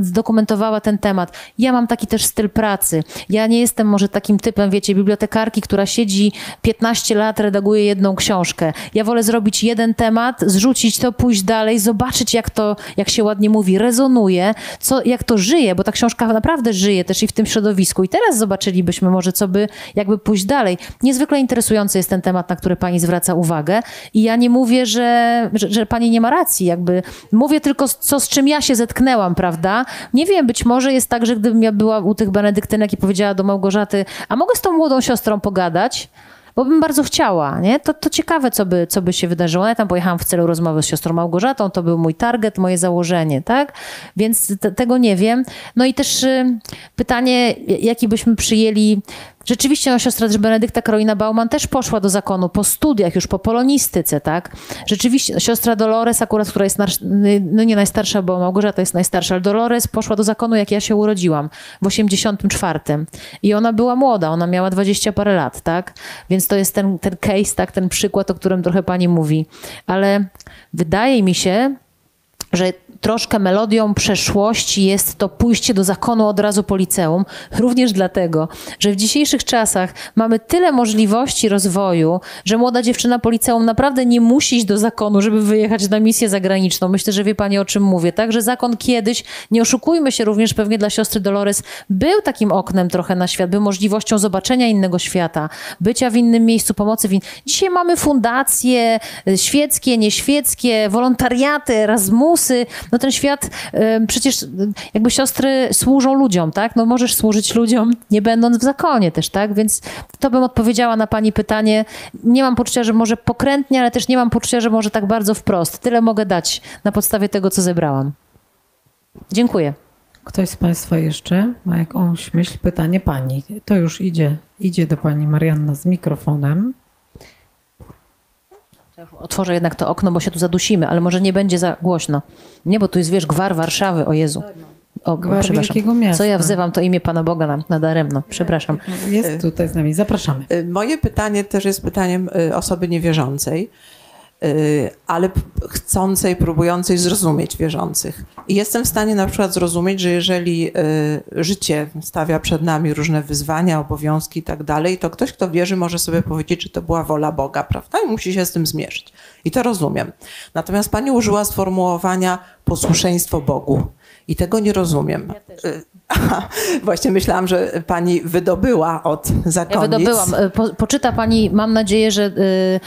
Speaker 2: zdokumentowała ten temat. Ja mam taki też styl pracy. Ja nie jestem może takim typem, wiecie, bibliotekarki, która siedzi 15 lat, redaguje jedną książkę. Ja wolę zrobić jeden temat, zrzucić to, pójść dalej, zobaczyć jak to, jak się ładnie mówi, rezonuje, co, jak to żyje, bo ta książka naprawdę żyje też i w tym środowisku. I teraz zobaczylibyśmy może, co by, jakby pójść dalej. Niezwykle interesujący jest ten temat, na który pani zwraca uwagę. I ja nie mówię, że, że, że pani nie ma racji, jakby mówię tylko, co z czym ja się zetknęłam, prawda? Nie wiem, być może jest tak, że gdybym ja była u tych benedyktynek i powiedziała do Małgorzaty, a mogę z tą młodą siostrą pogadać? Bo bym bardzo chciała, nie? To, to ciekawe, co by, co by się wydarzyło. Ja tam pojechałam w celu rozmowy z siostrą Małgorzatą, to był mój target, moje założenie, tak? Więc te, tego nie wiem. No i też y, pytanie, jaki byśmy przyjęli Rzeczywiście no, siostra Benedykta Karolina Bauman też poszła do zakonu po studiach, już po polonistyce, tak? Rzeczywiście siostra Dolores akurat, która jest, no nie najstarsza, bo Małgorzata jest najstarsza, ale Dolores poszła do zakonu, jak ja się urodziłam, w 84. I ona była młoda, ona miała 20 parę lat, tak? Więc to jest ten, ten case, tak? Ten przykład, o którym trochę pani mówi. Ale wydaje mi się, że troszkę melodią przeszłości jest to pójście do zakonu od razu po liceum, również dlatego, że w dzisiejszych czasach mamy tyle możliwości rozwoju, że młoda dziewczyna po liceum naprawdę nie musi iść do zakonu, żeby wyjechać na misję zagraniczną. Myślę, że wie pani o czym mówię. Także zakon kiedyś, nie oszukujmy się również pewnie dla siostry Dolores, był takim oknem trochę na świat, był możliwością zobaczenia innego świata, bycia w innym miejscu, pomocy w in... Dzisiaj mamy fundacje y, świeckie, nieświeckie, wolontariaty, Erasmusy. No ten świat, przecież jakby siostry służą ludziom, tak? No możesz służyć ludziom, nie będąc w zakonie też, tak? Więc to bym odpowiedziała na pani pytanie. Nie mam poczucia, że może pokrętnie, ale też nie mam poczucia, że może tak bardzo wprost. Tyle mogę dać na podstawie tego, co zebrałam. Dziękuję.
Speaker 1: Ktoś z Państwa jeszcze ma jakąś myśl, pytanie Pani. To już idzie, idzie do Pani Marianna z mikrofonem.
Speaker 2: Otworzę jednak to okno, bo się tu zadusimy, ale może nie będzie za głośno. Nie, bo tu jest, wiesz, gwar Warszawy, o Jezu. O,
Speaker 1: Gwar wielkiego miasta.
Speaker 2: Co ja wzywam, to imię Pana Boga na- nadaremno. Przepraszam.
Speaker 1: Jest tutaj z nami, zapraszamy.
Speaker 4: Y, Moje pytanie też jest pytaniem y, osoby niewierzącej, ale p- chcącej, próbującej zrozumieć wierzących. I jestem w stanie na przykład zrozumieć, że jeżeli y, życie stawia przed nami różne wyzwania, obowiązki i tak dalej, to ktoś, kto wierzy, może sobie powiedzieć, że to była wola Boga, prawda? I musi się z tym zmierzyć. I to rozumiem. Natomiast pani użyła sformułowania posłuszeństwo Bogu. I tego nie rozumiem. Y, Aha, właśnie myślałam, że pani wydobyła od
Speaker 2: Ja
Speaker 4: zakonnic.
Speaker 2: wydobyłam. E, Po, poczyta Pani, mam nadzieję, że y,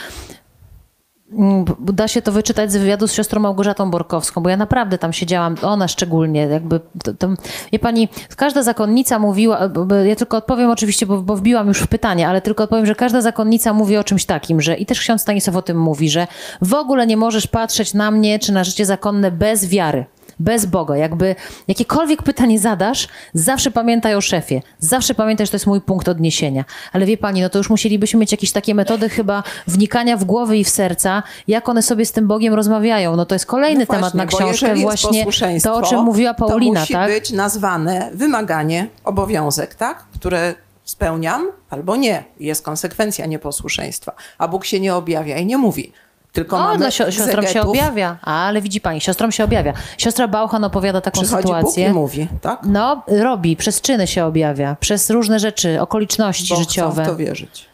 Speaker 2: da się to wyczytać z wywiadu z siostrą Małgorzatą Borkowską, bo ja naprawdę tam siedziałam, ona szczególnie, jakby, to, to, wie Pani, każda zakonnica mówiła, ja tylko odpowiem oczywiście, bo, bo wbiłam już w pytanie, ale tylko odpowiem, że każda zakonnica mówi o czymś takim, że i też ksiądz Stanisław o tym mówi, że w ogóle nie możesz patrzeć na mnie czy na życie zakonne bez wiary. Bez Boga. Jakby jakiekolwiek pytanie zadasz, zawsze pamiętaj o szefie. Zawsze pamiętaj, że to jest mój punkt odniesienia. Ale wie pani, no to już musielibyśmy mieć jakieś takie metody chyba wnikania w głowy i w serca, jak one sobie z tym Bogiem rozmawiają. No to jest kolejny
Speaker 4: No
Speaker 2: temat na
Speaker 4: właśnie,
Speaker 2: książkę właśnie to, o czym mówiła Paulina,
Speaker 4: to musi
Speaker 2: tak?
Speaker 4: być nazwane wymaganie, obowiązek, tak? Które spełniam albo nie. Jest konsekwencja nieposłuszeństwa. A Bóg się nie objawia i nie mówi. Tylko
Speaker 2: O,
Speaker 4: mamy
Speaker 2: dla sio- siostrom się objawia. Ale widzi pani, siostrom się objawia. Siostra Bauchan opowiada taką
Speaker 4: Przychodzi
Speaker 2: sytuację.
Speaker 4: Bóg i mówi, tak?
Speaker 2: No, robi, przez czyny się objawia, przez różne rzeczy, okoliczności
Speaker 4: Bo
Speaker 2: życiowe.
Speaker 4: chcą w to wierzyć.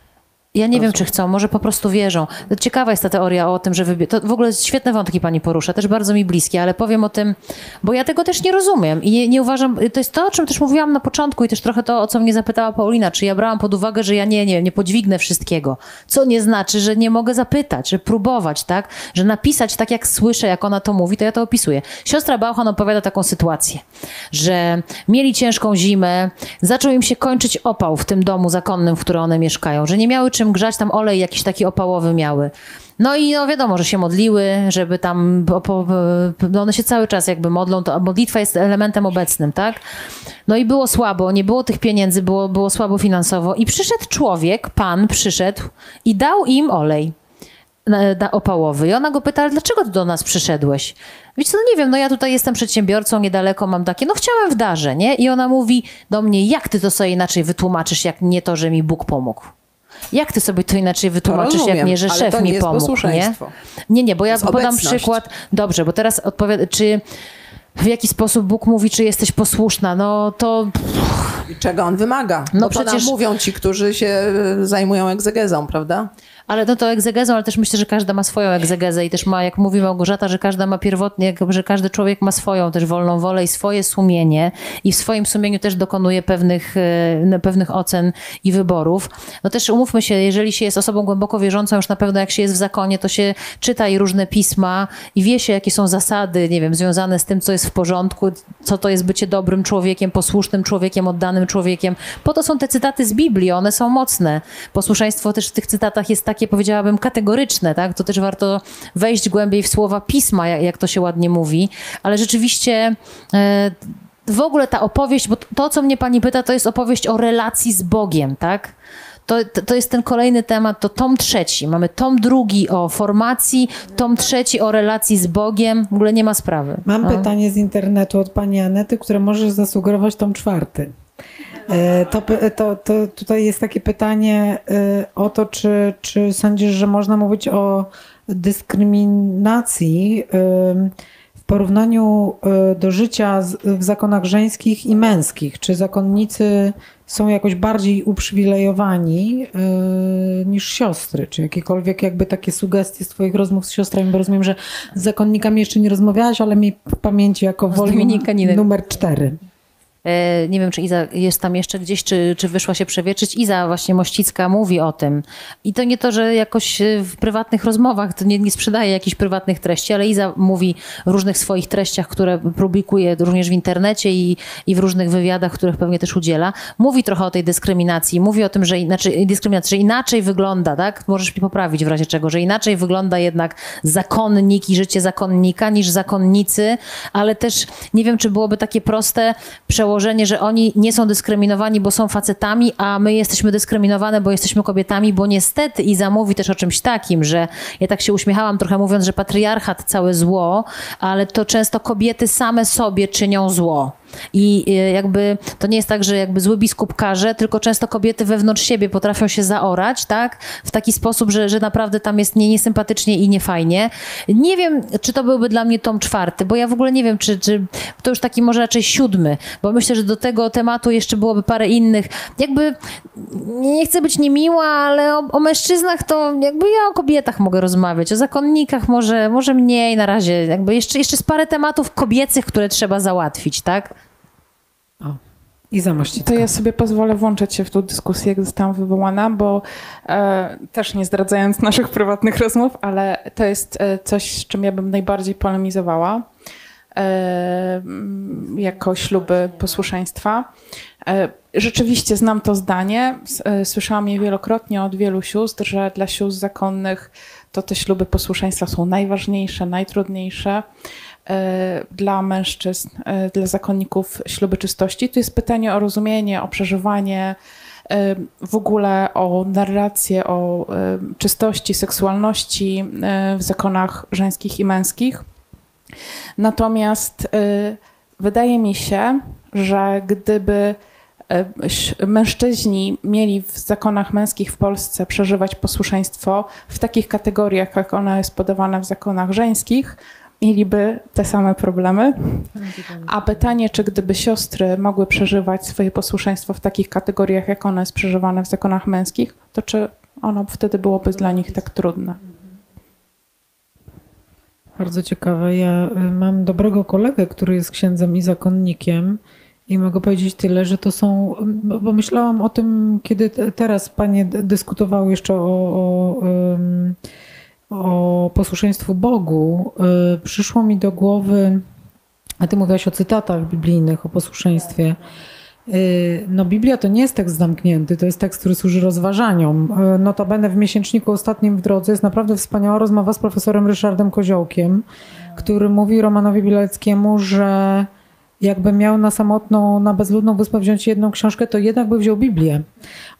Speaker 2: Ja nie wiem, czy chcą, może po prostu wierzą. Ciekawa jest ta teoria o tym, że wybie... to w ogóle świetne wątki pani porusza, też bardzo mi bliskie, ale powiem o tym, bo ja tego też nie rozumiem i nie, nie uważam, to jest to, o czym też mówiłam na początku i też trochę to, o co mnie zapytała Paulina, czy ja brałam pod uwagę, że ja nie, nie, nie podźwignę wszystkiego, co nie znaczy, że nie mogę zapytać, że próbować, tak, że napisać tak, jak słyszę, jak ona to mówi, to ja to opisuję. Siostra Bauchan opowiada taką sytuację, że mieli ciężką zimę, zaczął im się kończyć opał w tym domu zakonnym, w którym one mieszkają, że nie miały czym grzać, tam olej jakiś taki opałowy miały. No i no wiadomo, że się modliły, żeby tam, no one się cały czas jakby modlą, to modlitwa jest elementem obecnym, tak? No i było słabo, nie było tych pieniędzy, było, było słabo finansowo i przyszedł człowiek, pan przyszedł i dał im olej opałowy. I ona go pyta, dlaczego do nas przyszedłeś? Wiecie no nie wiem, no ja tutaj jestem przedsiębiorcą, niedaleko mam takie, no chciałem w darze, nie? I ona mówi do mnie, jak ty to sobie inaczej wytłumaczysz, jak nie to, że mi Bóg pomógł? Jak ty sobie to inaczej wytłumaczysz, jak
Speaker 4: rozumiem,
Speaker 2: nie, że szef
Speaker 4: to
Speaker 2: mi
Speaker 4: jest
Speaker 2: pomógł, nie? Nie, nie, bo ja podam
Speaker 4: obecność.
Speaker 2: przykład. Dobrze, bo teraz odpowiada, czy w jaki sposób Bóg mówi, czy jesteś posłuszna? No to
Speaker 4: I czego on wymaga?
Speaker 2: No
Speaker 4: to
Speaker 2: przecież-
Speaker 4: nam mówią ci, którzy się y, zajmują egzegezą, prawda?
Speaker 2: Ale no to egzegezą, ale też myślę, że każda ma swoją egzegezę i też ma, jak mówi Małgorzata, że każda ma pierwotnie, że każdy człowiek ma swoją też wolną wolę i swoje sumienie i w swoim sumieniu też dokonuje pewnych, e, pewnych ocen i wyborów. No też umówmy się, jeżeli się jest osobą głęboko wierzącą, już na pewno jak się jest w zakonie, to się czyta i różne pisma i wie się, jakie są zasady, nie wiem, związane z tym, co jest w porządku, co to jest bycie dobrym człowiekiem, posłusznym człowiekiem, oddanym człowiekiem. Po to są te cytaty z Biblii, one są mocne. Posłuszeństwo też w tych cytatach jest takie, powiedziałabym, kategoryczne, tak? To też warto wejść głębiej w słowa pisma, jak, jak to się ładnie mówi, ale rzeczywiście e, w ogóle ta opowieść, bo to, co mnie pani pyta, to jest opowieść o relacji z Bogiem, tak? To, to, to jest ten kolejny temat, to tom trzeci. Mamy tom drugi o formacji, tom trzeci o relacji z Bogiem. W ogóle nie ma sprawy.
Speaker 1: Mam
Speaker 2: No.
Speaker 1: pytanie z internetu od pani Anety, które może zasugerować tom czwarty. E, To, to, to tutaj jest takie pytanie e, o to, czy, czy sądzisz, że można mówić o dyskryminacji em, w porównaniu do życia w zakonach żeńskich i męskich, czy zakonnicy są jakoś bardziej uprzywilejowani y, niż siostry? Czy jakiekolwiek jakby takie sugestie z twoich rozmów z siostrami? Bo rozumiem, że z zakonnikami jeszcze nie rozmawiałaś, ale mi w pamięci jako wolium
Speaker 2: Dominikaninami.
Speaker 1: numer cztery.
Speaker 2: E, Nie wiem, czy Iza jest tam jeszcze gdzieś, czy, czy wyszła się przewietrzyć. Iza właśnie Mościcka mówi o tym. I to nie to, że jakoś e, w prywatnych rozmowach, to nie, nie sprzedaje jakichś prywatnych treści, ale Iza mówi w różnych swoich treściach, które publikuje również w internecie i, i w różnych wywiadach, których pewnie też udziela. Mówi trochę o tej dyskryminacji. Mówi o tym, że inaczej, dyskryminacji, że inaczej wygląda, tak? Możesz mi poprawić w razie czego, że inaczej wygląda jednak zakonnik i życie zakonnika niż zakonnicy, ale też nie wiem, czy byłoby takie proste przełożenie, że oni nie są dyskryminowani, bo są facetami, a my jesteśmy dyskryminowane, bo jesteśmy kobietami, bo niestety Iza mówi też o czymś takim, że ja tak się uśmiechałam trochę mówiąc, że patriarchat całe zło, ale to często kobiety same sobie czynią zło. I y, jakby to nie jest tak, że jakby zły biskup karze, tylko często kobiety wewnątrz siebie potrafią się zaorać, tak? W taki sposób, że, że naprawdę tam jest nie, niesympatycznie i niefajnie. Nie wiem, czy to byłby dla mnie tom czwarty, bo ja w ogóle nie wiem, czy, czy to już taki może raczej siódmy, bo myślę, że do tego tematu jeszcze byłoby parę innych. Jakby nie chcę być niemiła, ale o, o mężczyznach to jakby ja o kobietach mogę rozmawiać, o zakonnikach może, może mniej na razie. Jakby jeszcze, jeszcze z parę tematów kobiecych, które trzeba załatwić, tak?
Speaker 1: I zamościcka.
Speaker 5: To ja sobie pozwolę włączyć się w tą dyskusję, jak zostałam wywołana, bo e, też nie zdradzając naszych prywatnych rozmów, ale to jest e, coś, z czym ja bym najbardziej polemizowała e, mm, jako śluby posłuszeństwa. E, rzeczywiście znam to zdanie, e, słyszałam je wielokrotnie od wielu sióstr, że dla sióstr zakonnych to te śluby posłuszeństwa są najważniejsze, najtrudniejsze dla mężczyzn, e, dla zakonników śluby czystości. Tu jest pytanie o rozumienie, o przeżywanie, e, w ogóle o narrację o e, czystości, seksualności e, w zakonach żeńskich i męskich. Natomiast e, wydaje mi się, że gdyby e, mężczyźni mieli w zakonach męskich w Polsce przeżywać posłuszeństwo w takich kategoriach, jak ono jest podawane w zakonach żeńskich, mieliby te same problemy. A pytanie, czy gdyby siostry mogły przeżywać swoje posłuszeństwo w takich kategoriach, jak ono jest przeżywane w zakonach męskich, to czy ono wtedy byłoby dla nich tak trudne?
Speaker 1: Bardzo ciekawe. Ja y, mam dobrego kolegę, który jest księdzem i zakonnikiem i mogę powiedzieć tyle, że to są, bo myślałam o tym, kiedy te- teraz panie dyskutowały jeszcze o, o, o posłuszeństwu Bogu. y, Przyszło mi do głowy, a ty mówiłaś o cytatach biblijnych, o posłuszeństwie. Y, No Biblia to nie jest tekst zamknięty, to jest tekst, który służy rozważaniom. Y, Notabene w miesięczniku ostatnim w drodze jest naprawdę wspaniała rozmowa z profesorem Ryszardem Koziołkiem, który mówi Romanowi Bileckiemu, że jakby miał na samotną, na bezludną wyspę wziąć jedną książkę, to jednak by wziął Biblię.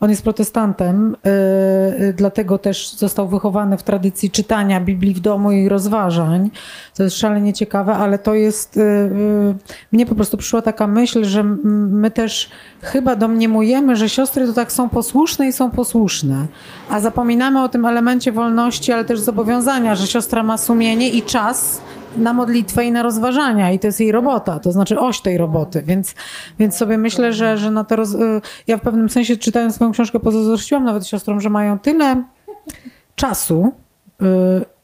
Speaker 1: On jest protestantem, y, y, dlatego też został wychowany w tradycji czytania Biblii w domu i rozważań. To jest szalenie ciekawe, ale to jest. y, Mnie po prostu przyszła taka myśl, że my też chyba domniemujemy, że siostry to tak są posłuszne i są posłuszne, a zapominamy o tym elemencie wolności, ale też zobowiązania, że siostra ma sumienie i czas na modlitwę i na rozważania i to jest jej robota, to znaczy oś tej roboty, więc, więc sobie myślę, że, że na to roz... y, ja w pewnym sensie czytając swoją książkę pozazdrościłam nawet siostrom, że mają tyle czasu y,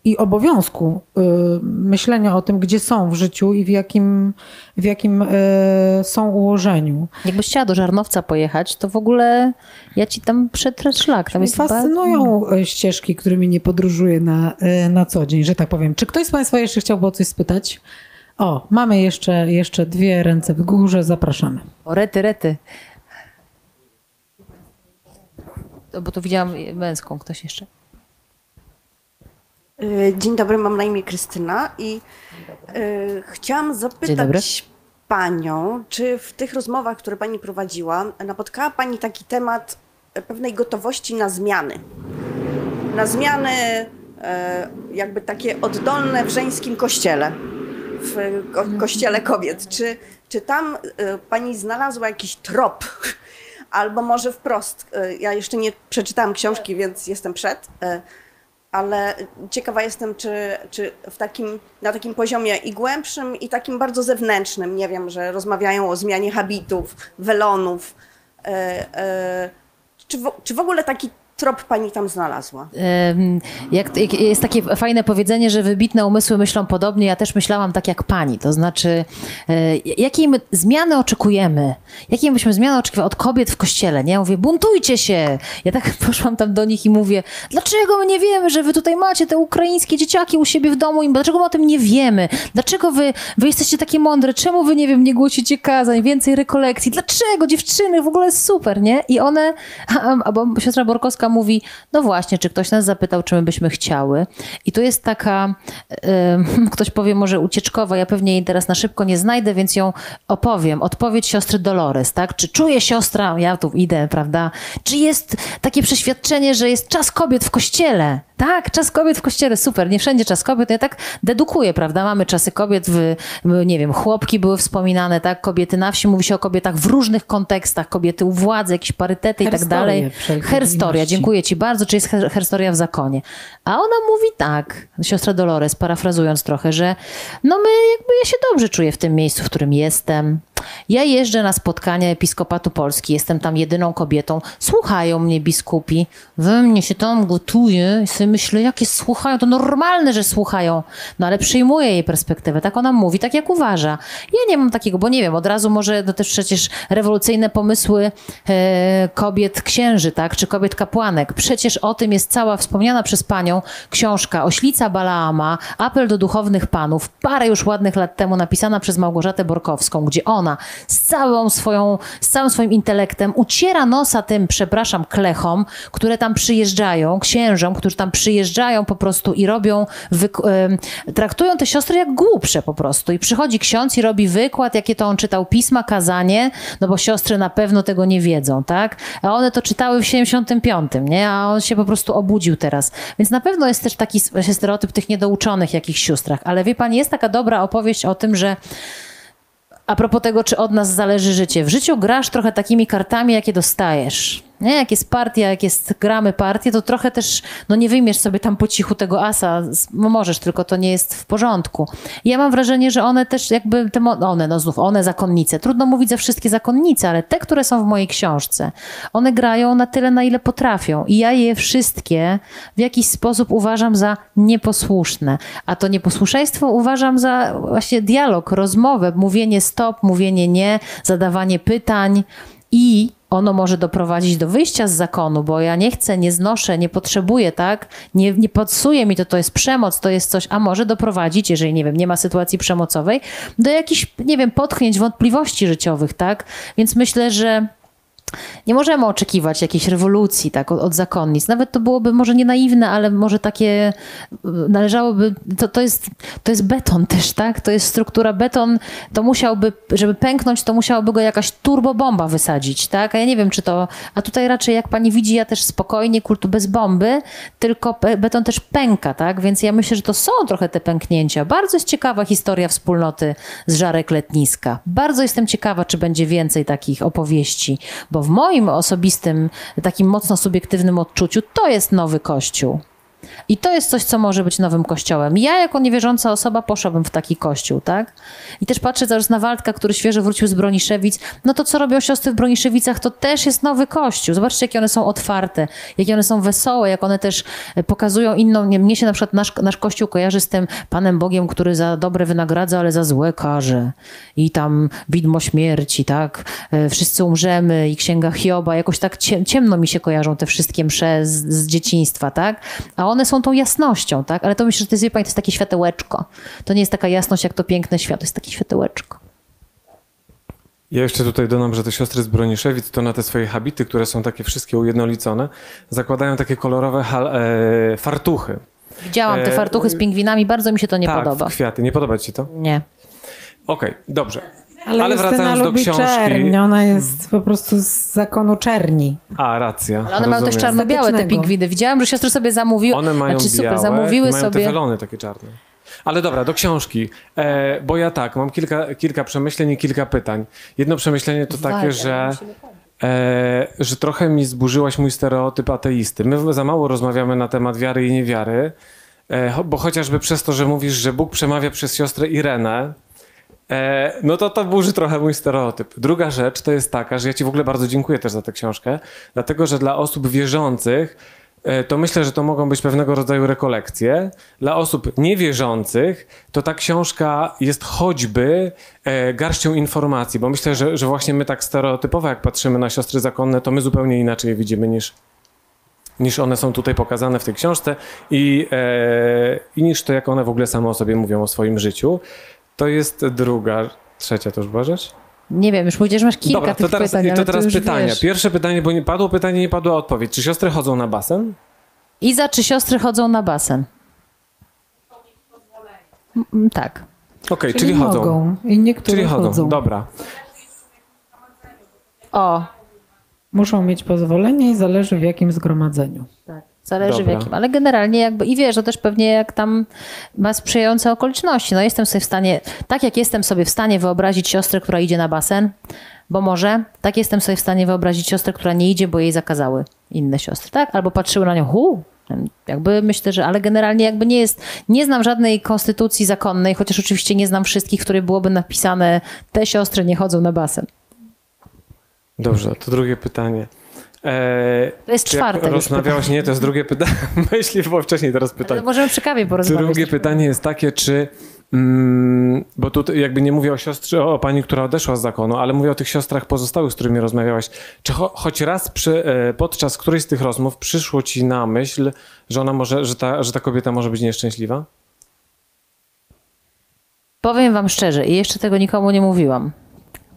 Speaker 1: i obowiązku y, myślenia o tym, gdzie są w życiu i w jakim, w jakim y, są ułożeniu.
Speaker 2: Jakbyś chciała do Żarnowca pojechać, to w ogóle ja ci tam przetrę szlak. Tam jest ba-
Speaker 1: fascynują y, ścieżki, którymi nie podróżuję na, y, na co dzień, że tak powiem. Czy ktoś z Państwa jeszcze chciałby o coś spytać? O, mamy jeszcze, jeszcze dwie ręce w górze, zapraszamy.
Speaker 2: O, rety, rety. To, bo tu widziałam męską, ktoś jeszcze.
Speaker 6: Y, Dzień dobry, mam na imię Krystyna i y, chciałam zapytać Panią, czy w tych rozmowach, które Pani prowadziła, napotkała Pani taki temat e, pewnej gotowości na zmiany? Na zmiany e, jakby takie oddolne w żeńskim kościele, w ko kościele kobiet. Czy, czy tam e, Pani znalazła jakiś trop? Albo może wprost, e, ja jeszcze nie przeczytałam książki, więc jestem przed, e, ale ciekawa jestem, czy, czy w takim, na takim poziomie i głębszym, i takim bardzo zewnętrznym, nie wiem, że rozmawiają o zmianie habitów, welonów. E, e, czy, w, czy w ogóle taki trop pani tam znalazła?
Speaker 2: Jak, jest takie fajne powiedzenie, że wybitne umysły myślą podobnie. Ja też myślałam tak jak pani. To znaczy, e, jakiej my zmiany oczekujemy? Jakiej byśmy zmiany oczekiwali od kobiet w kościele? Nie? Ja mówię, buntujcie się! Ja tak poszłam tam do nich i mówię, dlaczego my nie wiemy, że wy tutaj macie te ukraińskie dzieciaki u siebie w domu? I Dlaczego my o tym nie wiemy? Dlaczego wy, wy jesteście takie mądre? Czemu wy, nie wiem, nie głosicie kazań, więcej rekolekcji? Dlaczego? Dziewczyny, w ogóle super, nie? I one, a, a bo siostra Borkowska mówi, no właśnie, czy ktoś nas zapytał, czy my byśmy chciały. I tu jest taka, em, ktoś powie może ucieczkowa, ja pewnie jej teraz na szybko nie znajdę, więc ją opowiem. Odpowiedź siostry Dolores, tak? Czy czuje siostra, ja tu idę, prawda? Czy jest takie przeświadczenie, że jest czas kobiet w kościele? Tak, czas kobiet w kościele, super, nie wszędzie czas kobiet, ja tak dedukuję, prawda? Mamy czasy kobiet, w, nie wiem, chłopki były wspominane, tak? Kobiety na wsi, mówi się o kobietach w różnych kontekstach, kobiety u władzy, jakieś parytety i tak dalej. Herstoria, dziękuję ci bardzo, czy jest her- herstoria w zakonie. A ona mówi tak, siostra Dolores, parafrazując trochę, że no my, jakby ja się dobrze czuję w tym miejscu, w którym jestem. Ja jeżdżę na spotkania Episkopatu Polski, jestem tam jedyną kobietą. Słuchają mnie biskupi, we mnie się tam gotuje i sobie myślę, jakie słuchają, to normalne, że słuchają. No ale przyjmuję jej perspektywę, tak ona mówi, tak jak uważa. Ja nie mam takiego, bo nie wiem, od razu może to też przecież rewolucyjne pomysły e, kobiet księży, tak, czy kobiet kapłanek. Przecież o tym jest cała wspomniana przez panią książka Oślica Balaama, Apel do duchownych panów, parę już ładnych lat temu napisana przez Małgorzatę Borkowską, gdzie ona z całą swoją, z całym swoim intelektem uciera nosa tym, przepraszam, klechom, które tam przyjeżdżają, księżom, którzy tam przyjeżdżają po prostu i robią, traktują te siostry jak głupsze po prostu. I przychodzi ksiądz i robi wykład, jakie to on czytał pisma, kazanie, no bo siostry na pewno tego nie wiedzą, tak? A one to czytały w 75, nie? A on się po prostu obudził teraz. Więc na pewno jest też taki stereotyp tych niedouczonych jakichś siostrach. Ale wie pani, jest taka dobra opowieść o tym, że a propos tego, czy od nas zależy życie. W życiu grasz trochę takimi kartami, jakie dostajesz. Nie? Jak jest partia, jak jest, gramy partię, to trochę też, no nie wyjmiesz sobie tam po cichu tego asa, no możesz, tylko to nie jest w porządku. Ja mam wrażenie, że one też jakby, te, one, no znów, one zakonnice, trudno mówić za wszystkie zakonnice, ale te, które są w mojej książce, one grają na tyle, na ile potrafią. I ja je wszystkie w jakiś sposób uważam za nieposłuszne. A to nieposłuszeństwo uważam za właśnie dialog, rozmowę, mówienie stop, mówienie nie, zadawanie pytań i ono może doprowadzić do wyjścia z zakonu, bo ja nie chcę, nie znoszę, nie potrzebuję, tak? Nie, nie podsuje mi to, to jest przemoc, to jest coś, a może doprowadzić, jeżeli, nie wiem, nie ma sytuacji przemocowej, do jakichś, nie wiem, potknięć, wątpliwości życiowych, tak? Więc myślę, że nie możemy oczekiwać jakiejś rewolucji tak, od, od zakonnic. Nawet to byłoby może nie naiwne, ale może takie y, należałoby. To, to, jest, to jest beton też, tak? To jest struktura beton. To musiałby, żeby pęknąć, to musiałoby go jakaś turbobomba wysadzić, tak? A ja nie wiem, czy to. A tutaj raczej, jak pani widzi, ja też spokojnie, kultu bez bomby, tylko beton też pęka, tak? Więc ja myślę, że to są trochę te pęknięcia. Bardzo jest ciekawa historia wspólnoty z Żarek Letniska. Bardzo jestem ciekawa, czy będzie więcej takich opowieści, bo w moim osobistym, takim mocno subiektywnym odczuciu to jest nowy kościół. I to jest coś, co może być nowym kościołem. Ja, jako niewierząca osoba, poszłabym w taki kościół, tak? I też patrzę zaraz na Waldka, który świeżo wrócił z Broniszewic. No to, co robią siostry w Broniszewicach, to też jest nowy kościół. Zobaczcie, jakie one są otwarte, jakie one są wesołe, jak one też e, pokazują inną... Nie, mnie się na przykład nasz, nasz kościół kojarzy z tym Panem Bogiem, który za dobre wynagradza, ale za złe karze. I tam widmo śmierci, tak? E, Wszyscy umrzemy i Księga Hioba. Jakoś tak ciem, ciemno mi się kojarzą te wszystkie msze z, z dzieciństwa, tak? A one są tą jasnością, tak? Ale to myślę, że to jest, wie pani, to jest takie światełeczko. To nie jest taka jasność, jak to piękne światło, to jest takie światełeczko.
Speaker 7: Ja jeszcze tutaj dodam, że te siostry z Broniszewic to na te swoje habity, które są takie wszystkie ujednolicone, zakładają takie kolorowe e, fartuchy.
Speaker 2: Widziałam te
Speaker 7: E,
Speaker 2: fartuchy z pingwinami, bardzo mi się to nie
Speaker 7: tak,
Speaker 2: podoba.
Speaker 7: kwiaty. Nie podoba ci to?
Speaker 2: Nie.
Speaker 7: Okej, dobrze.
Speaker 1: Ale,
Speaker 7: Ale
Speaker 1: Justyna
Speaker 7: wracając do
Speaker 1: lubi
Speaker 7: książki-
Speaker 1: czerń, ona jest po prostu z zakonu czerni.
Speaker 7: A, racja.
Speaker 2: Ale one mają też czarno-białe te pingwiny. Widziałam, że siostry sobie zamówiły.
Speaker 7: One mają
Speaker 2: znaczy, super,
Speaker 7: białe,
Speaker 2: zamówiły
Speaker 7: mają
Speaker 2: sobie.
Speaker 7: te welony takie czarne. Ale dobra, do książki. E, bo ja tak, mam kilka, kilka przemyśleń i kilka pytań. Jedno przemyślenie to takie, że e, że trochę mi zburzyłaś mój stereotyp ateisty. My za mało rozmawiamy na temat wiary i niewiary, e, bo chociażby przez to, że mówisz, że Bóg przemawia przez siostrę Irenę, no to to burzy trochę mój stereotyp. Druga rzecz to jest taka, że ja Ci w ogóle bardzo dziękuję też za tę książkę, dlatego że dla osób wierzących e, to myślę, że to mogą być pewnego rodzaju rekolekcje. Dla osób niewierzących to ta książka jest choćby e, garścią informacji, bo myślę, że, że właśnie my tak stereotypowo, jak patrzymy na siostry zakonne, to my zupełnie inaczej je widzimy niż, niż one są tutaj pokazane w tej książce i, e, i niż to, jak one w ogóle same o sobie mówią o swoim życiu. To jest druga, trzecia to już była rzecz?
Speaker 2: Nie wiem, już powiedziałeś, że masz kilka
Speaker 7: Dobra,
Speaker 2: tych
Speaker 7: to teraz,
Speaker 2: pytań, ale
Speaker 7: to teraz
Speaker 2: już
Speaker 7: pytania.
Speaker 2: Wiesz.
Speaker 7: Pierwsze pytanie, bo nie padło pytanie, nie padła odpowiedź. Czy siostry chodzą na basen?
Speaker 2: Iza, czy siostry chodzą na basen? Tak.
Speaker 7: Okej, czyli, chodzą.
Speaker 1: mogą. I niektóre
Speaker 7: Czyli chodzą.
Speaker 1: chodzą.
Speaker 7: Dobra.
Speaker 2: O,
Speaker 1: Muszą mieć pozwolenie i zależy w jakim zgromadzeniu.
Speaker 2: Zależy
Speaker 7: Dobra.
Speaker 2: w jakim, ale generalnie jakby i wiesz, że też pewnie jak tam ma sprzyjające okoliczności. No jestem sobie w stanie, tak jak jestem sobie w stanie wyobrazić siostrę, która idzie na basen, bo może, tak jestem sobie w stanie wyobrazić siostrę, która nie idzie, bo jej zakazały inne siostry, tak? Albo patrzyły na nią, hu, jakby myślę, że, ale generalnie jakby nie jest, nie znam żadnej konstytucji zakonnej, chociaż oczywiście nie znam wszystkich, w której byłoby napisane, te siostry nie chodzą na basen.
Speaker 7: Dobrze, to drugie pytanie. E,
Speaker 2: To jest czwarte
Speaker 7: Rozmawiałaś, nie, to jest drugie pytanie. Myśli, bo wcześniej teraz pytanie.
Speaker 2: możemy przy kawie porozmawiać.
Speaker 7: Drugie pytanie jest takie, czy. Mm, bo tu jakby nie mówię o siostrze, o pani, która odeszła z zakonu, ale mówię o tych siostrach pozostałych, z którymi rozmawiałaś. Czy cho, choć raz przy, e, podczas którejś z tych rozmów przyszło ci na myśl, że ona może, że ta, że ta kobieta może być nieszczęśliwa?
Speaker 2: Powiem wam szczerze, i jeszcze tego nikomu nie mówiłam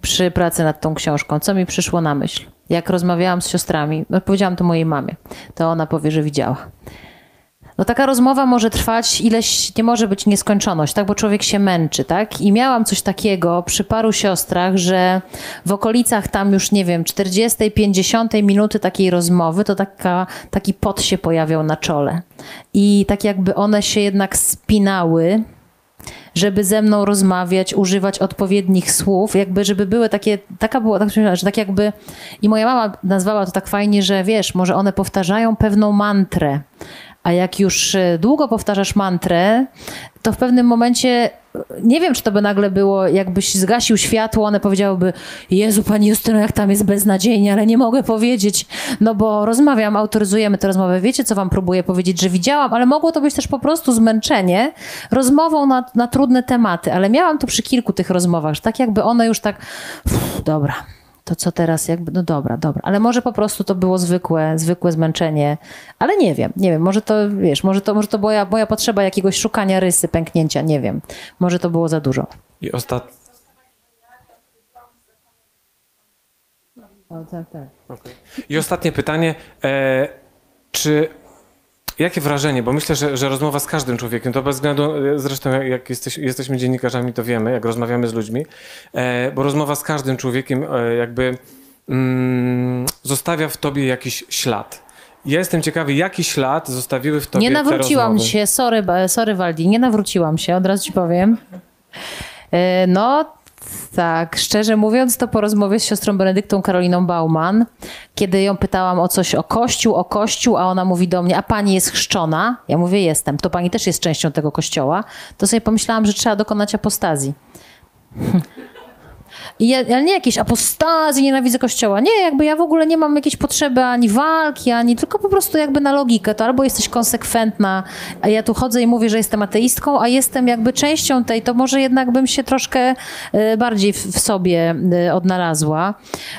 Speaker 2: przy pracy nad tą książką, co mi przyszło na myśl. Jak rozmawiałam z siostrami, no powiedziałam to mojej mamie, to ona powie, że widziała. No taka rozmowa może trwać ileś, nie może być nieskończoność, tak, bo człowiek się męczy, tak? I miałam coś takiego przy paru siostrach, że w okolicach tam już, nie wiem, 40, 50 minuty takiej rozmowy, to taka, taki pot się pojawiał na czole. I tak jakby one się jednak spinały, żeby ze mną rozmawiać, używać odpowiednich słów, jakby żeby były takie, taka była, tak, że tak jakby, i moja mama nazwała to tak fajnie, że wiesz, może one powtarzają pewną mantrę, a jak już e, długo powtarzasz mantrę, to w pewnym momencie, nie wiem, czy to by nagle było, jakbyś zgasił światło, one powiedziałyby, Jezu, Pani Justyno, jak tam jest beznadziejnie, ale nie mogę powiedzieć, no bo rozmawiam, autoryzujemy tę rozmowę. Wiecie, co Wam próbuję powiedzieć, że widziałam, ale mogło to być też po prostu zmęczenie rozmową na, na trudne tematy, ale miałam to przy kilku tych rozmowach, że tak jakby one już tak, "Uff, dobra, to co teraz jakby, no dobra, dobra, ale może po prostu to było zwykłe, zwykłe zmęczenie, ale nie wiem, nie wiem, może to, wiesz, może to, może to była moja potrzeba jakiegoś szukania rysy, pęknięcia, nie wiem, może to było za dużo.
Speaker 7: I ostatnie. I ostatnie pytanie. E, czy jakie wrażenie, bo myślę, że, że rozmowa z każdym człowiekiem, to bez względu, e, zresztą jak- jesteś, jesteśmy dziennikarzami, to wiemy, jak rozmawiamy z ludźmi, e, bo rozmowa z każdym człowiekiem e, jakby mm, zostawia w tobie jakiś ślad. Ja jestem ciekawy, jaki ślad zostawiły w tobie
Speaker 2: Nie
Speaker 7: te
Speaker 2: nawróciłam
Speaker 7: rozmowy.
Speaker 2: się, sorry, sorry Waldi, nie nawróciłam się, od razu ci powiem. No, tak, szczerze mówiąc, to po rozmowie z siostrą Benedyktą Karoliną Bauman, kiedy ją pytałam o coś o kościół, o kościół, a ona mówi do mnie, a pani jest chrzczona? Ja mówię, jestem. To pani też jest częścią tego kościoła? To sobie pomyślałam, że trzeba dokonać apostazji. Ja, ja nie jakieś apostazji, nienawidzę kościoła. Nie, jakby ja w ogóle nie mam jakiejś potrzeby ani walki, ani tylko po prostu jakby na logikę. To albo jesteś konsekwentna, a ja tu chodzę i mówię, że jestem ateistką, a jestem jakby częścią tej, to może jednak bym się troszkę e, bardziej w, w sobie e, odnalazła.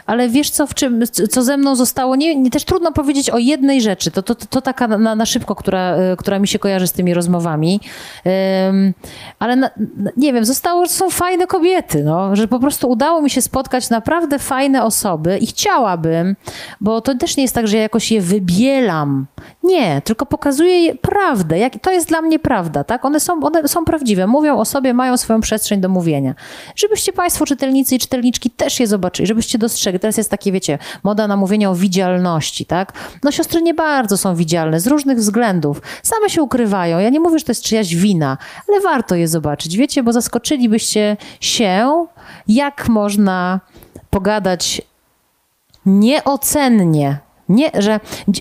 Speaker 2: Ale wiesz co, w czym, co ze mną zostało? Nie, nie, też trudno powiedzieć o jednej rzeczy. To, to, to, to taka na, na szybko, która, e, która mi się kojarzy z tymi rozmowami. Em, ale na- nie wiem, zostało, że są fajne kobiety, no, że po prostu udało mi się spotkać naprawdę fajne osoby i chciałabym, bo to też nie jest tak, że ja jakoś je wybielam. Nie, tylko pokazuję prawdę. Jak, to jest dla mnie prawda, tak? One są, one są prawdziwe, mówią o sobie, mają swoją przestrzeń do mówienia. Żebyście Państwo, czytelnicy i czytelniczki, też je zobaczyli, żebyście dostrzegli. Teraz jest takie, wiecie, moda na mówienie o widzialności, tak? No siostry nie bardzo są widzialne z różnych względów. Same się ukrywają. Ja nie mówię, że to jest czyjaś wina, ale warto je zobaczyć, wiecie, bo zaskoczylibyście się, jak można pogadać nieocennie. Nie, że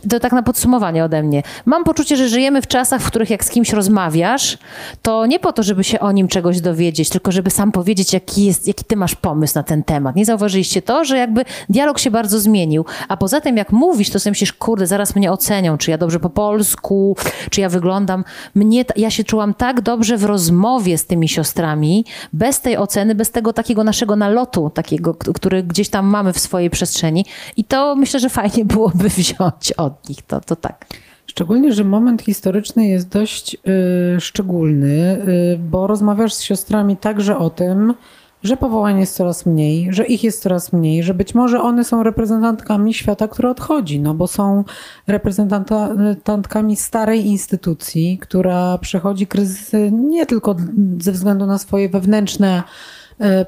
Speaker 2: to tak na podsumowanie ode mnie. Mam poczucie, że żyjemy w czasach, w których jak z kimś rozmawiasz, to nie po to, żeby się o nim czegoś dowiedzieć, tylko żeby sam powiedzieć, jaki, jest, jaki ty masz pomysł na ten temat. Nie zauważyliście to, że jakby dialog się bardzo zmienił. A poza tym, jak mówisz, to sobie myślisz, kurde, zaraz mnie ocenią, czy ja dobrze po polsku, czy ja wyglądam. Mnie, ja się czułam tak dobrze w rozmowie z tymi siostrami, bez tej oceny, bez tego takiego naszego nalotu, takiego, który gdzieś tam mamy w swojej przestrzeni. I to myślę, że fajnie było by wziąć od nich. To, to tak.
Speaker 1: Szczególnie, że moment historyczny jest dość y, szczególny, y, bo rozmawiasz z siostrami także o tym, że powołań jest coraz mniej, że ich jest coraz mniej, że być może one są reprezentantkami świata, który odchodzi, no bo są reprezentantkami starej instytucji, która przechodzi kryzysy nie tylko ze względu na swoje wewnętrzne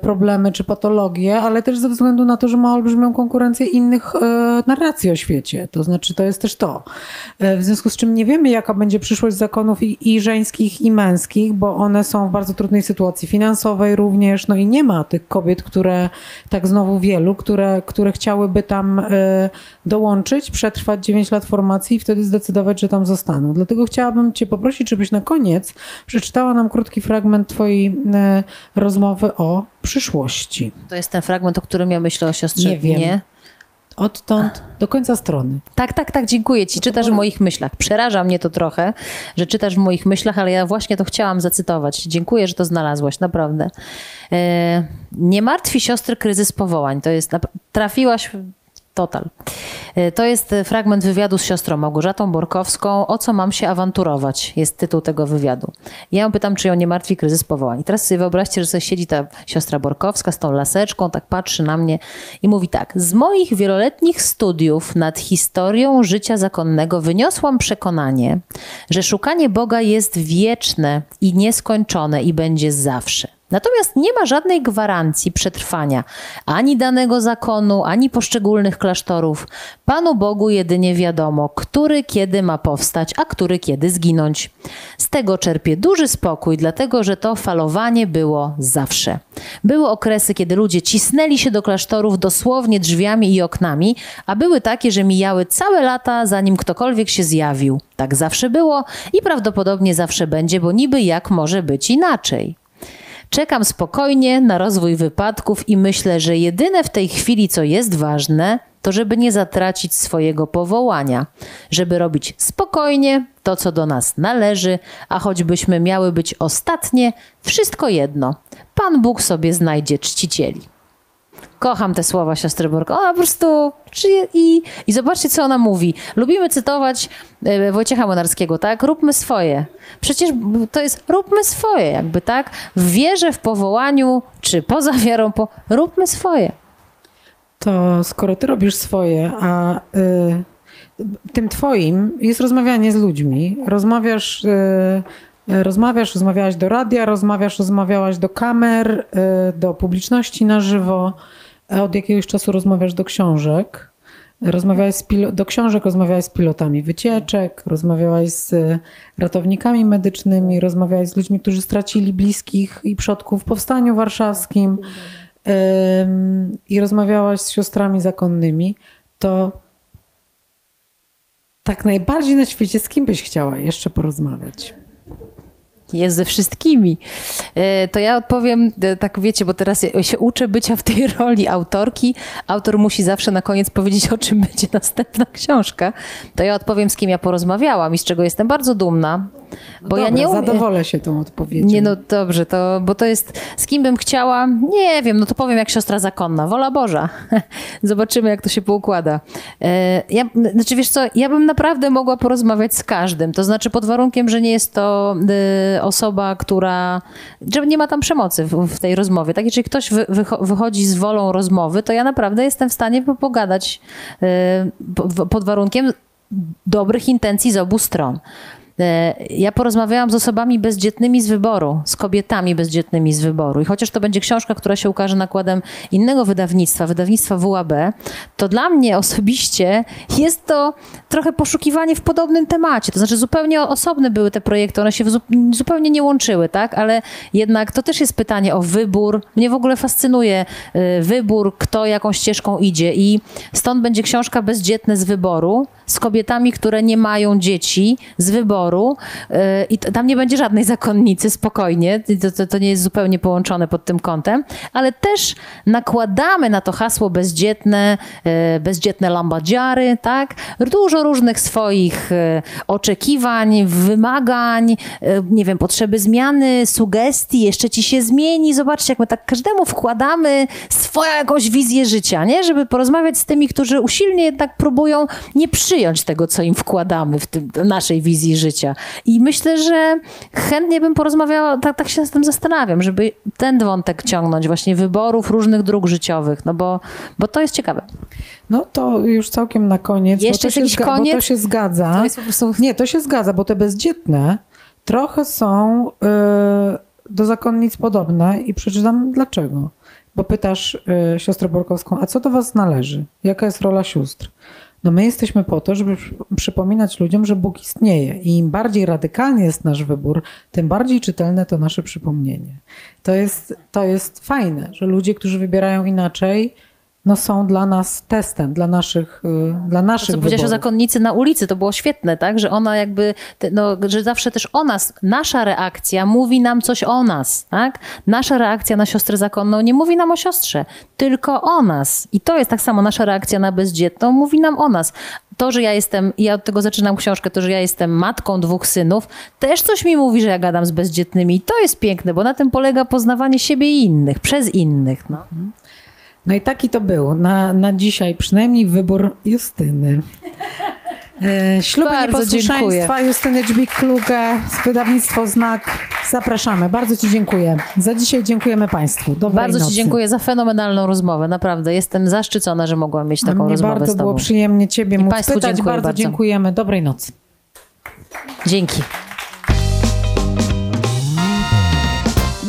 Speaker 1: problemy czy patologie, ale też ze względu na to, że ma olbrzymią konkurencję innych e, narracji o świecie. To znaczy, to jest też to. E, w związku z czym nie wiemy, jaka będzie przyszłość zakonów i, i żeńskich, i męskich, bo one są w bardzo trudnej sytuacji finansowej również. No i nie ma tych kobiet, które, tak znowu wielu, które, które chciałyby tam dołączyć, przetrwać 9 lat formacji i wtedy zdecydować, że tam zostaną. Dlatego chciałabym Cię poprosić, żebyś na koniec przeczytała nam krótki fragment Twojej rozmowy o przyszłości.
Speaker 2: To jest ten fragment, o którym ja myślę o siostrze.
Speaker 1: Nie wiem. Nie? Odtąd do końca strony.
Speaker 2: Tak, tak, tak, dziękuję ci. Czytasz w moich myślach. Przeraża mnie to trochę, że czytasz w moich myślach, ale ja właśnie to chciałam zacytować. Dziękuję, że to znalazłaś, naprawdę. E, nie martwi siostry kryzys powołań. To jest, trafiłaś Total. E, to jest e, fragment wywiadu z siostrą Małgorzatą Borkowską. O co mam się awanturować? Jest tytuł tego wywiadu. Ja ją pytam, czy ją nie martwi kryzys powołań. I teraz sobie wyobraźcie, że sobie siedzi ta siostra Borkowska z tą laseczką, tak patrzy na mnie i mówi tak. Z moich wieloletnich studiów nad historią życia zakonnego wyniosłam przekonanie, że szukanie Boga jest wieczne i nieskończone i będzie zawsze. Natomiast nie ma żadnej gwarancji przetrwania ani danego zakonu, ani poszczególnych klasztorów. Panu Bogu jedynie wiadomo, który kiedy ma powstać, a który kiedy zginąć. Z tego czerpie duży spokój, dlatego że to falowanie było zawsze. Były okresy, kiedy ludzie cisnęli się do klasztorów dosłownie drzwiami i oknami, a były takie, że mijały całe lata, zanim ktokolwiek się zjawił. Tak zawsze było i prawdopodobnie zawsze będzie, bo niby jak może być inaczej. Czekam spokojnie na rozwój wypadków i myślę, że jedyne w tej chwili, co jest ważne, to żeby nie zatracić swojego powołania, żeby robić spokojnie to, co do nas należy, a choćbyśmy miały być ostatnie, wszystko jedno. Pan Bóg sobie znajdzie czcicieli. Kocham te słowa siostry Borko. Ona po prostu i, i zobaczcie, co ona mówi. Lubimy cytować e, Wojciecha Monarskiego, tak? Róbmy swoje. Przecież to jest róbmy swoje, jakby tak? W wierze, w powołaniu, czy poza wiarą, po, róbmy swoje.
Speaker 1: To skoro ty robisz swoje, a y, tym twoim jest rozmawianie z ludźmi, rozmawiasz. Y, Rozmawiasz, rozmawiałaś do radia, rozmawiasz, rozmawiałaś do kamer, y, do publiczności na żywo. Od jakiegoś czasu rozmawiasz do książek. Rozmawiałeś z do książek rozmawiałeś z pilotami wycieczek, rozmawiałaś z ratownikami medycznymi, rozmawiałaś z ludźmi, którzy stracili bliskich i przodków w powstaniu warszawskim i rozmawiałaś z siostrami zakonnymi, to tak najbardziej na świecie z kim byś chciała jeszcze porozmawiać?
Speaker 2: Jest ze wszystkimi. E, to ja odpowiem, e, tak wiecie, bo teraz się uczę bycia w tej roli autorki. Autor musi zawsze na koniec powiedzieć, o czym będzie następna książka. To ja odpowiem, z kim ja porozmawiałam i z czego jestem bardzo dumna.
Speaker 1: Bo Dobra, ja nie umiem... zadowolę się tą odpowiedzią.
Speaker 2: Nie, no dobrze, to, bo to jest, z kim bym chciała, nie wiem, no to powiem jak siostra zakonna, wola Boża. Zobaczymy, jak to się poukłada. E, ja, znaczy wiesz co, ja bym naprawdę mogła porozmawiać z każdym, to znaczy pod warunkiem, że nie jest to y, osoba, która, że nie ma tam przemocy w, w tej rozmowie. Tak, jeżeli ktoś wy, wychodzi z wolą rozmowy, to ja naprawdę jestem w stanie pogadać y, pod warunkiem dobrych intencji z obu stron. E, Ja porozmawiałam z osobami bezdzietnymi z wyboru, z kobietami bezdzietnymi z wyboru. I chociaż to będzie książka, która się ukaże nakładem innego wydawnictwa, wydawnictwa WAB, to dla mnie osobiście jest to trochę poszukiwanie w podobnym temacie. To znaczy zupełnie osobne były te projekty, one się zupełnie nie łączyły, tak? Ale jednak to też jest pytanie o wybór. Mnie w ogóle fascynuje y, wybór, kto jaką ścieżką idzie i stąd będzie książka Bezdzietne z wyboru z kobietami, które nie mają dzieci z wyboru y, i tam nie będzie żadnej zakonnicy, spokojnie, to, to, to nie jest zupełnie połączone pod tym kątem, ale też nakładamy na to hasło bezdzietne, y, bezdzietne lambadziary, tak? Dużo różnych swoich y, oczekiwań, wymagań, nie wiem, potrzeby zmiany, sugestii, jeszcze ci się zmieni. Zobaczcie, jak my tak każdemu wkładamy swoją jakąś wizję życia, nie? Żeby porozmawiać z tymi, którzy usilnie jednak próbują nie przyjąć tego, co im wkładamy w tym, naszej wizji życia. I myślę, że chętnie bym porozmawiała, tak, tak się z tym zastanawiam, żeby ten wątek ciągnąć, właśnie wyborów różnych dróg życiowych, no bo, bo to jest ciekawe.
Speaker 1: No to już całkiem na koniec.
Speaker 2: Jeszcze
Speaker 1: bo to
Speaker 2: jest
Speaker 1: się zga- Bo to
Speaker 2: koniec?
Speaker 1: się zgadza.
Speaker 2: To jest po prostu...
Speaker 1: Nie, to się zgadza, bo te bezdzietne trochę są y, do zakonnic podobne i przeczytam dlaczego. Bo pytasz y, siostrę Borkowską, a co do was należy? Jaka jest rola sióstr? No my jesteśmy po to, żeby przy- przypominać ludziom, że Bóg istnieje i im bardziej radykalny jest nasz wybór, tym bardziej czytelne to nasze przypomnienie. To jest, to jest fajne, że ludzie, którzy wybierają inaczej, no są dla nas testem, dla naszych, y, dla naszych
Speaker 2: Co powiedziałeś o zakonnicy na ulicy, to było świetne, tak? Że ona jakby, no, że zawsze też o nas, nasza reakcja mówi nam coś o nas, tak? Nasza reakcja na siostrę zakonną nie mówi nam o siostrze, tylko o nas. I to jest tak samo nasza reakcja na bezdzietną, mówi nam o nas. To, że ja jestem, ja od tego zaczynam książkę, to, że ja jestem matką dwóch synów, też coś mi mówi, że ja gadam z bezdzietnymi. I to jest piękne, bo na tym polega poznawanie siebie i innych, przez innych. No.
Speaker 1: No i taki to był na, na dzisiaj, przynajmniej wybór Justyny. E, Śluby
Speaker 2: Bardzo
Speaker 1: nieposłuszeństwa Justyny Dźwig-Kluge z wydawnictwo Znak. Zapraszamy. Bardzo Ci dziękuję. Za dzisiaj dziękujemy Państwu. Dobrej
Speaker 2: Bardzo
Speaker 1: nocy.
Speaker 2: Ci dziękuję za fenomenalną rozmowę. Naprawdę jestem zaszczycona, że mogłam mieć taką
Speaker 1: Mnie
Speaker 2: rozmowę
Speaker 1: bardzo
Speaker 2: z Tobą.
Speaker 1: było przyjemnie Ciebie
Speaker 2: I
Speaker 1: móc
Speaker 2: Państwu
Speaker 1: pytać.
Speaker 2: dziękuję
Speaker 1: bardzo,
Speaker 2: bardzo.
Speaker 1: dziękujemy. Dobrej nocy.
Speaker 2: Dzięki.